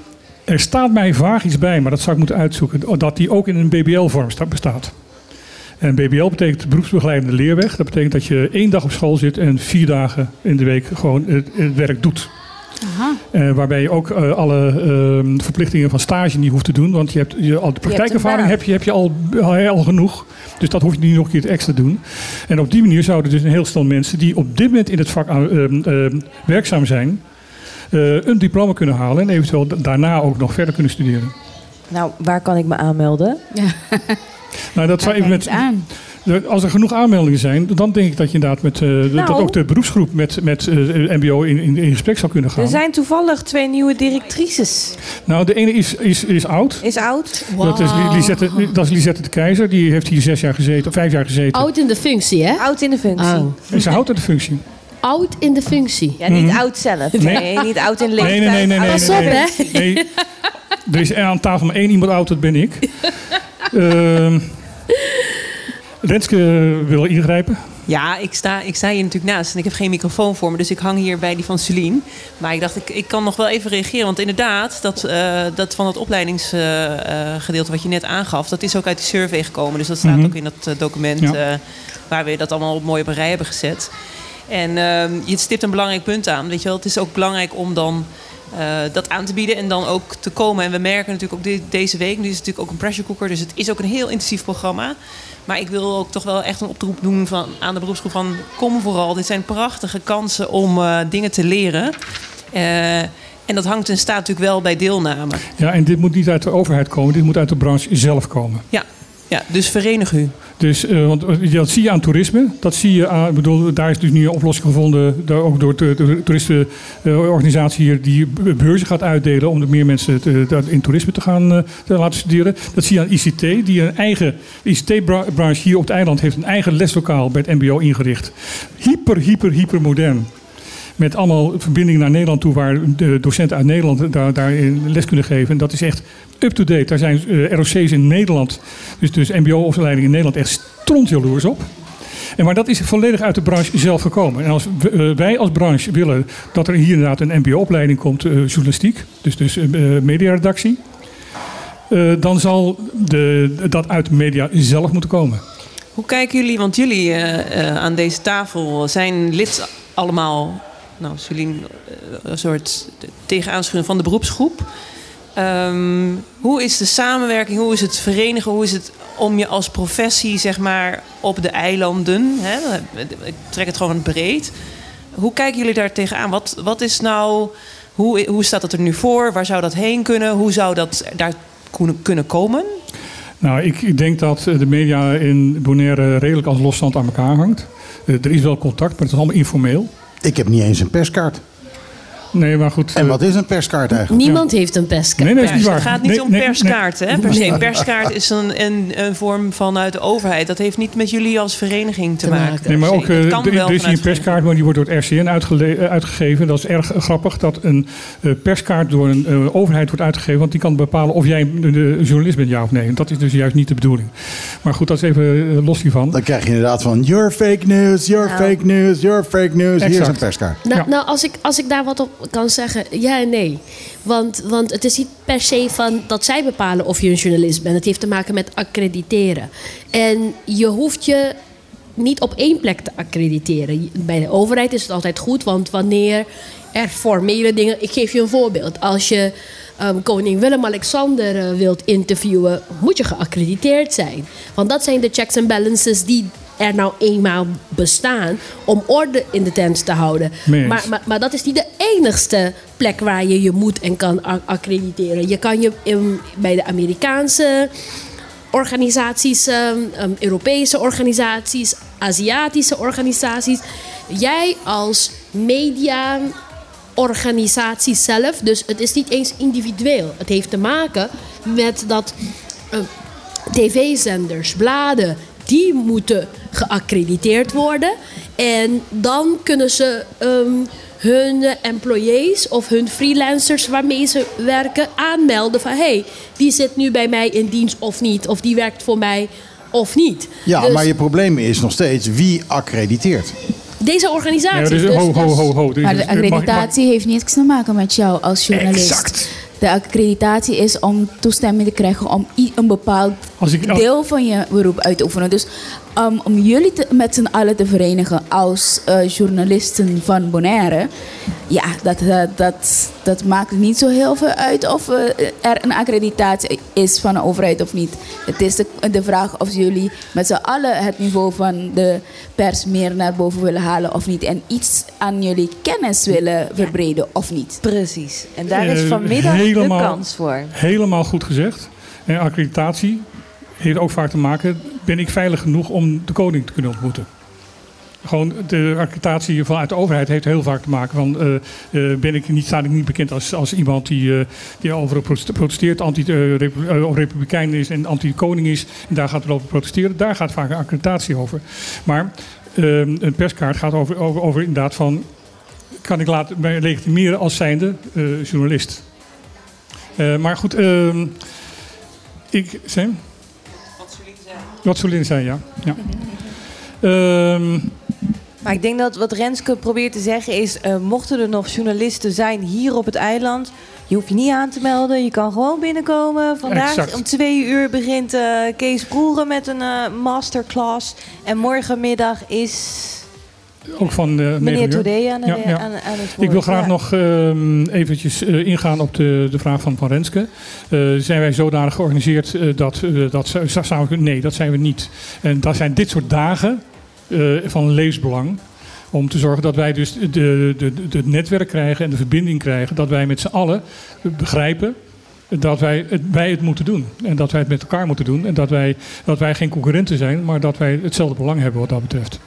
er staat mij vaag iets bij, maar dat zou ik moeten uitzoeken. Dat die ook in een BBL-vorm sta- bestaat. En BBL betekent beroepsbegeleidende leerweg. Dat betekent dat je één dag op school zit en vier dagen in de week gewoon het werk doet. Eh, waarbij je ook eh, alle ehm, verplichtingen van stage niet hoeft te doen. Want je hebt, je, al de praktijkervaring heb je, heb je al, al, al genoeg. Dus dat hoef je niet nog een keer extra te doen. En op die manier zouden dus een heel stel mensen die op dit moment in het vak ehm, ehm, werkzaam zijn, eh, een diploma kunnen halen en eventueel da- daarna ook nog verder kunnen studeren. Nou, waar kan ik me aanmelden? Nou, dat zou even met, aan. Als er genoeg aanmeldingen zijn, dan denk ik dat je inderdaad met, eh, de- Nou. dat ook de beroepsgroep met, met eh, MBO in, in, in gesprek zou kunnen gaan. Er zijn toevallig twee nieuwe directrices. Nou, de ene is, is, is oud. Is oud? Dat is, Li- Lisette, dat is Lisette de Keizer. Die heeft hier zes jaar gezeten, of vijf jaar gezeten. Oud in de functie, hè? Oud in de functie. Oh. En ze houdt er de functie. Oud in de functie. Ja, niet Mhm. oud zelf. Nee. Nee, niet oud in leeftijd. Nee, nee, nee, nee. nee, Pas nee, op, hè? Nee. Er is aan tafel maar één iemand oud, dat ben ik. Ehm Renske wil ingrijpen. Ja, ik sta, ik sta hier natuurlijk naast en ik heb geen microfoon voor me. Dus ik hang hier bij die van Celine. Maar ik dacht, ik, ik kan nog wel even reageren. Want inderdaad, dat, eh, dat van het opleidingsgedeelte wat je net aangaf... dat is ook uit die survey gekomen. Dus dat staat Mhm. ook in dat eh, document Ja. eh, waar we dat allemaal op mooi op een rij hebben gezet. En ehm, je stipt een belangrijk punt aan. Weet je wel? Het is ook belangrijk om dan dat aan te bieden en dan ook te komen. En we merken natuurlijk ook de- deze week, nu is het natuurlijk ook een pressure cooker, dus het is ook een heel intensief programma. Maar ik wil ook toch wel echt een oproep doen van, aan de beroepsgroep van kom vooral. Dit zijn prachtige kansen om eh, dingen te leren. Eh, en dat hangt en staat natuurlijk wel bij deelname. Ja, en dit moet niet uit de overheid komen. Dit moet uit de branche zelf komen. Ja, ja dus verenig u. Dus eh, want, eh, dat zie je aan toerisme. Dat zie je aan, ik bedoel, daar is dus nu een oplossing gevonden. Door, ook door de, toeristenorganisatie hier die be- beurzen gaat uitdelen. om er meer mensen te- in toerisme te gaan eh, te laten studeren. Dat zie je aan ICT. Die een eigen ICT-branche hier op het eiland heeft een eigen leslokaal bij het MBO ingericht. Hyper, hyper, hyper modern. Met allemaal verbindingen naar Nederland toe, waar de docenten uit Nederland daar, daarin les kunnen geven. En dat is echt up-to-date. Daar zijn eh, ROC's in Nederland, dus, dus MBO-opleidingen in Nederland, echt strontjaloers op. En maar dat is volledig uit de branche zelf gekomen. En als eh, wij als branche willen dat er hier inderdaad een MBO-opleiding komt, eh, journalistiek, dus, dus eh, mediaredactie, dan zal de, dat uit de media zelf moeten komen. Hoe kijken jullie, want jullie aan deze tafel zijn lid allemaal, nou, Celine, een soort tegenaanschuren van de beroepsgroep. Ehm, hoe is de samenwerking, hoe is het verenigen, hoe is het om je als professie, zeg maar, op de eilanden, hè, ik trek het gewoon breed. Hoe kijken jullie daar tegenaan? Wat, wat is nou, hoe, hoe staat het er nu voor? Waar zou dat heen kunnen? Hoe zou dat daar kunnen- kunnen komen? Nou, ik, ik denk dat eh, de media in Bonaire redelijk als losstand aan elkaar hangt. Eh, er is wel contact, maar het is allemaal informeel. Ik heb niet eens een perskaart. Nee, maar goed. En wat is een perskaart eigenlijk? Niemand heeft een perskaart. Nee, nee, is niet Pers. waar. Het gaat niet Nee, om nee, perskaart, nee. hè? Per se. Een perskaart is een, een, een vorm vanuit de overheid. Dat heeft niet met jullie als vereniging te, maken. Nee, maar ook eh, er, wel is een perskaart, maar die wordt door het RCN eh, uitgegeven. Dat is erg grappig dat een eh, perskaart door een eh, overheid wordt uitgegeven. Want die kan bepalen of jij een journalist bent, ja of nee. En dat is dus juist niet de bedoeling. Maar goed, dat is even eh, los hiervan. Dan krijg je inderdaad van, you're fake news, you're Nou. fake news, you're fake news. Hier is een perskaart. Nou, nou als, ik, als ik daar wat op kan zeggen, ja en nee. Want, want het is niet per se van dat zij bepalen of je een journalist bent. Het heeft te maken met accrediteren. En je hoeft je niet op één plek te accrediteren. Bij de overheid is het altijd goed, want wanneer er formele dingen. Ik geef je een voorbeeld. Als je ehm, koning Willem-Alexander eh, wilt interviewen, moet je geaccrediteerd zijn. Want dat zijn de checks en balances die er nou eenmaal bestaan om orde in de tent te houden. Maar, maar, maar dat is niet de enigste plek waar je je moet en kan accrediteren. Je kan je in- bij de Amerikaanse organisaties, ehm, ehm, Europese organisaties, Aziatische organisaties. Jij als media organisatie zelf, dus het is niet eens individueel. Het heeft te maken met dat eh, tv-zenders, bladen, die moeten geaccrediteerd worden. En dan kunnen ze ehm, hun employees of hun freelancers waarmee ze werken aanmelden van... hé, hey, die zit nu bij mij in dienst of niet, of die werkt voor mij of niet. Ja, Dus maar je probleem is nog steeds wie accrediteert. Deze organisatie... Ja, dus, dus- ho, ho, ho, ho. Dus- Maar de mag- mag- accreditatie heeft niets te maken met jou als journalist. Exact. De accreditatie is om toestemming te krijgen om een bepaald Als ik- deel van je beroep uit te oefenen. Dus um, om jullie te- met z'n allen te verenigen als eh, journalisten van Bonaire. Ja, dat, dat, dat, dat maakt niet zo heel veel uit of eh, er een accreditatie is van de overheid of niet. Het is de, de vraag of jullie met z'n allen het niveau van de pers meer naar boven willen halen of niet. En iets aan jullie kennis willen verbreden of niet. Precies. En daar is Eh, vanmiddag helemaal- de kans voor. Helemaal goed gezegd. En accreditatie heeft ook vaak te maken... ben ik veilig genoeg om de koning te kunnen ontmoeten? Gewoon de accreditatie vanuit de overheid heeft heel vaak te maken van... eh, eh, ben ik niet, sta ik niet bekend als, als iemand die, eh, die over protesteert... anti-republikein is en anti-koning is... en daar gaat het over protesteren. Daar gaat vaak een accreditatie over. Maar eh, een perskaart gaat over, over, over inderdaad van... kan ik laten mij legitimeren als zijnde journalist? Eh, maar goed, ehm, ik. Sam? Wat Solin zei, ja. ja. Ehm, Maar ik denk dat wat Renske probeert te zeggen is... eh, mochten er nog journalisten zijn hier op het eiland... je hoeft je niet aan te melden, je kan gewoon binnenkomen. Vandaag Exact. om twee uur begint eh, Kees Broeren met een masterclass. En morgenmiddag is ook van eh meneer. Today aan, de- Ja, ja. aan, aan het woord. Ik wil graag Ja. nog ehm, eventjes eh, ingaan op de, de vraag van Van Renske. Eh, zijn wij zodanig georganiseerd dat, dat zou ik- Nee, dat zijn we niet. En dat zijn dit soort dagen van levensbelang. Om te zorgen dat wij dus de, de, de, het netwerk krijgen en de verbinding krijgen. Dat wij met z'n allen begrijpen dat wij het, wij het moeten doen. En dat wij het met elkaar moeten doen. En dat wij, dat wij geen concurrenten zijn, maar dat wij hetzelfde belang hebben wat dat betreft.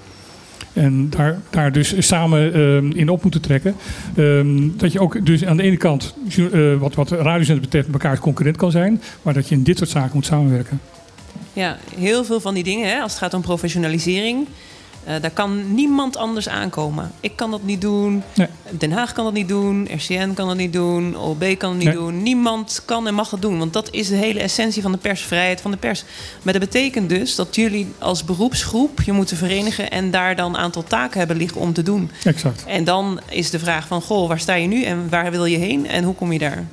En daar, daar dus samen ehm, in op moeten trekken. Ehm, dat je ook dus aan de ene kant, eh, wat, wat radiozenders betreft, elkaar concurrent kan zijn. Maar dat je in dit soort zaken moet samenwerken. Ja, heel veel van die dingen, hè, als het gaat om professionalisering. Eh, daar kan niemand anders aankomen. Ik kan dat niet doen. Nee. Den Haag kan dat niet doen. RCN kan dat niet doen. OB kan het niet Nee. doen. Niemand kan en mag dat doen. Want dat is de hele essentie van de persvrijheid van de pers. Maar dat betekent dus dat jullie als beroepsgroep je moeten verenigen... en daar dan een aantal taken hebben liggen om te doen. Exact. En dan is de vraag van, goh, waar sta je nu en waar wil je heen en hoe kom je daar?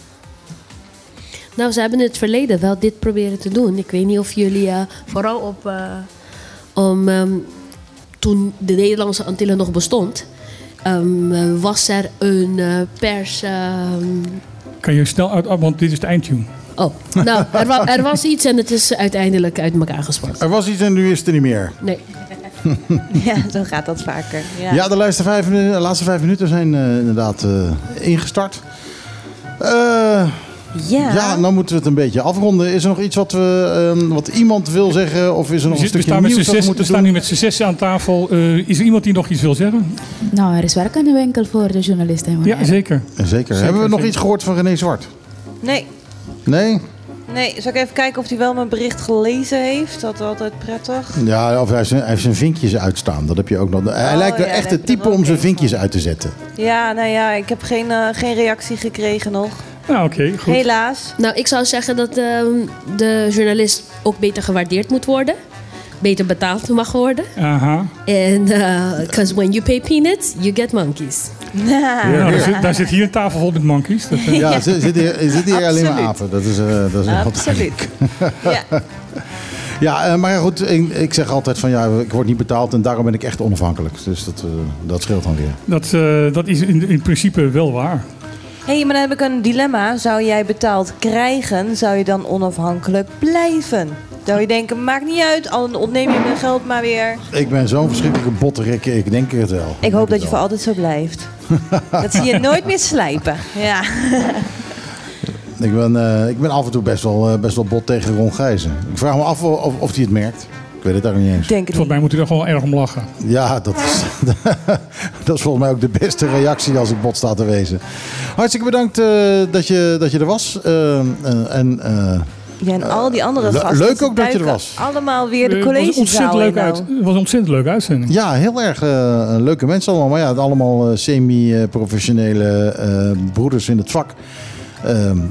Nou, ze hebben in het verleden wel dit proberen te doen. Ik weet niet of jullie eh, vooral op... eh, om, ehm, toen de Nederlandse Antillen nog bestond... ehm, eh, was er een eh, pers... ehm, Kan je snel uit, want dit is de eindtune. oh, nou, er, wa- er was iets en het is uiteindelijk uit elkaar gesport. Er was iets en nu is het er niet meer. Nee. Ja, zo gaat dat vaker. Ja. Ja, de laatste vijf, de laatste vijf minuten zijn eh, inderdaad eh, ingestart. Eh, Ja. ja, nou moeten we het een beetje afronden. Is er nog iets wat, we, ehm, wat iemand wil zeggen? Of is er nog We, een stukje nieuws dat we zes, we moeten staan doen? nu met z'n zes aan tafel. Eh, is er iemand die nog iets wil zeggen? Nou, er is werk aan de winkel voor de journalisten. en Ja, zeker. Zeker. Hebben we nog iets gehoord van René Zwart? Nee, Nee? nee. Zal ik even kijken of hij wel mijn bericht gelezen heeft? Dat is altijd prettig. Ja, of hij heeft zijn, hij heeft zijn vinkjes uitstaan. Dat heb je ook nog. Hij Oh, lijkt ja, echt het type om zijn vinkjes uit te zetten. Ja, nou ja, ik heb geen, eh, geen reactie gekregen nog. Nou, oké, goed. Helaas. Nou, ik zou zeggen dat ehm, de journalist ook beter gewaardeerd moet worden. Beter betaald mag worden. Aha. En because when you pay peanuts, you get monkeys. Nou, daar, zit, daar zit hier een tafel vol met monkeys. Dat, eh, Ja, zit, zit hier, zit hier alleen maar apen. Dat is, eh, dat is Absoluut. Ja. Ja, eh, maar ja, goed, ik, ik zeg altijd van ja, ik word niet betaald en daarom ben ik echt onafhankelijk. Dus dat, eh, dat scheelt dan weer. dat, eh, dat is in, in principe wel waar. Hé, hey, maar dan heb ik een dilemma. Zou jij betaald krijgen, zou je dan onafhankelijk blijven? Zou je denken, maakt niet uit, al ontneem je mijn geld maar weer. Ik ben zo'n verschrikkelijke botterik, ik denk het wel. Ik hoop dat je voor altijd zo blijft. dat zie je nooit meer slijpen. Ja. Ik ben, eh, ik ben af en toe best wel, eh, best wel bot tegen Ron Gijzen. Ik vraag me af of, of, of hij het merkt. Ik weet het eigenlijk niet eens. Denk het Volgens mij moet u er gewoon erg om lachen. Ja, dat is, dat is volgens mij ook de beste reactie als ik bot sta te wezen. Hartstikke bedankt eh, dat, je, dat je er was. Eh, eh, en, eh, Ja, en al die andere gasten. leuk ook dat je er was. Allemaal weer de Eh, het was een ontzettend collegezaal in leuk nou. uit, Het was een ontzettend leuke uitzending. ja, heel erg eh, leuke mensen allemaal. Maar ja, allemaal semi-professionele broeders in het vak.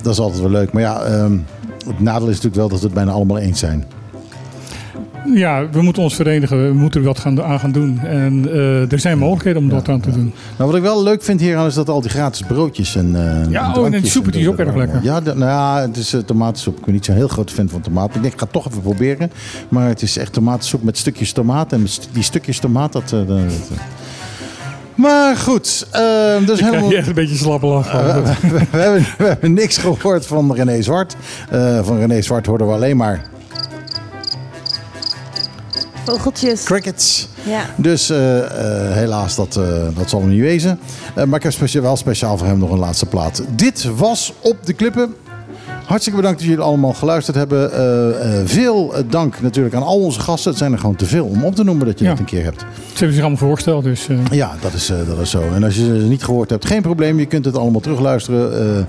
Dat is altijd wel leuk. Maar ja, het nadeel is natuurlijk wel dat we het bijna allemaal eens zijn. Ja, we moeten ons verenigen. We moeten er wat gaan, aan gaan doen. En eh, er zijn mogelijkheden om dat aan te doen. Nou, wat ik wel leuk vind hier aan is dat al die gratis broodjes en eh, Ja, en oh, en die soep, is ook er erg lekker. Ja, de- nou ja, het is eh, tomatensoep. Ik ben niet zo'n heel groot fan van tomaten. Ik denk, ik ga het toch even proberen. Maar het is echt tomatensoep met stukjes tomaat. En met st- die stukjes tomaat, dat... Maar goed, eh, dus helemaal... je echt een beetje slappe lach we, we- we hebben, we hebben niks gehoord van René Zwart. Van René Zwart hoorden we alleen maar Vogeltjes. crickets. Ja. Dus eh, eh, helaas, dat, eh, dat zal hem niet wezen. Eh, maar ik heb specia- wel speciaal voor hem nog een laatste plaat. Dit was Op de Klippen. Hartstikke bedankt dat jullie allemaal geluisterd hebben. Eh, eh, veel dank natuurlijk aan al onze gasten. Het zijn er gewoon te veel om op te noemen dat je Ja. dat een keer hebt. Ze hebben zich allemaal voorgesteld, dus... eh, Ja, dat is, eh, dat is zo. En als je ze niet gehoord hebt, geen probleem. Je kunt het allemaal terugluisteren.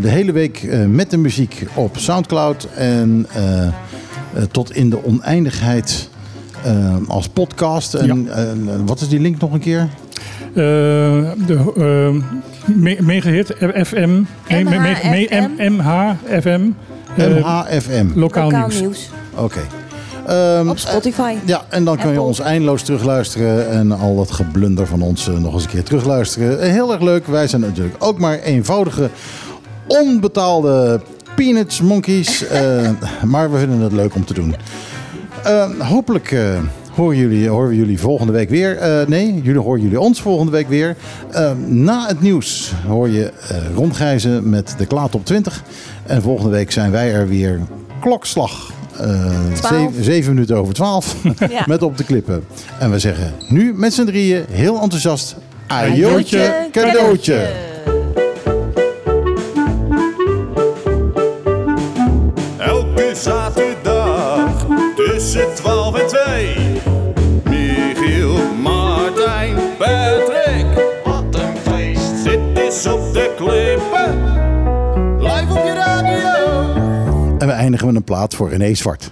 de hele week eh, met de muziek op Soundcloud. En eh, eh, tot in de oneindigheid eh, als podcast. En wat is die link nog een keer? eh, de eh, me- megahit FM. Nee, M- MH FM. eh, MHFM. Lokaal, Lokaal nieuws. nieuws. Oké. Ehm, Op Spotify. ja, en dan kun je ons eindeloos terugluisteren en al dat geblunder van ons eh, nog eens een keer terugluisteren. Heel erg leuk. Wij zijn natuurlijk ook maar eenvoudige, onbetaalde peanuts monkeys. eh, maar we vinden het leuk om te doen. Eh, hopelijk eh, horen, jullie, horen we jullie volgende week weer. Eh, nee, jullie horen jullie ons volgende week weer. Eh, na het nieuws hoor je rondgijzen met de Klaat op 20. En volgende week zijn wij er weer klokslag. eh, Twaalf. zeven, zeven minuten over twaalf. Ja. met op de klippen. En we zeggen nu met z'n drieën heel enthousiast. Ajootje, cadeautje. tussen 12 en 2. Michiel, Martijn, Patrick. Wat een feest. Dit is op de klippen. Live op je radio. En we eindigen met een plaat voor René Zwart.